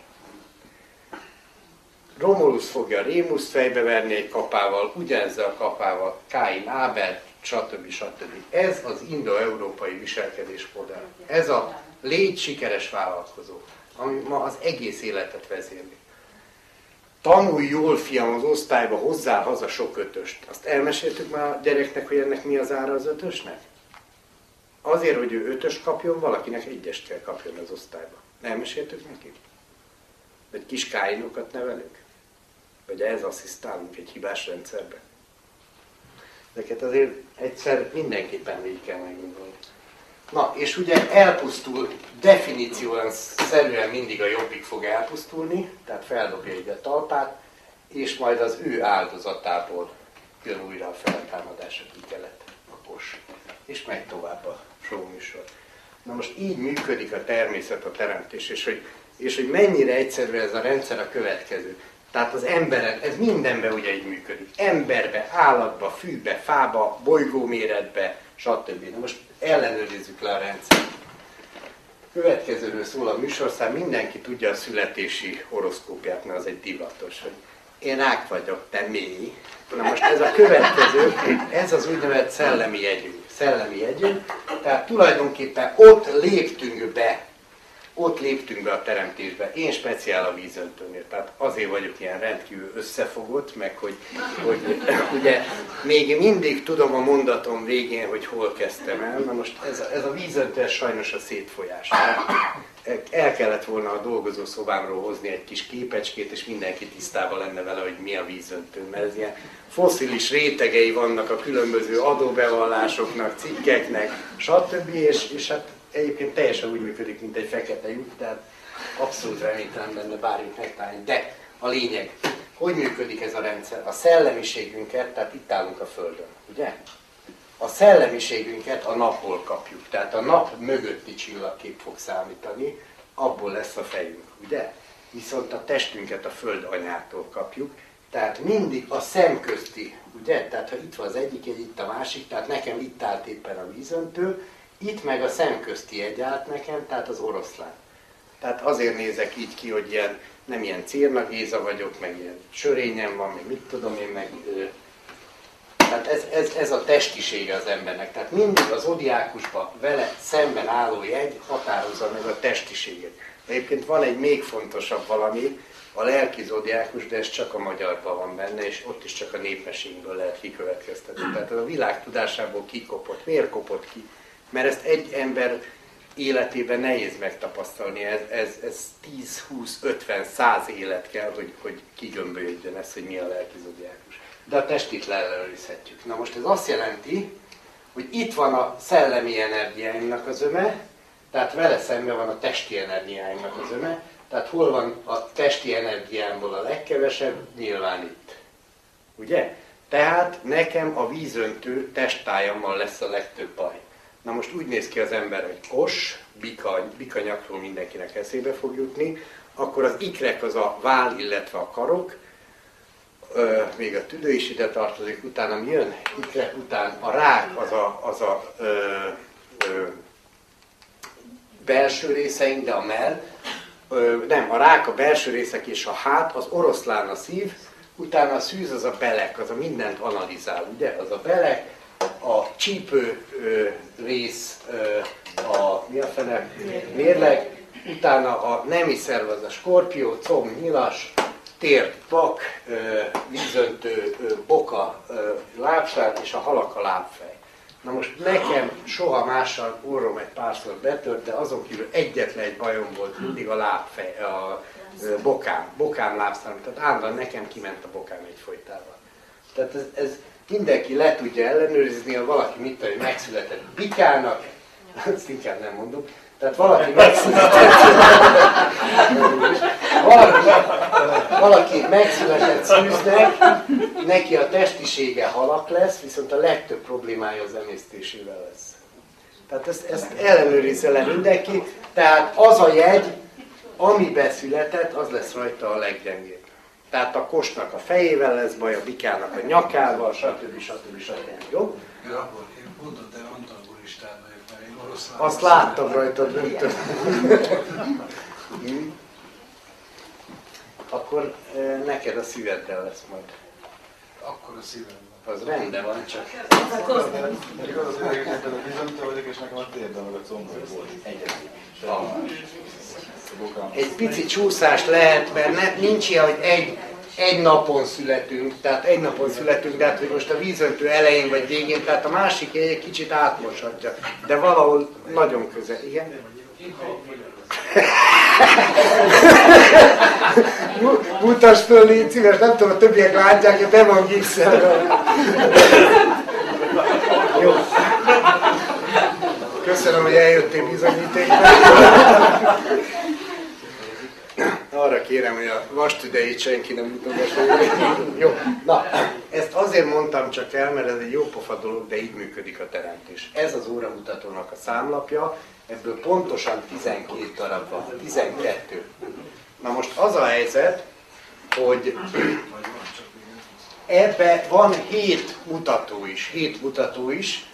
Romulus fogja Rémuszt fejbeverni egy kapával, ugyanezzel a kapával Káin Ábel, stb. stb. Ez az indo-európai viselkedésmodell. Ez a légy sikeres vállalkozó, ami ma az egész életet vezérli. Tanulj jól, fiam, az osztályba, hozzá haza sok ötöst. Azt elmeséltük már a gyereknek, hogy ennek mi az ára az ötösnek? Azért, hogy ő ötös kapjon, valakinek egyest kell kapjon az osztályba. Elmeséltük neki? Vagy kis káinokat nevelünk? Vagy ez asszisztálunk egy hibás rendszerbe? Ezeket azért egyszer mindenképpen végig kell meggondolni. Na, és ugye elpusztul, definícióan szerűen mindig a jobbik fog elpusztulni, tehát feldobja egy a talpát, és majd az ő áldozatából jön újra a feltámadás, aki kelet, kos. És megy tovább a showműsor. Na most így működik a természet, a teremtés, és hogy, és hogy mennyire egyszerű ez a rendszer a következő. Tehát az emberen, ez mindenben ugye így működik. Emberbe, állatba, fűbe, fába, bolygóméretbe, stb. Na most ellenőrizzük le a rendszert. Következőről szól a műsorszám, mindenki tudja a születési horoszkópját, mert az egy divatos, hogy én rák vagyok, te mi? Na most ez a következő, ez az úgynevezett szellemi jegyünk. Szellemi jegyünk, tehát tulajdonképpen ott léptünk be ott léptünk be a teremtésbe. Én speciál a vízöntőnél, tehát azért vagyok ilyen rendkívül összefogott, meg hogy, hogy ugye még mindig tudom a mondatom végén, hogy hol kezdtem el. Na most ez a, ez a vízöntő, ez sajnos a szétfolyás. El kellett volna a dolgozó szobámról hozni egy kis képecskét, és mindenki tisztában lenne vele, hogy mi a vízöntő, mert ez ilyen foszilis rétegei vannak a különböző adóbevallásoknak, cikkeknek, stb. És, és hát egyébként teljesen úgy működik, mint egy fekete lyuk, tehát abszolút reménytelen benne bármit megtalálni. De a lényeg, hogy működik ez a rendszer? A szellemiségünket, tehát itt állunk a Földön, ugye? A szellemiségünket a napból kapjuk, tehát a nap mögötti csillagkép fog számítani, abból lesz a fejünk, ugye? Viszont a testünket a Föld anyától kapjuk, tehát mindig a szemközti, ugye? Tehát ha itt van az egyik, egy itt a másik, tehát nekem itt állt éppen a vízöntő, itt meg a szemközti egy állt nekem, tehát az oroszlán. Tehát azért nézek így ki, hogy ilyen, nem ilyen Círna Géza vagyok, meg ilyen sörényem van, meg mit tudom én, meg... Tehát ez, ez, ez a testisége az embernek. Tehát mindig az odiákusban vele szemben álló jegy határozza meg a testiséget. Egyébként van egy még fontosabb valami, a lelki zodiákus, de ez csak a magyarban van benne, és ott is csak a népességből lehet kikövetkeztetni. Tehát a világ tudásából kikopott. Miért kopott ki? Mert ezt egy ember életében nehéz megtapasztalni, ez, ez, ez 10, 20, 50, 100 élet kell, hogy, hogy kigömbölyödjön ez, hogy mi a lelki zodiákus. De a testit leellenőrizhetjük. Na most ez azt jelenti, hogy itt van a szellemi energiáinknak az öme, tehát vele szemben van a testi energiáinknak az öme, tehát hol van a testi energiámból a legkevesebb? Nyilván itt. Ugye? Tehát nekem a vízöntő testájammal lesz a legtöbb baj. Na most úgy néz ki az ember, hogy kos, bika, bika nyakról mindenkinek eszébe fog jutni, akkor az ikrek az a vál, illetve a karok, ö, még a tüdő is ide tartozik, utána mi jön? Ikrek után a rák az a, az a ö, ö, belső részeink, de a mell, ö, nem, a rák a belső részek és a hát, az oroszlán a szív, utána a szűz az a belek, az a mindent analizál, ugye? Az a belek, a csípő rész, a mi a fene, mérleg, utána a nemi szerv az a skorpió, comb, nyilas, tér, pak, ö, vízöntő, boka, lábsár, és a halak a lábfej. Na most nekem soha mással orrom egy párszor betört, de azon kívül egyetlen egy bajom volt, mindig a lábfej, a bokám, bokám lábszám, tehát állandóan nekem kiment a bokám egy folytával. Tehát ez, ez mindenki le tudja ellenőrizni, ha valaki mit tudom, megszületett bikának, azt inkább nem mondom, tehát valaki megszületett, valaki, valaki megszületett szűznek, neki a testisége halak lesz, viszont a legtöbb problémája az emésztésével lesz. Tehát ezt, ezt ellenőrizze le mindenki, tehát az a jegy, ami beszületett, az lesz rajta a leggyengébb. Tehát a kosnak a fejével lesz baj, a bikának a nyakával, stb. stb. stb. Jó? Ja, én pont a te antagonistán vagyok, mert én oroszlán. Azt láttam rajta döntő. Akkor e, neked a szíveddel lesz majd. Akkor a szívem van. Az rendben van, csak Még az idegesített, a bizonyító vagyok, és nekem a térdem meg a combom volt. egyedül. Egy pici csúszás lehet, mert ne, nincs ilyen, hogy egy, egy napon születünk, tehát egy napon születünk, de hát, hogy most a vízöntő elején vagy végén, tehát a másik egy kicsit átmoshatja, de valahol nagyon közel, igen? Mu- Mutasd föl, légy szíves, nem tudom, a többiek látják, hogy be van. Jó. Köszönöm, hogy eljöttél bizonyítékra. Arra kérem, hogy a vastüdeit senki nem mutogasson. Jó, na, ezt azért mondtam csak el, mert ez egy jó pofa dolog, de így működik a teremtés. Ez az óramutatónak a számlapja, ebből pontosan 12 darab van, 12. Na most az a helyzet, hogy ebbe van 7 mutató is, 7 mutató is,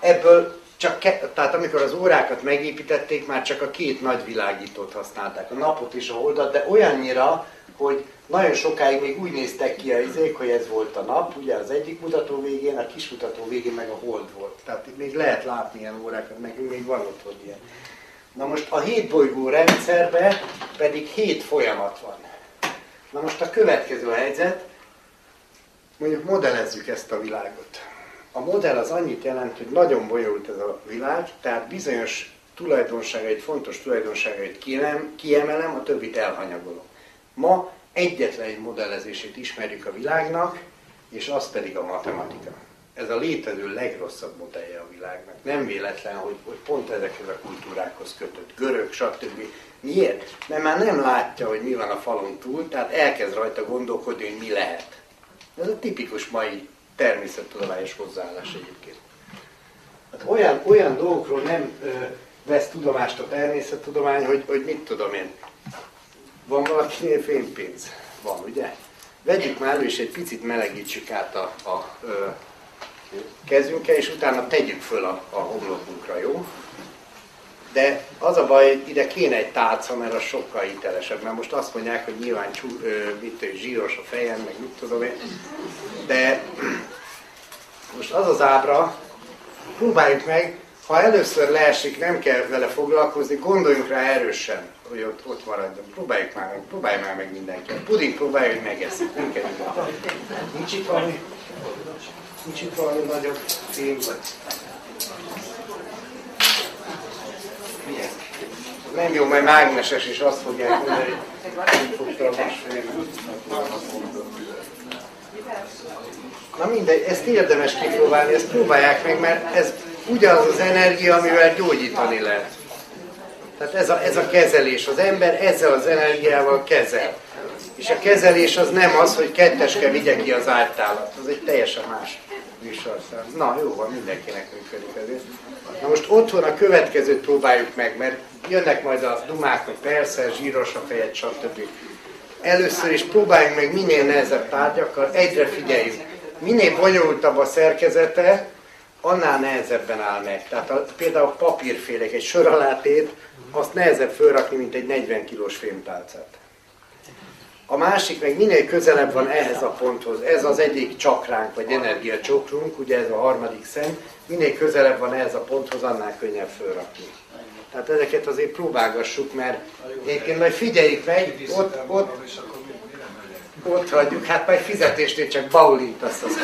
ebből csak ke- tehát amikor az órákat megépítették, már csak a két nagy világítót használták, a napot és a holdat, de olyannyira, hogy nagyon sokáig még úgy néztek ki a izék, hogy ez volt a nap, ugye az egyik mutató végén, a kis mutató végén meg a hold volt. Tehát még lehet látni ilyen órákat, meg még van hogy ilyen. Na most a hét bolygó rendszerben pedig hét folyamat van. Na most a következő helyzet, mondjuk modellezzük ezt a világot. A modell az annyit jelent, hogy nagyon bonyolult ez a világ, tehát bizonyos tulajdonságait, fontos tulajdonságait kiemelem, a többit elhanyagolom. Ma egyetlen egy modellezését ismerjük a világnak, és az pedig a matematika. Ez a létező legrosszabb modellje a világnak. Nem véletlen, hogy, hogy pont ezekhez a kultúrákhoz kötött, görög, stb. Miért? Mert már nem látja, hogy mi van a falon túl, tehát elkezd rajta gondolkodni, hogy mi lehet. Ez a tipikus mai természettudományos hozzáállás egyébként. Hát olyan, olyan dolgokról nem ö, vesz tudomást a természettudomány, hogy, hogy mit tudom én. Van valakinél fénypénz? Van, ugye? Vegyük már elő, és egy picit melegítsük át a, a ö, kezünkkel, és utána tegyük föl a, a homlokunkra, jó? De az a baj, ide kéne egy tálca, mert az sokkal hitelesebb. Mert most azt mondják, hogy nyilván csú, ö, mit zsíros a fejem, meg mit tudom én. De most az az ábra, próbáljuk meg, ha először leesik, nem kell vele foglalkozni, gondoljunk rá erősen, hogy ott, ott maradjon. Próbáljuk már meg, próbálj már meg mindenki. Puding próbálja, hogy megeszik. Minket Nincs itt valami, nincs itt valami nagyobb cím, vagy milyen? Nem jó, majd mágneses is azt fogják mondani, hogy. Na mindegy, ezt érdemes kipróbálni, ezt próbálják meg, mert ez ugyanaz az energia, amivel gyógyítani lehet. Tehát ez a, ez a kezelés, az ember ezzel az energiával kezel. És a kezelés az nem az, hogy ketteske vigye ki az ártálat, az egy teljesen más műsorszám. Na jó van, mindenkinek működik ezért. Na most otthon a következőt próbáljuk meg, mert jönnek majd a dumák, hogy persze, zsíros a fejed, stb. Először is próbáljunk meg minél nehezebb tárgyakkal, egyre figyeljünk. Minél bonyolultabb a szerkezete, annál nehezebben áll meg. Tehát a, például a papírfélek, egy sor alátét, azt nehezebb fölrakni, mint egy 40 kilós fémtálcát. A másik meg minél közelebb van ehhez a ponthoz, ez az egyik csakránk, vagy energiacsokrunk, ugye ez a harmadik szem, minél közelebb van ehhez a ponthoz, annál könnyebb fölrakni. Tehát ezeket azért próbálgassuk, mert egyébként majd figyeljük meg, ott, ott, ott hagyjuk, hát majd fizetésnél csak baulintasz az.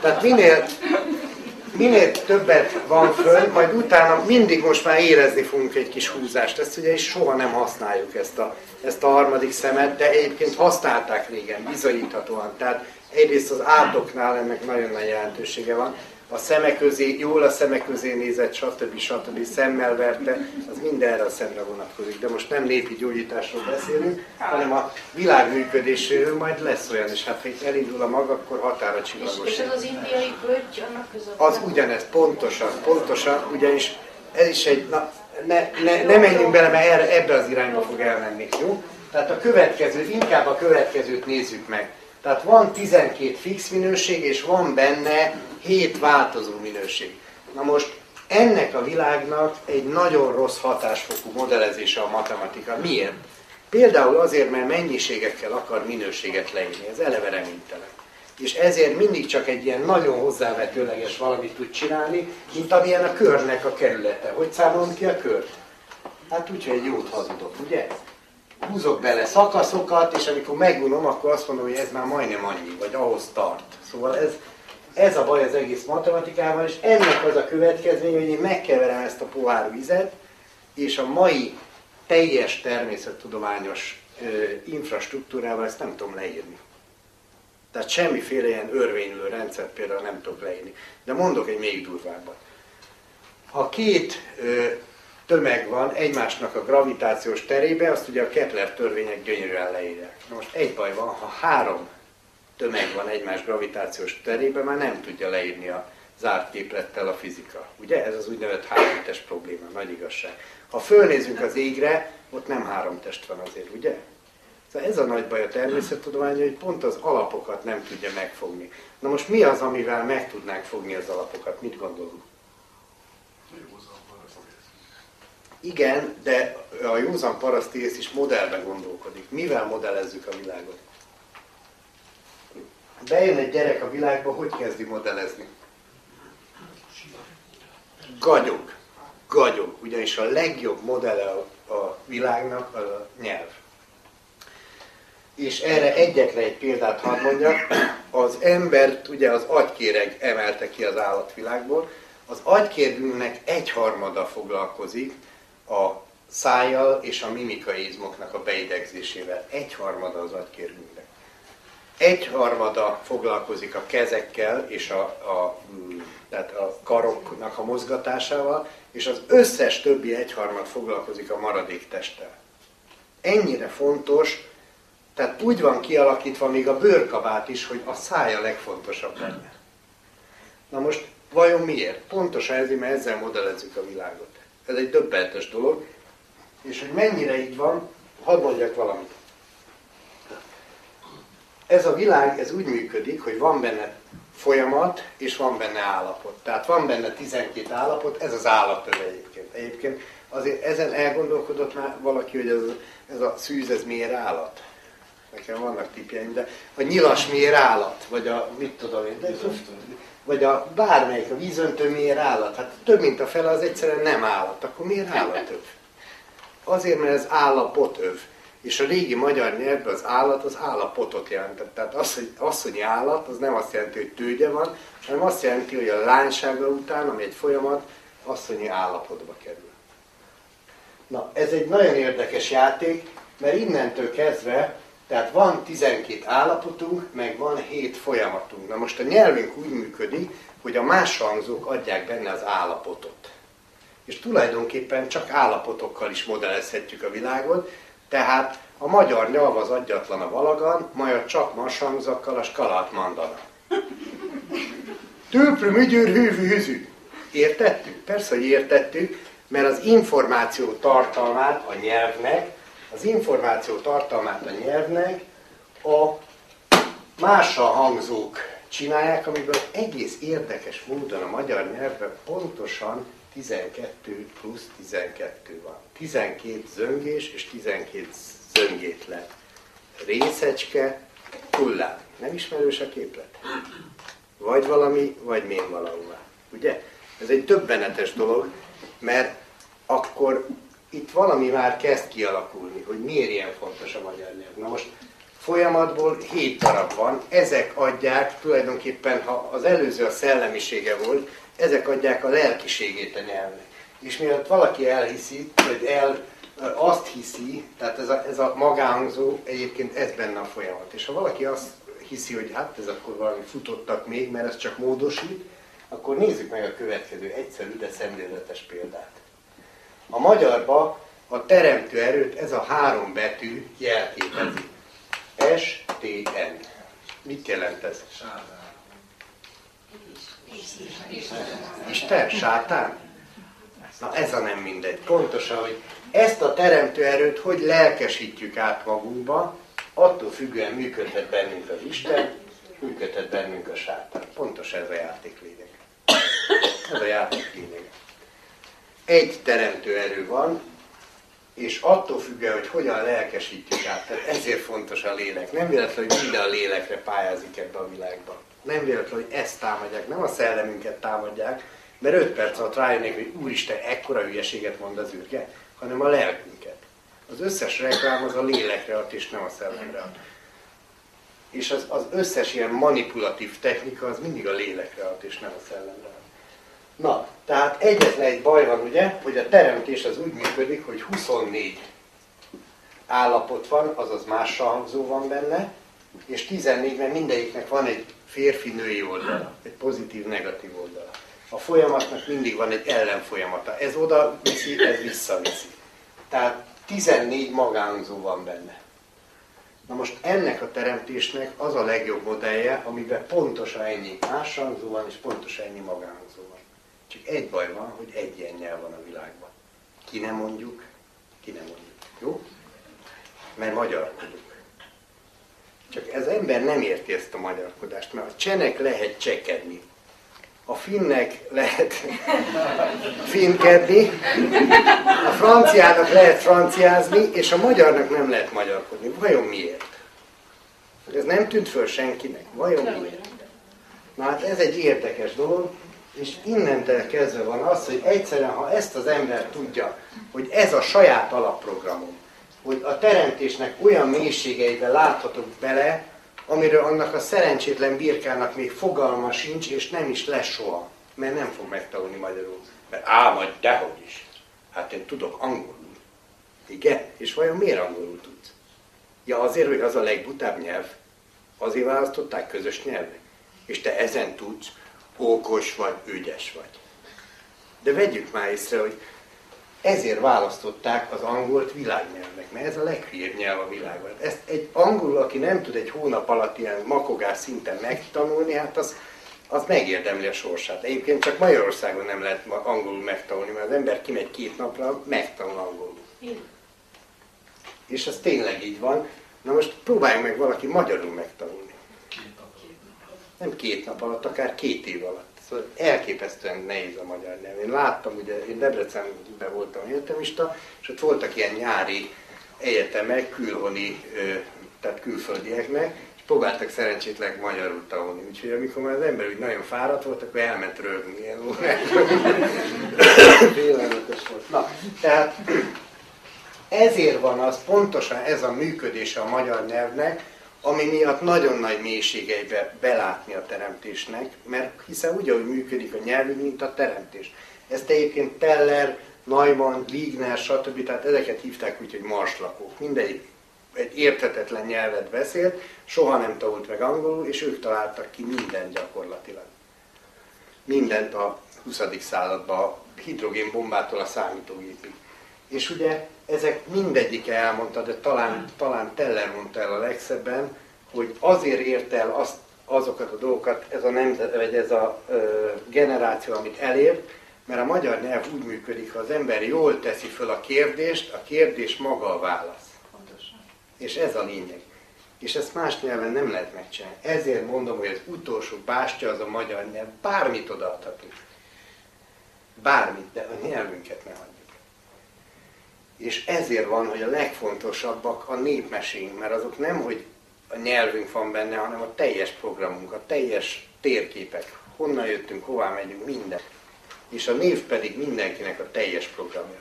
Tehát minél, minél többet van föl, majd utána mindig most már érezni fogunk egy kis húzást. Ezt ugye is soha nem használjuk ezt a, ezt a harmadik szemet, de egyébként használták régen, bizonyíthatóan. Tehát egyrészt az átoknál ennek nagyon nagy jelentősége van. A szemek közé, jól a szemek közé nézett, stb. stb. szemmel verte, az mindenre a szemre vonatkozik. De most nem népi gyógyításról beszélünk, hanem a világ működéséről majd lesz olyan, és hát ha itt elindul a mag, akkor határa csillagos. és ez az indiai pötty, annak között Az ugyanez, pontosan, pontosan, ugyanis ez is egy, na, ne, ne, ne menjünk bele, mert erre, ebbe az irányba fog elmenni, jó? Tehát a következő, inkább a következőt nézzük meg. Tehát van 12 fix minőség, és van benne 7 változó minőség. Na most ennek a világnak egy nagyon rossz hatásfokú modellezése a matematika. Miért? Például azért, mert mennyiségekkel akar minőséget leírni. Ez eleve reménytelen és ezért mindig csak egy ilyen nagyon hozzávetőleges valamit tud csinálni, mint amilyen a körnek a kerülete. Hogy számolom ki a kört? Hát úgy, hogy egy jót hazudok, ugye? Húzok bele szakaszokat, és amikor megunom, akkor azt mondom, hogy ez már majdnem annyi, vagy ahhoz tart. Szóval ez, ez a baj az egész matematikával, és ennek az a következmény, hogy én megkeverem ezt a pohár vizet, és a mai teljes természettudományos ö, infrastruktúrával ezt nem tudom leírni. Tehát semmiféle ilyen örvénylő rendszert például nem tudok leírni. De mondok egy még durvábbat. Ha két ö, tömeg van egymásnak a gravitációs terébe, azt ugye a Kepler törvények gyönyörűen leírják. Na most egy baj van, ha három tömeg van egymás gravitációs terébe, már nem tudja leírni a zárt képlettel a fizika. Ugye? Ez az úgynevezett háromtest probléma, nagy igazság. Ha fölnézünk az égre, ott nem három test van azért, ugye? Szóval ez a nagy baj a természettudomány, hogy pont az alapokat nem tudja megfogni. Na most mi az, amivel meg tudnánk fogni az alapokat? Mit gondolunk? Igen, de a józan parasztész is modellbe gondolkodik. Mivel modellezzük a világot? Bejön egy gyerek a világba, hogy kezdi modellezni? Gagyog. Gagyog. Ugyanis a legjobb modelle a, a világnak a nyelv. És erre egyetlen egy példát hadd mondjak. Az embert ugye az agykéreg emelte ki az állatvilágból. Az agykérgünknek egyharmada foglalkozik a szájjal és a mimikai izmoknak a beidegzésével. Egyharmada az agykérgünknek. Egyharmada foglalkozik a kezekkel és a, a, tehát a karoknak a mozgatásával, és az összes többi egyharmad foglalkozik a maradék testtel. Ennyire fontos, tehát úgy van kialakítva még a bőrkabát is, hogy a szája legfontosabb benne. Na most vajon miért? Pontosan ezért, mert ezzel modellezzük a világot. Ez egy döbbentes dolog, és hogy mennyire így van, hadd mondjak valamit. Ez a világ, ez úgy működik, hogy van benne folyamat, és van benne állapot. Tehát van benne 12 állapot, ez az állatöve egyébként. Egyébként azért ezen elgondolkodott már valaki, hogy ez, ez a szűz, ez miért állat? Nekem vannak tipjeim, de a nyilas miért állat? Vagy a, mit tudom én, de, vagy a bármelyik, a vízöntő miért állat? Hát több mint a fele az egyszerűen nem állat. Akkor miért állatöv? Azért, mert ez állapotöv. És a régi magyar nyelvben az állat az állapotot jelentett. Tehát az, hogy asszonyi állat, az nem azt jelenti, hogy tőgye van, hanem azt jelenti, hogy a lánysága után, ami egy folyamat, asszonyi állapotba kerül. Na, ez egy nagyon érdekes játék, mert innentől kezdve, tehát van 12 állapotunk, meg van 7 folyamatunk. Na most a nyelvünk úgy működik, hogy a más hangzók adják benne az állapotot. És tulajdonképpen csak állapotokkal is modellezhetjük a világot, tehát a magyar nyelv az adjatlan a valagan, majd csak marsangzakkal a skalát mandana. Tőprő mügyőr hűvű hűzű. Értettük? Persze, hogy értettük, mert az információ tartalmát a nyelvnek, az információ tartalmát a nyelvnek a mással hangzók csinálják, amiből egész érdekes módon a magyar nyelvben pontosan 12 plusz 12 van. 12 zöngés és 12 zöngétlen. Részecske, hullám. Nem ismerős a képlet? Vagy valami, vagy mén valahová. Ugye? Ez egy többenetes dolog, mert akkor itt valami már kezd kialakulni, hogy miért ilyen fontos a magyar nyelv. Na most folyamatból hét darab van, ezek adják tulajdonképpen, ha az előző a szellemisége volt, ezek adják a lelkiségét a nyelvnek. És mielőtt valaki elhiszi, vagy el azt hiszi, tehát ez a, ez a magánhangzó, egyébként ez benne a folyamat. És ha valaki azt hiszi, hogy hát ez akkor valami futottak még, mert ez csak módosít, akkor nézzük meg a következő egyszerű, de szemléletes példát. A magyarba a teremtő erőt ez a három betű jelképezi. N. Mit jelent ez? Isten? Sátán? Na ez a nem mindegy. Pontosan, hogy ezt a teremtő erőt hogy lelkesítjük át magunkba, attól függően működhet bennünk az Isten, működhet bennünk a sátán. Pontos ez a játék lényeg. Ez a játék lényeg. Egy teremtő erő van, és attól függően, hogy hogyan lelkesítjük át, tehát ezért fontos a lélek. Nem véletlen, hogy minden a lélekre pályázik ebbe a világba. Nem véletlen, hogy ezt támadják, nem a szellemünket támadják, mert öt perc alatt rájönnék, hogy úristen, ekkora hülyeséget mond az űrge, hanem a lelkünket. Az összes reklám az a lélekre ad, és nem a szellemre ad. És az, az összes ilyen manipulatív technika az mindig a lélekre ad, és nem a szellemre ad. Na, tehát egyetlen egy baj van ugye, hogy a teremtés az úgy működik, hogy 24 állapot van, azaz más hangzó van benne, és 14, mert mindegyiknek van egy férfi-női oldala, egy pozitív-negatív oldala. A folyamatnak mindig van egy ellenfolyamata. Ez oda viszi, ez visszaviszi. Tehát 14 magánzó van benne. Na most ennek a teremtésnek az a legjobb modellje, amiben pontosan ennyi máshangzó van, és pontosan ennyi magánzó van. Csak egy baj van, hogy egy ilyen nyelv van a világban. Ki nem mondjuk, ki nem mondjuk. Jó? Mert magyarkodunk. Csak ez ember nem érti ezt a magyarkodást, mert a csenek lehet csekedni. A finnek lehet finkedni, a franciának lehet franciázni, és a magyarnak nem lehet magyarkodni. Vajon miért? Ez nem tűnt föl senkinek. Vajon miért? Na hát ez egy érdekes dolog, és innentől kezdve van az, hogy egyszerűen, ha ezt az ember tudja, hogy ez a saját alapprogramom, hogy a teremtésnek olyan mélységeibe láthatok bele, amiről annak a szerencsétlen birkának még fogalma sincs, és nem is lesz soha, mert nem fog megtanulni magyarul. Mert á, majd dehogy is. Hát én tudok angolul. Igen? És vajon miért angolul tudsz? Ja azért, hogy az a legbutább nyelv. Azért választották közös nyelvnek. És te ezen tudsz, okos vagy, ügyes vagy. De vegyük már észre, hogy ezért választották az angolt világnyelvnek, mert ez a leghülyébb nyelv a világban. Ezt egy angol, aki nem tud egy hónap alatt ilyen makogás szinten megtanulni, hát az, az megérdemli a sorsát. Egyébként csak Magyarországon nem lehet angolul megtanulni, mert az ember kimegy két napra, megtanul angolul. És ez tényleg így van. Na most próbálj meg valaki magyarul megtanulni. Nem két nap alatt, akár két év alatt. Szóval elképesztően nehéz a magyar nyelv. Én láttam, ugye én Debrecenben voltam egyetemista, és ott voltak ilyen nyári egyetemek, külhoni, tehát külföldieknek, és próbáltak szerencsétlen magyarul tanulni. Úgyhogy amikor már az ember úgy nagyon fáradt volt, akkor elment rögni ilyen. Félelmetes volt. Na, tehát ezért van az, pontosan ez a működése a magyar nyelvnek, ami miatt nagyon nagy mélységeibe belátni a teremtésnek, mert hiszen úgy, ahogy működik a nyelvünk, mint a teremtés. Ezt egyébként Teller, Neumann, Wigner, stb. Tehát ezeket hívták úgy, hogy marslakók. Mindegyik egy érthetetlen nyelvet beszélt, soha nem tanult meg angolul, és ők találtak ki mindent gyakorlatilag. Mindent a 20. században, a hidrogénbombától a számítógépig. És ugye ezek mindegyike elmondta, de talán, talán Teller mondta el a legszebben, hogy azért ért el azt, azokat a dolgokat ez a, nemzet, vagy ez a ö, generáció, amit elért, mert a magyar nyelv úgy működik, ha az ember jól teszi föl a kérdést, a kérdés maga a válasz. Pontosan. És ez a lényeg. És ezt más nyelven nem lehet megcsinálni. Ezért mondom, hogy az utolsó bástya az a magyar nyelv. Bármit odaadhatunk. Bármit, de a nyelvünket nem adjuk. És ezért van, hogy a legfontosabbak a népmeséink, mert azok nem, hogy a nyelvünk van benne, hanem a teljes programunk, a teljes térképek, honnan jöttünk, hová megyünk, minden. És a név pedig mindenkinek a teljes programja.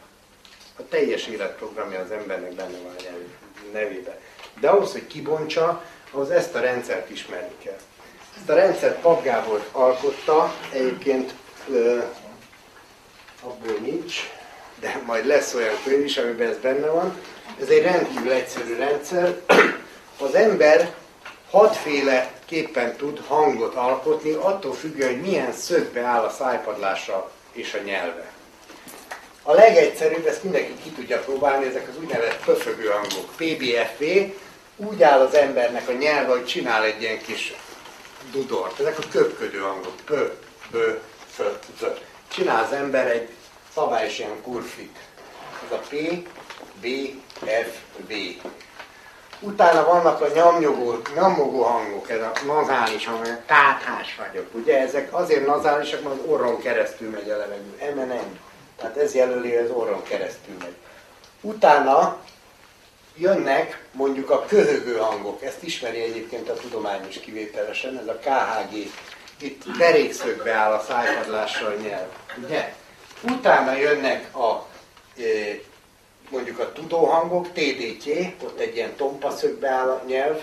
A teljes életprogramja az embernek benne van a nevében. De ahhoz, hogy kibontsa, ahhoz ezt a rendszert ismerni kell. Ezt a rendszert Pap Gábor alkotta, egyébként ö, abból nincs, de majd lesz olyan könyv is, amiben ez benne van. Ez egy rendkívül egyszerű rendszer. Az ember hatféle képpen tud hangot alkotni, attól függően, hogy milyen szögbe áll a szájpadlása és a nyelve. A legegyszerűbb, ezt mindenki ki tudja próbálni, ezek az úgynevezett pöfögő hangok. PBFV, úgy áll az embernek a nyelve, hogy csinál egy ilyen kis dudort. Ezek a köpködő hangok. Pö, bö, fö, zö. Csinál az ember egy szabályos ilyen kurfit. Ez a P, B, F, V. Utána vannak a nyomnyogó, nyomogó hangok, ez a nazális hang, táthás vagyok. Ugye ezek azért nazálisak, mert az orron keresztül megy a levegő. MNN. Tehát ez jelöli, az orron keresztül megy. Utána jönnek mondjuk a köhögő hangok. Ezt ismeri egyébként a tudományos kivételesen, ez a KHG. Itt derékszögbe áll a szájpadlással nyelv. Ugye? Utána jönnek a mondjuk a tudóhangok, TDT, ott egy ilyen tompaszögbe áll a nyelv.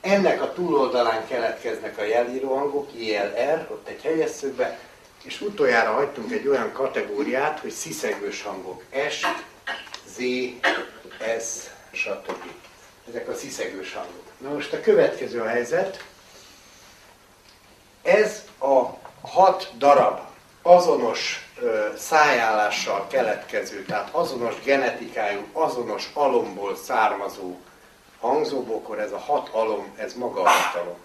Ennek a túloldalán keletkeznek a jelíró hangok, ILR, ott egy helyes szögbe. És utoljára hagytunk egy olyan kategóriát, hogy sziszegős hangok. S, Z, S, stb. Ezek a sziszegős hangok. Na most a következő a helyzet. Ez a hat darab azonos szájállással keletkező, tehát azonos genetikájú, azonos alomból származó hangzóbokor, ez a hat alom, ez maga a hatalom.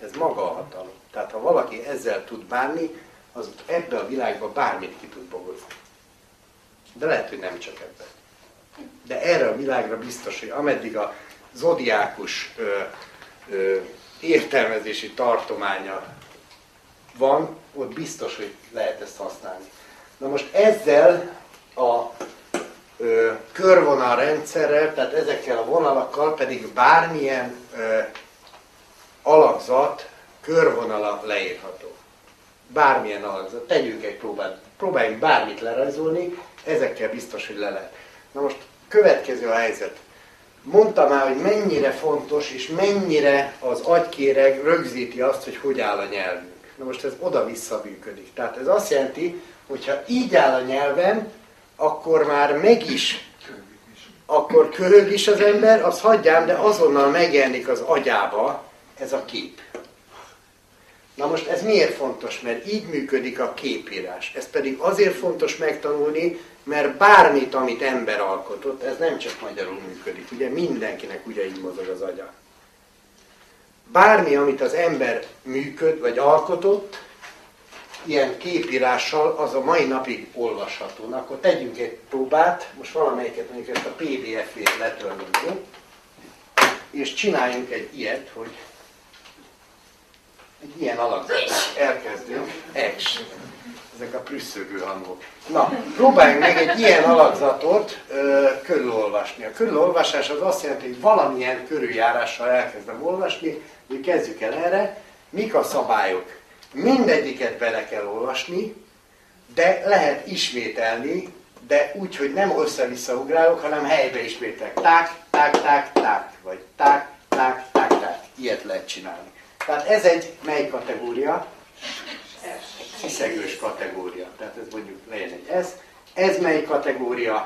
Ez maga a hatalom. Tehát ha valaki ezzel tud bánni, az ebbe a világba bármit ki tud bogozni. De lehet, hogy nem csak ebben. De erre a világra biztos, hogy ameddig a zodiákus ö, ö, értelmezési tartománya van, ott biztos, hogy lehet ezt használni. Na most ezzel a ö, körvonal rendszerrel, tehát ezekkel a vonalakkal pedig bármilyen ö, alakzat körvonala leírható. Bármilyen alakzat. Tegyünk egy próbát. Próbáljunk bármit lerajzolni, ezekkel biztos, hogy le lehet. Na most következő a helyzet. Mondtam már, hogy mennyire fontos és mennyire az agykéreg rögzíti azt, hogy hogy áll a nyelvünk. Na most ez oda-vissza működik. Tehát ez azt jelenti, hogyha így áll a nyelven, akkor már meg is, akkor köhög is az ember, az hagyjám, de azonnal megjelenik az agyába ez a kép. Na most ez miért fontos? Mert így működik a képírás. Ez pedig azért fontos megtanulni, mert bármit, amit ember alkotott, ez nem csak magyarul működik. Ugye mindenkinek ugyanígy mozog az agya. Bármi, amit az ember működ, vagy alkotott, ilyen képírással, az a mai napig olvasható. Na, akkor tegyünk egy próbát, most valamelyiket mondjuk ezt a PDF-ét letörlünk, és csináljunk egy ilyet, hogy egy ilyen alakzat. Elkezdünk. X. Ezek a prüsszögő hangok. Na, próbáljunk meg egy ilyen alakzatot ö, körülolvasni. A körülolvasás az azt jelenti, hogy valamilyen körüljárással elkezdem olvasni, kezdjük el erre. Mik a szabályok? Mindegyiket bele kell olvasni, de lehet ismételni, de úgy, hogy nem össze-vissza ugrálok, hanem helybe ták, ták. Ilyet lehet csinálni. Tehát ez egy mely kategória? Sziszegős kategória. Tehát ez mondjuk legyen egy ez. Ez mely kategória?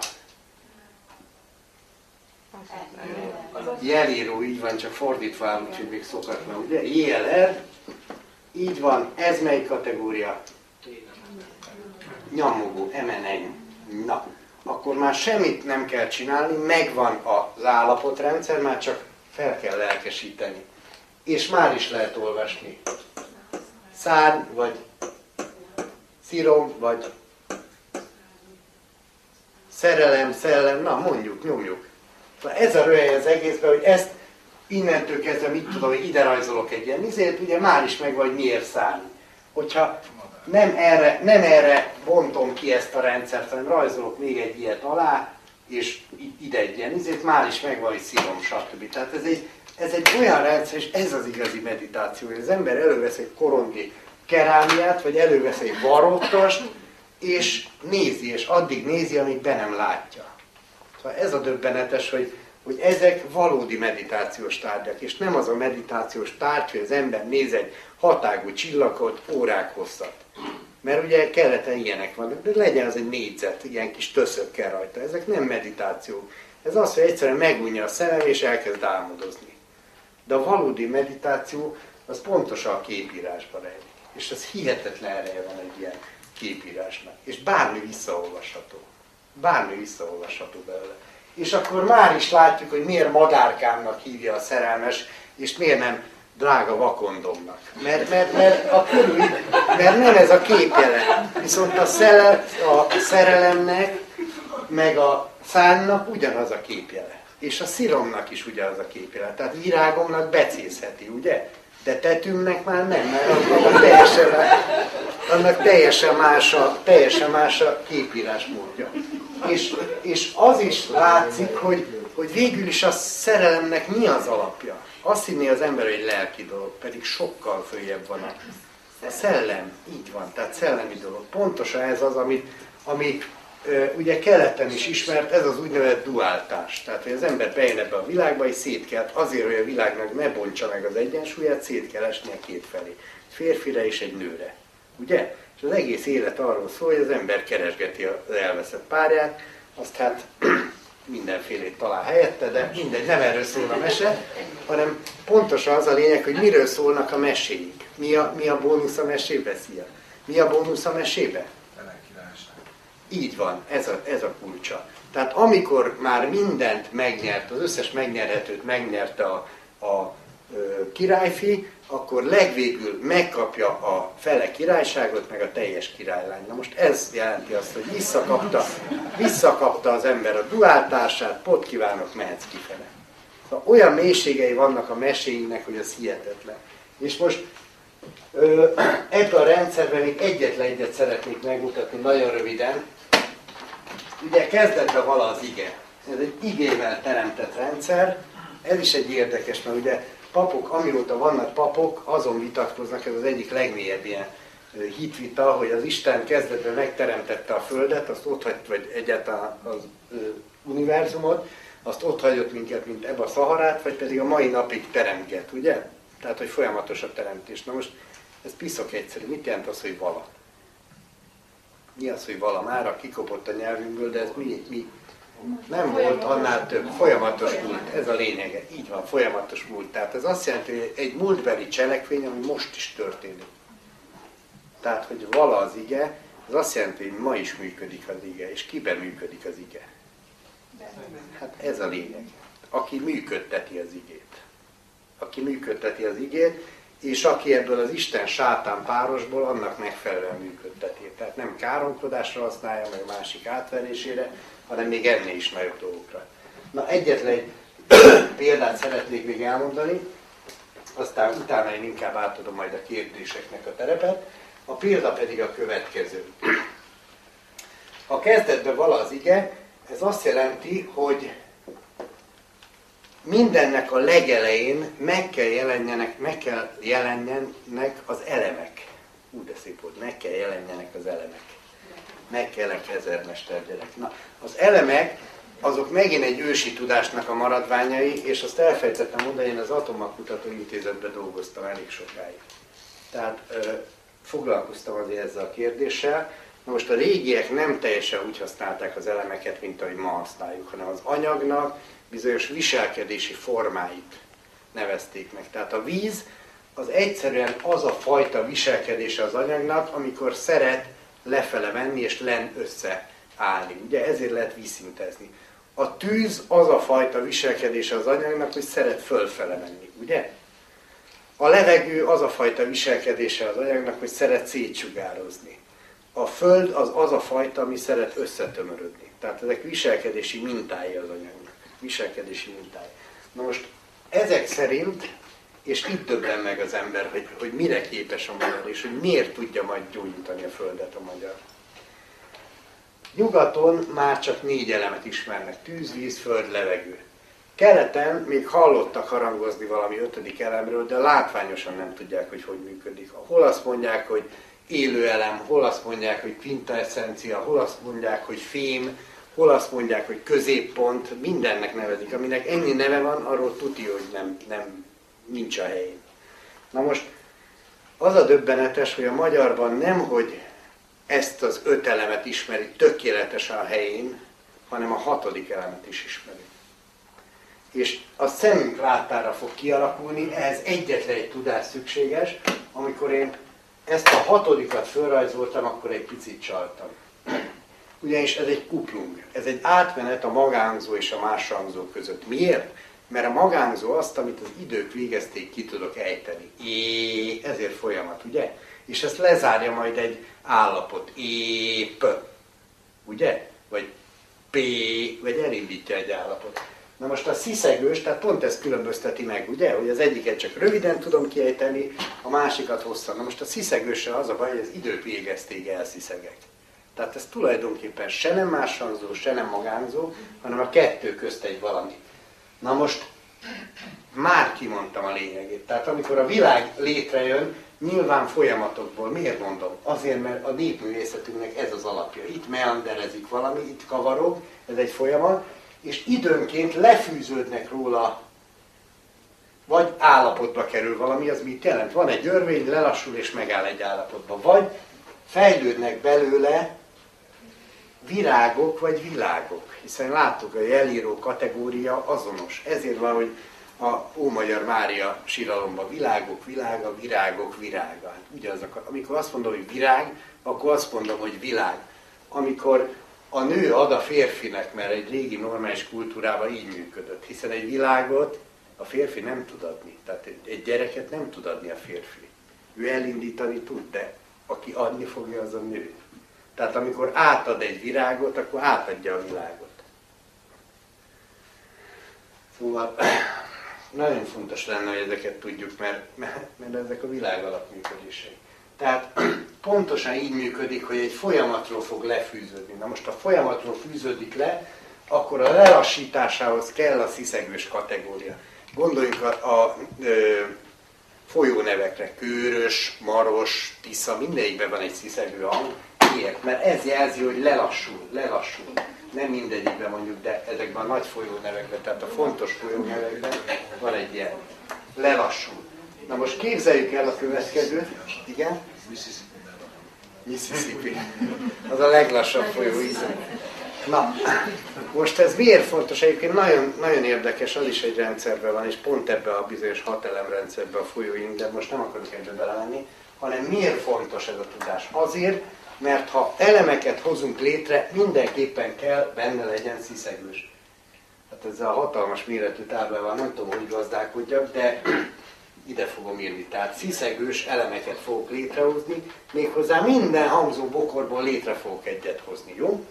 Jelíró, így van, csak fordítva áll, úgyhogy még szokatlan, ugye? JLR. Így van, ez mely kategória? Nyomogó, MNN. Na, akkor már semmit nem kell csinálni, megvan az állapotrendszer, már csak fel kell lelkesíteni. És már is lehet olvasni. Szárny, vagy szirom, vagy szerelem, szellem, na mondjuk, nyomjuk. Ez a röhely az egészben, hogy ezt innentől kezdve, mit tudom, hogy ide rajzolok egy ilyen izét, ugye már is meg vagy miért szárny. Hogyha nem erre, nem erre bontom ki ezt a rendszert, hanem rajzolok még egy ilyet alá, és ide egy ilyen izét, már is megvan, hogy szívom, stb. Tehát ez egy, ez egy olyan rendszer, és ez az igazi meditáció, hogy az ember elővesz egy korondi kerámiát, vagy elővesz egy varottast, és nézi, és addig nézi, amíg be nem látja. Szóval ez a döbbenetes, hogy, hogy ezek valódi meditációs tárgyak, és nem az a meditációs tárgy, hogy az ember néz egy hatágú csillagot órák hosszat. Mert ugye keleten ilyenek vannak, de legyen az egy négyzet, ilyen kis töszökkel rajta. Ezek nem meditáció. Ez az, hogy egyszerűen megunja a szemem, és elkezd álmodozni. De a valódi meditáció, az pontosan a képírásban rejlik. És az hihetetlen ereje van egy ilyen képírásnak. És bármi visszaolvasható. Bármi visszaolvasható belőle. És akkor már is látjuk, hogy miért madárkámnak hívja a szerelmes, és miért nem drága vakondomnak. Mert, mert, mert, a körül, mert nem ez a képjele. Viszont a, szele, a szerelemnek, meg a szánnak ugyanaz a képjele. És a sziromnak is ugyanaz a képjele. Tehát virágomnak becézheti, ugye? De tetünknek már nem, mert annak teljesen, annak teljesen más a, teljesen más a képírás módja. És, és az is látszik, hogy, hogy végül is a szerelemnek mi az alapja. Azt hinné az ember, hogy lelki dolog, pedig sokkal följebb van a, szellem. Így van, tehát szellemi dolog. Pontosan ez az, amit, ami ugye keleten is ismert, ez az úgynevezett duáltás. Tehát, hogy az ember bejön ebbe a világba, és szét kell, azért, hogy a világnak ne bontsa meg az egyensúlyát, szét kell esnie két felé. Férfire és egy nőre. Ugye? És az egész élet arról szól, hogy az ember keresgeti az elveszett párját, azt hát mindenfélét talál helyette, de mindegy, nem erről szól a mese, hanem pontosan az a lényeg, hogy miről szólnak a meséink. Mi a, mi a bónusz a mesébe, szia? Mi a bónusz a mesébe? Így van, ez a, ez a kulcsa. Tehát amikor már mindent megnyert, az összes megnyerhetőt megnyerte a, a ö, királyfi, akkor legvégül megkapja a fele királyságot, meg a teljes királylány. Na most ez jelenti azt, hogy visszakapta, visszakapta az ember a duáltársát, pot kívánok, mehetsz kifele. Szóval olyan mélységei vannak a meséinknek, hogy az hihetetlen. És most ö, ebben a rendszerben még egyetlen egyet szeretnék megmutatni nagyon röviden. Ugye kezdetben vala az ige. Ez egy igével teremtett rendszer. Ez is egy érdekes, mert ugye papok, amióta vannak papok, azon vitatkoznak, ez az egyik legmélyebb ilyen hitvita, hogy az Isten kezdetben megteremtette a Földet, azt ott hagyt, vagy egyáltalán az univerzumot, azt ott hagyott minket, mint ebbe a szaharát, vagy pedig a mai napig teremget, ugye? Tehát, hogy folyamatos a teremtés. Na most, ez piszok egyszerű. Mit jelent az, hogy vala? Mi az, hogy vala? Mára kikopott a nyelvünkből, de ez mi? mi? Nem volt annál több. Folyamatos múlt. Ez a lényege. Így van, folyamatos múlt. Tehát ez azt jelenti, hogy egy múltbeli cselekvény, ami most is történik. Tehát, hogy vala az ige, az azt jelenti, hogy ma is működik az ige, és kiben működik az ige. Hát ez a lényeg. Aki működteti az igét. Aki működteti az igét, és aki ebből az Isten sátán párosból annak megfelelően működteti. Tehát nem káromkodásra használja, meg másik átverésére, hanem még ennél is nagyobb dolgokra. Na egyetlen egy példát szeretnék még elmondani, aztán utána én inkább átadom majd a kérdéseknek a terepet. A példa pedig a következő. Ha kezdetben vala az ige, ez azt jelenti, hogy mindennek a legelején meg kell jelenjenek, meg kell jelenjenek az elemek. Úgy de szép volt, meg kell jelenjenek az elemek. Meg kellek ezermester gyerek. Na, az elemek, azok megint egy ősi tudásnak a maradványai, és azt elfejtettem mondani, én az Atomakutató Intézetben dolgoztam elég sokáig. Tehát ö, foglalkoztam azért ezzel a kérdéssel. Na most a régiek nem teljesen úgy használták az elemeket, mint ahogy ma használjuk, hanem az anyagnak bizonyos viselkedési formáit nevezték meg. Tehát a víz az egyszerűen az a fajta viselkedése az anyagnak, amikor szeret lefele menni és len összeállni. Ugye ezért lehet vízszintezni. A tűz az a fajta viselkedése az anyagnak, hogy szeret fölfele menni, ugye? A levegő az a fajta viselkedése az anyagnak, hogy szeret szétsugározni. A föld az az a fajta, ami szeret összetömörödni. Tehát ezek viselkedési mintái az anyagnak. Viselkedési mintái. Na most ezek szerint, és itt döbben meg az ember, hogy, hogy mire képes a magyar, és hogy miért tudja majd gyógyítani a földet a magyar. Nyugaton már csak négy elemet ismernek, tűz, víz, föld, levegő. Keleten még hallottak harangozni valami ötödik elemről, de látványosan nem tudják, hogy hogy működik. Hol azt mondják, hogy élő elem, hol azt mondják, hogy quintessencia, hol azt mondják, hogy fém, hol azt mondják, hogy középpont, mindennek nevezik. Aminek ennyi neve van, arról tuti, hogy nem, nem nincs a helyén. Na most az a döbbenetes, hogy a magyarban nem, hogy ezt az öt elemet ismeri tökéletesen a helyén, hanem a hatodik elemet is ismeri. És a szemünk látára fog kialakulni, ehhez egyetlen egy tudás szükséges, amikor én ezt a hatodikat felrajzoltam, akkor egy picit csaltam. Ugyanis ez egy kuplung, ez egy átmenet a magánzó és a máshangzó között. Miért? Mert a magánzó azt, amit az idők végezték, ki tudok ejteni. É, ezért folyamat, ugye? És ezt lezárja majd egy állapot. Épp. Ugye? Vagy P, vagy elindítja egy állapot. Na most a sziszegős, tehát pont ezt különbözteti meg, ugye? Hogy az egyiket csak röviden tudom kiejteni, a másikat hosszan. Na most a sziszegőssel az a baj, hogy az idők végezték elsziszegek. Tehát ez tulajdonképpen se nem máshangzó, se nem magánzó, hanem a kettő közt egy valami. Na most már kimondtam a lényegét. Tehát amikor a világ létrejön, nyilván folyamatokból. Miért mondom? Azért, mert a népművészetünknek ez az alapja. Itt meanderezik valami, itt kavarog, ez egy folyamat, és időnként lefűződnek róla, vagy állapotba kerül valami, az mit jelent? Van egy örvény, lelassul és megáll egy állapotba. Vagy fejlődnek belőle virágok vagy világok, hiszen láttuk, a jelíró kategória azonos. Ezért van, hogy a Ómagyar Mária síralomban világok, világa, virágok, virága. Ugyanazok, amikor azt mondom, hogy virág, akkor azt mondom, hogy világ. Amikor a nő ad a férfinek, mert egy régi normális kultúrában így működött, hiszen egy világot a férfi nem tud adni. Tehát egy gyereket nem tud adni a férfi. Ő elindítani tud, de aki adni fogja, az a nő. Tehát amikor átad egy virágot, akkor átadja a világot. Szóval nagyon fontos lenne, hogy ezeket tudjuk, mert, mert, ezek a világ alapműködései. Tehát pontosan így működik, hogy egy folyamatról fog lefűződni. Na most a folyamatról fűződik le, akkor a lelassításához kell a sziszegős kategória. Gondoljunk a, a a folyónevekre, Kőrös, Maros, Tisza, mindegyikben van egy sziszegő hang. Miért? Mert ez jelzi, hogy lelassul, lelassul. Nem mindegyikben mondjuk, de ezekben a nagy folyónevekben, tehát a fontos folyónevekben van egy ilyen lelassul. Na most képzeljük el a következőt. Igen? Mississippi. Az a leglassabb folyó ízen. Na, most ez miért fontos? Egyébként nagyon, nagyon érdekes, az is egy rendszerben van, és pont ebbe a bizonyos hat elemrendszerbe a folyóink, de most nem akarok ebbe belemenni, hanem miért fontos ez a tudás? Azért, mert ha elemeket hozunk létre, mindenképpen kell benne legyen sziszegős. Hát ezzel a hatalmas méretű táblával nem tudom, hogy gazdálkodjak, de ide fogom írni. Tehát sziszegős elemeket fogok létrehozni, méghozzá minden hangzó bokorból létre fogok egyet hozni, jó?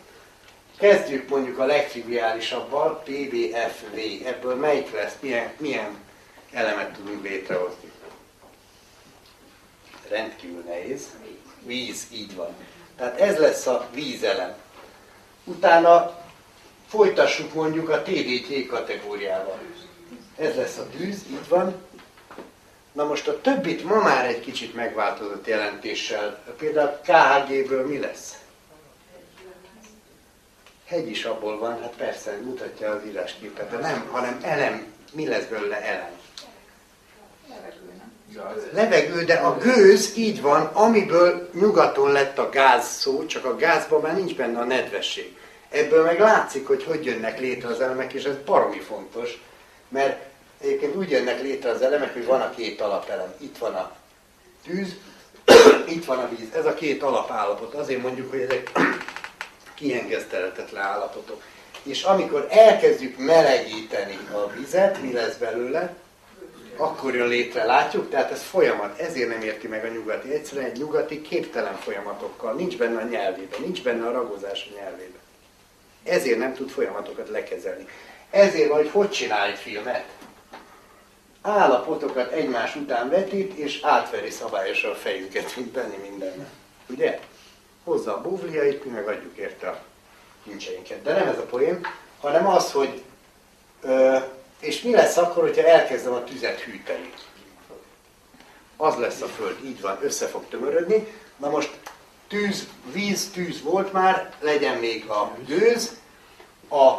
Kezdjük mondjuk a legtriviálisabbal, PBFV. Ebből melyik lesz, milyen, milyen elemet tudunk létrehozni? Rendkívül nehéz. Víz, így van. Tehát ez lesz a vízelem. Utána folytassuk mondjuk a TDT kategóriával. Ez lesz a tűz, így van. Na most a többit ma már egy kicsit megváltozott jelentéssel. Például KHG-ből mi lesz? Hegy is abból van, hát persze, mutatja az írásképet, de nem, hanem elem. Mi lesz belőle elem? Levegő, de a gőz így van, amiből nyugaton lett a gáz szó, csak a gázban már nincs benne a nedvesség. Ebből meg látszik, hogy hogy jönnek létre az elemek, és ez baromi fontos, mert egyébként úgy jönnek létre az elemek, hogy van a két alapelem. Itt van a tűz, itt van a víz. Ez a két alapállapot. Azért mondjuk, hogy ezek kiengesztelhetetlen állapotok. És amikor elkezdjük melegíteni a vizet, mi lesz belőle? Akkor jön létre, látjuk? Tehát ez folyamat, ezért nem érti meg a nyugati. Egyszerűen egy nyugati képtelen folyamatokkal, nincs benne a nyelvében, nincs benne a ragozás a nyelvében. Ezért nem tud folyamatokat lekezelni. Ezért van, hogy hogy csinál egy filmet? Állapotokat egymás után vetít, és átveri szabályosan a fejünket, mint benni mindenben. Ugye? hozza a búvliait, mi megadjuk érte a kincseinket. De nem ez a poém, hanem az, hogy ö, és mi lesz akkor, hogyha elkezdem a tüzet hűteni? Az lesz a föld, így van, össze fog tömörödni. Na most tűz, víz, tűz volt már, legyen még a gőz, a,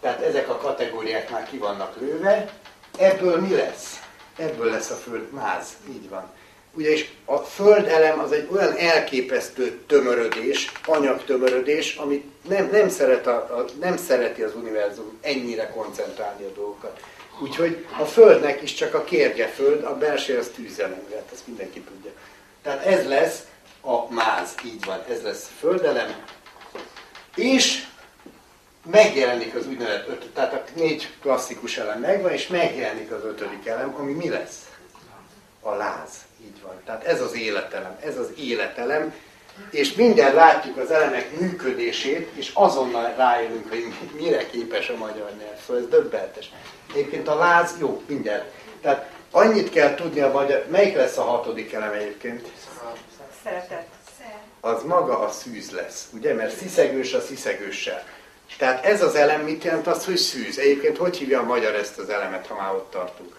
tehát ezek a kategóriák már ki vannak lőve, ebből mi lesz? Ebből lesz a föld máz, így van ugyanis a földelem az egy olyan elképesztő tömörödés, anyagtömörödés, amit nem, nem, szeret a, a, nem szereti az univerzum ennyire koncentrálni a dolgokat. Úgyhogy a Földnek is csak a kérge Föld, a belső az tűzelem, hát ezt mindenki tudja. Tehát ez lesz a máz, így van, ez lesz földelem, és megjelenik az úgynevezett öt, tehát a négy klasszikus elem megvan, és megjelenik az ötödik elem, ami mi lesz? A láz. Így van. Tehát ez az életelem, ez az életelem, és minden látjuk az elemek működését, és azonnal rájönünk, hogy mire képes a magyar nyelv. Szóval ez döbbentes. Egyébként a láz, jó, minden. Tehát annyit kell tudni a magyar, melyik lesz a hatodik elem egyébként? Szeretet. Az maga a szűz lesz, ugye? Mert sziszegős a sziszegőssel. Tehát ez az elem mit jelent az, hogy szűz? Egyébként hogy hívja a magyar ezt az elemet, ha már ott tartunk?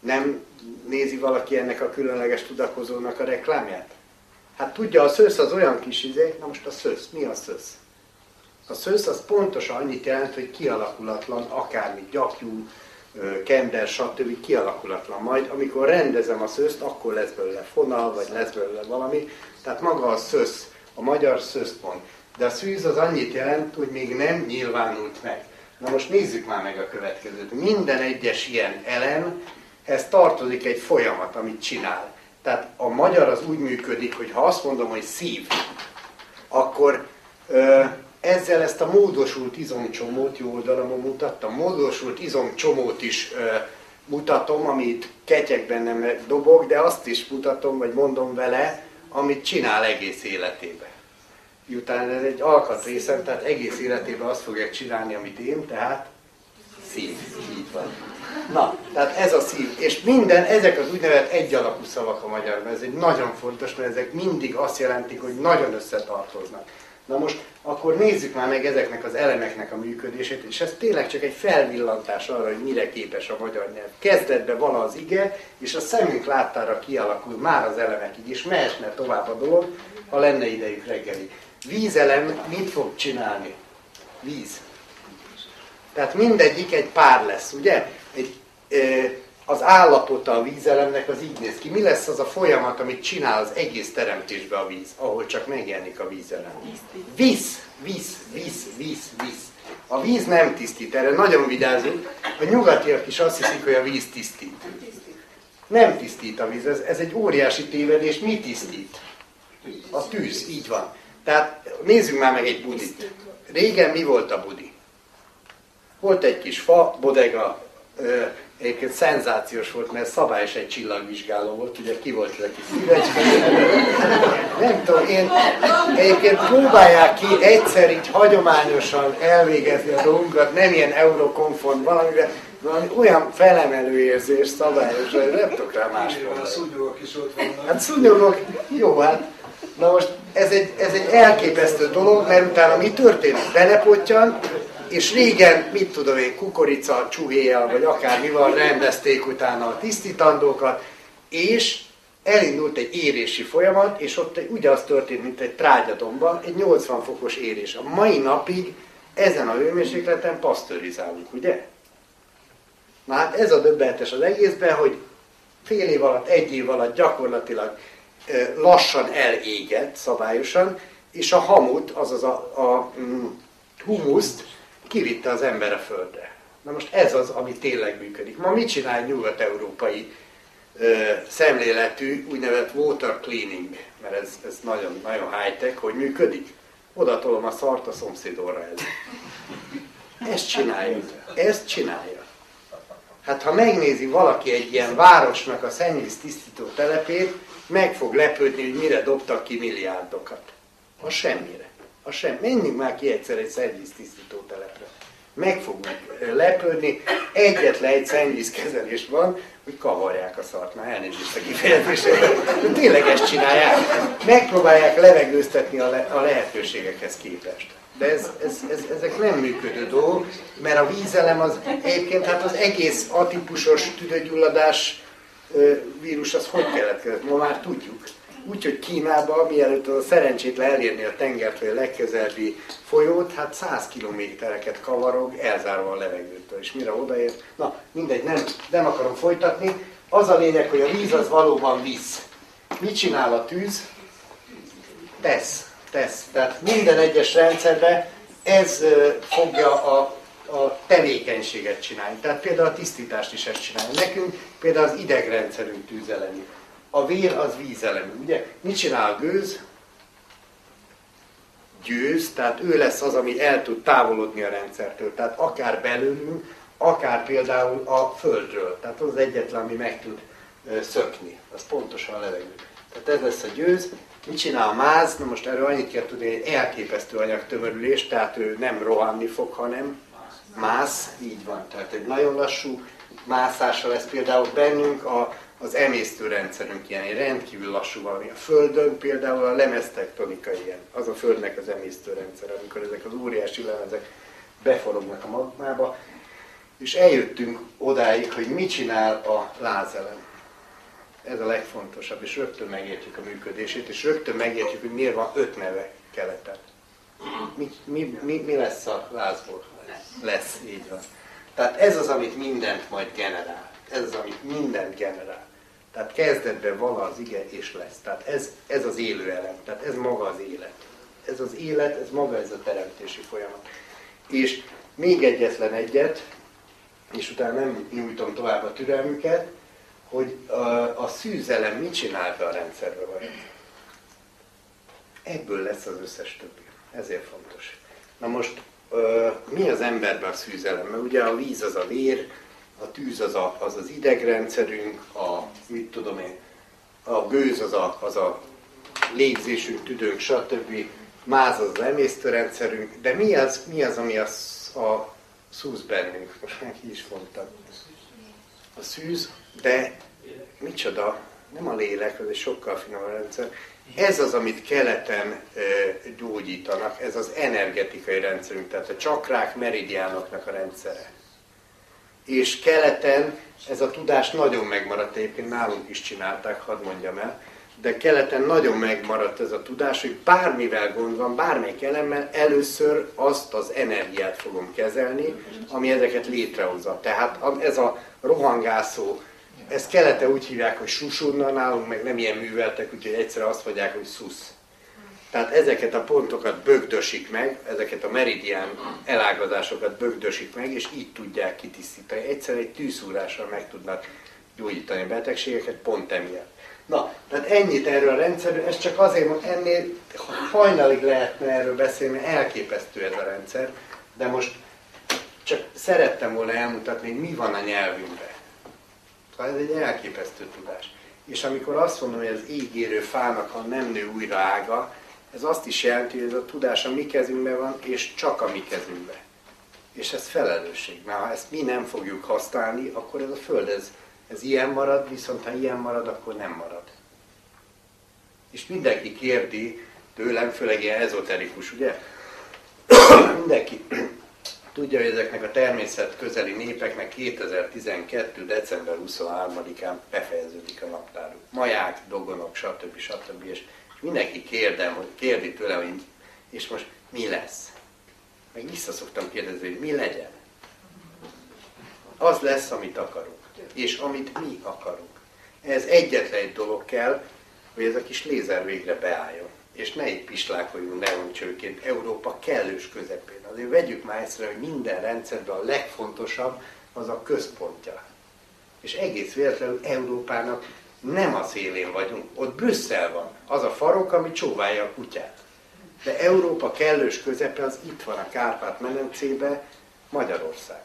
Nem nézi valaki ennek a különleges tudakozónak a reklámját? Hát tudja, a szősz az olyan kis izé, na most a szősz, mi a szősz? A szősz az pontosan annyit jelent, hogy kialakulatlan, akármi gyakjú, ö, kender, stb. kialakulatlan. Majd amikor rendezem a szőzt, akkor lesz belőle fonal, vagy lesz belőle valami. Tehát maga a szösz, a magyar szőszpont. De a szűz az annyit jelent, hogy még nem nyilvánult meg. Na most nézzük már meg a következőt. Minden egyes ilyen elemhez tartozik egy folyamat, amit csinál. Tehát a magyar az úgy működik, hogy ha azt mondom, hogy szív, akkor ö, ezzel ezt a módosult izomcsomót, jó oldalamon mutattam, módosult izomcsomót is ö, mutatom, amit ketyekben nem dobok, de azt is mutatom, vagy mondom vele, amit csinál egész életében. Miután ez egy alkatrészem, tehát egész életében azt fogják csinálni, amit én, tehát szív. Így van. Na, tehát ez a szív. És minden, ezek az úgynevezett egy alapú szavak a magyarban. Ez egy nagyon fontos, mert ezek mindig azt jelentik, hogy nagyon összetartoznak. Na most akkor nézzük már meg ezeknek az elemeknek a működését, és ez tényleg csak egy felvillantás arra, hogy mire képes a magyar nyelv. Kezdetben van az ige, és a szemünk láttára kialakul már az elemekig, és mehetne tovább a dolog, ha lenne idejük reggeli. Vízelem mit fog csinálni? Víz. Tehát mindegyik egy pár lesz, ugye? Az állapota a vízelemnek az így néz ki. Mi lesz az a folyamat, amit csinál az egész teremtésbe a víz, ahol csak megjelenik a vízelem? Víz, víz, víz, víz, víz. A víz nem tisztít, erre nagyon vigyázunk. A nyugatiak is azt hiszik, hogy a víz tisztít. Nem tisztít a víz, ez, ez egy óriási tévedés. Mi tisztít? A tűz, így van. Tehát nézzük már meg egy budit. Régen mi volt a budi? Volt egy kis fa, bodega, egyébként szenzációs volt, mert szabályos egy csillagvizsgáló volt, ugye ki volt kis szívecske. Nem tudom, én egyébként próbálják ki egyszer így hagyományosan elvégezni a dolgunkat, nem ilyen eurokonform valamivel, valami olyan felemelő érzés szabályos, hogy nem tudok rá más A szúnyogok is ott vannak. Hát szúnyogok, jó, hát na most ez egy, ez egy elképesztő dolog, mert utána mi történik? Belepottyan, és régen, mit tudom én, kukorica csuhéjjal, vagy akármival rendezték utána a tisztítandókat, és elindult egy érési folyamat, és ott ugye az történt, mint egy trágyadomban, egy 80 fokos érés. A mai napig ezen a hőmérsékleten pasztörizálunk, ugye? Na hát ez a döbbenetes az egészben, hogy fél év alatt, egy év alatt gyakorlatilag lassan elégett szabályosan, és a hamut, azaz a, a mm, humuszt kivitte az ember a földre. Na most ez az, ami tényleg működik. Ma mit csinál nyugat-európai szemléletű úgynevezett water cleaning, mert ez, ez nagyon, nagyon high-tech, hogy működik? Oda tolom a szart a szomszédorra el. Ezt csinálja. Ezt csinálja. Hát ha megnézi valaki egy ilyen városnak a szennyvíz tisztító telepét, meg fog lepődni, hogy mire dobtak ki milliárdokat. A semmire. A sem. Menjünk már ki egyszer egy szennyvíz tisztító telepre. Meg fognak lepődni. Egyetlen egy szennyvízkezelés van, hogy kavarják a szart. Már elnézést a kifejezésre. Tényleg ezt csinálják. Megpróbálják levegőztetni a, le, a lehetőségekhez képest. De ez, ez, ez, ezek nem működő dolgok, mert a vízelem az egyébként hát az egész atípusos tüdőgyulladás vírus az hogy keletkezett, ma már tudjuk. Úgyhogy Kínában, mielőtt a szerencsét elérni a tengert, vagy a legközelebbi folyót, hát 100 kilométereket kavarog, elzárva a levegőtől. És mire odaér? Na, mindegy, nem, nem akarom folytatni. Az a lényeg, hogy a víz az valóban víz. Mit csinál a tűz? Tesz, tesz. Tehát minden egyes rendszerben ez fogja a a tevékenységet csinálni. Tehát például a tisztítást is ezt csinálja. Nekünk például az idegrendszerünk tűzelemű. A vér az vízelemű, ugye? Mit csinál a gőz? Győz, tehát ő lesz az, ami el tud távolodni a rendszertől. Tehát akár belőlünk, akár például a földről. Tehát az egyetlen, ami meg tud szökni. Az pontosan a levegő. Tehát ez lesz a győz. Mit csinál a máz? Na most erről annyit kell tudni, hogy elképesztő anyagtömörülés, tehát ő nem rohanni fog, hanem mász, így van. Tehát egy nagyon lassú mászása lesz például bennünk a, az emésztőrendszerünk ilyen, rendkívül lassú valami. A Földön például a lemeztektonika ilyen, az a Földnek az emésztőrendszer, amikor ezek az óriási lemezek beforognak a magmába, és eljöttünk odáig, hogy mit csinál a lázelem. Ez a legfontosabb, és rögtön megértjük a működését, és rögtön megértjük, hogy miért van öt neve keleten. Mi, mi, mi, mi lesz a lázból? Lesz, így van. Tehát ez az, amit mindent majd generál. Ez az, amit mindent generál. Tehát kezdetben vala az ige és lesz. Tehát ez, ez az élő elem. Tehát ez maga az élet. Ez az élet, ez maga ez a teremtési folyamat. És még egyetlen egyet, és utána nem nyújtom tovább a türelmüket, hogy a, a szűzelem mit csinál be a rendszerbe vajon. Ebből lesz az összes többi. Ezért fontos. Na most mi az emberben a szűzelem? Mert ugye a víz az a vér, a tűz az a, az, az idegrendszerünk, a, mit tudom én, a gőz az a, az a légzésünk, tüdőnk, stb. Máz az az emésztőrendszerünk, de mi az, mi az ami a, a szúz bennünk? Most ki is mondtam. A szűz, de micsoda, nem a lélek, az egy sokkal finomabb rendszer. Ez az, amit keleten gyógyítanak, ez az energetikai rendszerünk, tehát a csakrák, meridiánoknak a rendszere. És keleten ez a tudás nagyon megmaradt, egyébként nálunk is csinálták, hadd mondjam el, de keleten nagyon megmaradt ez a tudás, hogy bármivel gond van, bármelyik elemmel, először azt az energiát fogom kezelni, ami ezeket létrehozza. Tehát ez a rohangászó, ezt kelete úgy hívják, hogy susudna, nálunk meg nem ilyen műveltek, úgyhogy egyszer azt mondják, hogy szusz. Tehát ezeket a pontokat bögdösik meg, ezeket a meridián elágazásokat bögdösik meg, és így tudják kitisztítani. Egyszer egy tűszúrással meg tudnak gyógyítani a betegségeket, pont emiatt. Na, tehát ennyit erről a rendszerről, ez csak azért, hogy ennél hajnalig lehetne erről beszélni, mert elképesztő ez a rendszer, de most csak szerettem volna elmutatni, hogy mi van a nyelvünkben. Szóval ez egy elképesztő tudás. És amikor azt mondom, hogy az ígérő fának, ha nem nő újra ága, ez azt is jelenti, hogy ez a tudás a mi kezünkben van, és csak a mi kezünkben. És ez felelősség, mert ha ezt mi nem fogjuk használni, akkor ez a Föld, ez, ez ilyen marad, viszont ha ilyen marad, akkor nem marad. És mindenki kérdi tőlem, főleg ilyen ezoterikus, ugye? mindenki tudja, hogy ezeknek a természet közeli népeknek 2012. december 23-án befejeződik a naptáruk. Maják, dogonok, stb. stb. És mindenki kérdem, hogy kérdi tőle, hogy és most mi lesz? Meg vissza szoktam kérdezni, hogy mi legyen. Az lesz, amit akarunk. És amit mi akarunk. Ez egyetlen egy dolog kell, hogy ez a kis lézer végre beálljon. És ne itt pislákoljunk neoncsőként Európa kellős közepén. Azért vegyük már észre, hogy minden rendszerben a legfontosabb az a központja. És egész véletlenül Európának nem a szélén vagyunk, ott Brüsszel van, az a farok, ami csóválja a kutyát. De Európa kellős közepe az itt van a Kárpát-medencébe, Magyarország.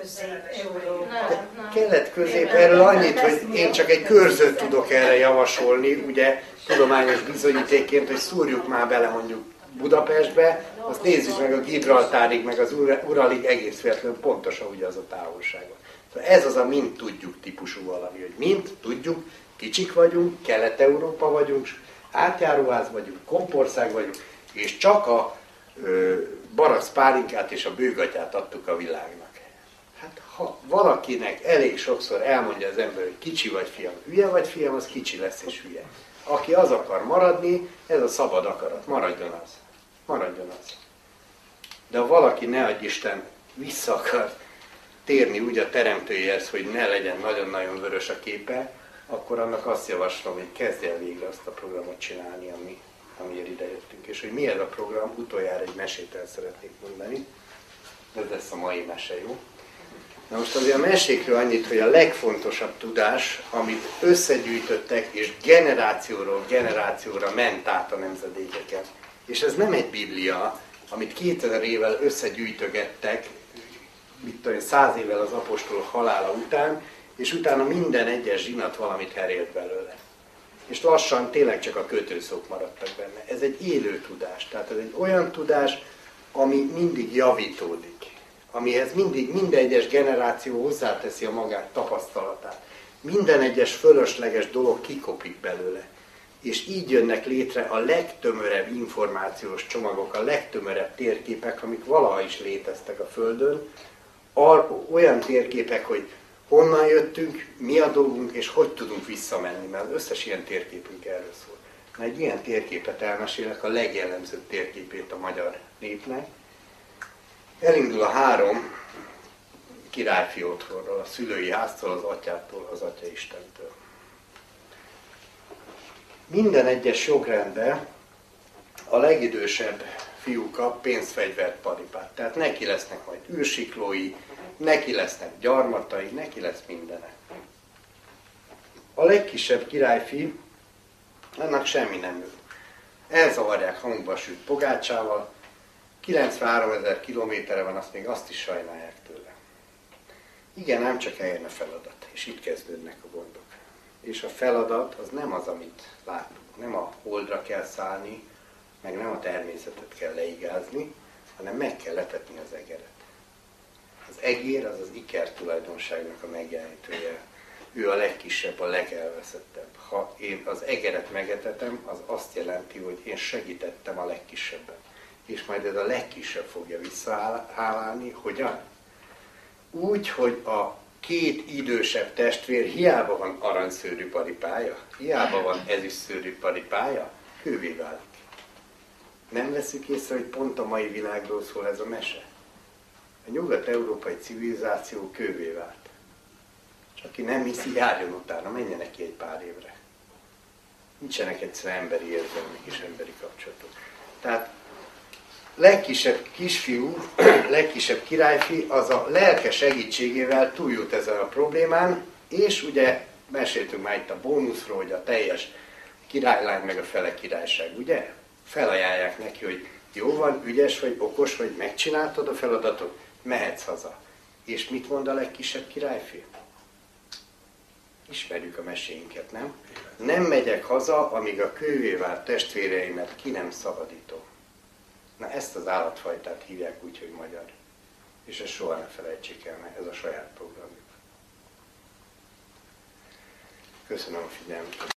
Közép-Európa. Kelet-közép, erről annyit, hogy én csak egy körzőt tudok erre javasolni, ugye tudományos bizonyítékként, hogy szúrjuk már bele mondjuk Budapestbe, azt nézzük meg a Gibraltárig, meg az Uralig egész véletlenül pontosan ugyanaz a távolságon. Ez az a mint tudjuk típusú valami, hogy mint tudjuk, kicsik vagyunk, Kelet-Európa vagyunk, átjáróház vagyunk, kompország vagyunk, és csak a ö, barasz pálinkát és a bőgatyát adtuk a világnak. Hát ha valakinek elég sokszor elmondja az ember, hogy kicsi vagy fiam, hülye vagy fiam, az kicsi lesz és hülye. Aki az akar maradni, ez a szabad akarat, maradjon az. Maradjon az. De ha valaki, ne adj Isten, vissza akar térni úgy a teremtőjéhez, hogy ne legyen nagyon-nagyon vörös a képe, akkor annak azt javaslom, hogy kezdje el végre azt a programot csinálni, ami, amiért idejöttünk. És hogy mi ez a program, utoljára egy mesét el szeretnék mondani. Ez lesz a mai mese, jó? Na most azért a mesékről annyit, hogy a legfontosabb tudás, amit összegyűjtöttek, és generációról generációra ment át a nemzedékeken. És ez nem egy biblia, amit 2000 évvel összegyűjtögettek, mit tudom, száz évvel az apostol halála után, és utána minden egyes zsinat valamit herélt belőle. És lassan tényleg csak a kötőszók maradtak benne. Ez egy élő tudás, tehát ez egy olyan tudás, ami mindig javítódik, amihez mindig minden egyes generáció hozzáteszi a magát tapasztalatát. Minden egyes fölösleges dolog kikopik belőle. És így jönnek létre a legtömörebb információs csomagok, a legtömörebb térképek, amik valaha is léteztek a Földön, olyan térképek, hogy honnan jöttünk, mi a dolgunk, és hogy tudunk visszamenni, mert az összes ilyen térképünk erről szól. Na, egy ilyen térképet elmesélek, a legjellemzőbb térképét a magyar népnek. Elindul a három királyfi otthonról, a szülői háztól, az atyától, az Atya Istentől. Minden egyes jogrendben a legidősebb fiú kap pénzfegyvert paripát. Tehát neki lesznek majd űrsiklói, neki lesznek gyarmatai, neki lesz mindene. A legkisebb királyfi, annak semmi nem ő. Elzavarják hangba sült pogácsával, 93 ezer kilométerre van, azt még azt is sajnálják tőle. Igen, nem csak eljön a feladat, és itt kezdődnek a gondok. És a feladat az nem az, amit látunk. Nem a holdra kell szállni, meg nem a természetet kell leigázni, hanem meg kell letetni az egeret. Az egér az az iker tulajdonságnak a megjelenítője. Ő a legkisebb, a legelveszettebb. Ha én az egeret megetetem, az azt jelenti, hogy én segítettem a legkisebbet. És majd ez a legkisebb fogja visszahálálni. Hogyan? Úgy, hogy a két idősebb testvér hiába van aranyszőrű paripája, hiába van ezüstszőrű paripája, kővé válik. Nem veszük észre, hogy pont a mai világról szól ez a mese. A nyugat-európai civilizáció kővé vált. És aki nem hiszi, járjon utána, menjen neki egy pár évre. Nincsenek egyszerűen emberi érzelmek és emberi kapcsolatok. Tehát legkisebb kisfiú, legkisebb királyfi, az a lelke segítségével túljut ezen a problémán, és ugye meséltünk már itt a bónuszról, hogy a teljes királylány meg a fele királyság, ugye? Felajánlják neki, hogy jó van, ügyes vagy, okos vagy, megcsináltad a feladatot, mehetsz haza. És mit mond a legkisebb királyfi? Ismerjük a meséinket, nem? Nem megyek haza, amíg a kővé vált testvéreimet ki nem szabadítom. Na ezt az állatfajtát hívják úgy, hogy magyar. És ezt soha ne felejtsék el, mert ez a saját programjuk. Köszönöm a figyelmet.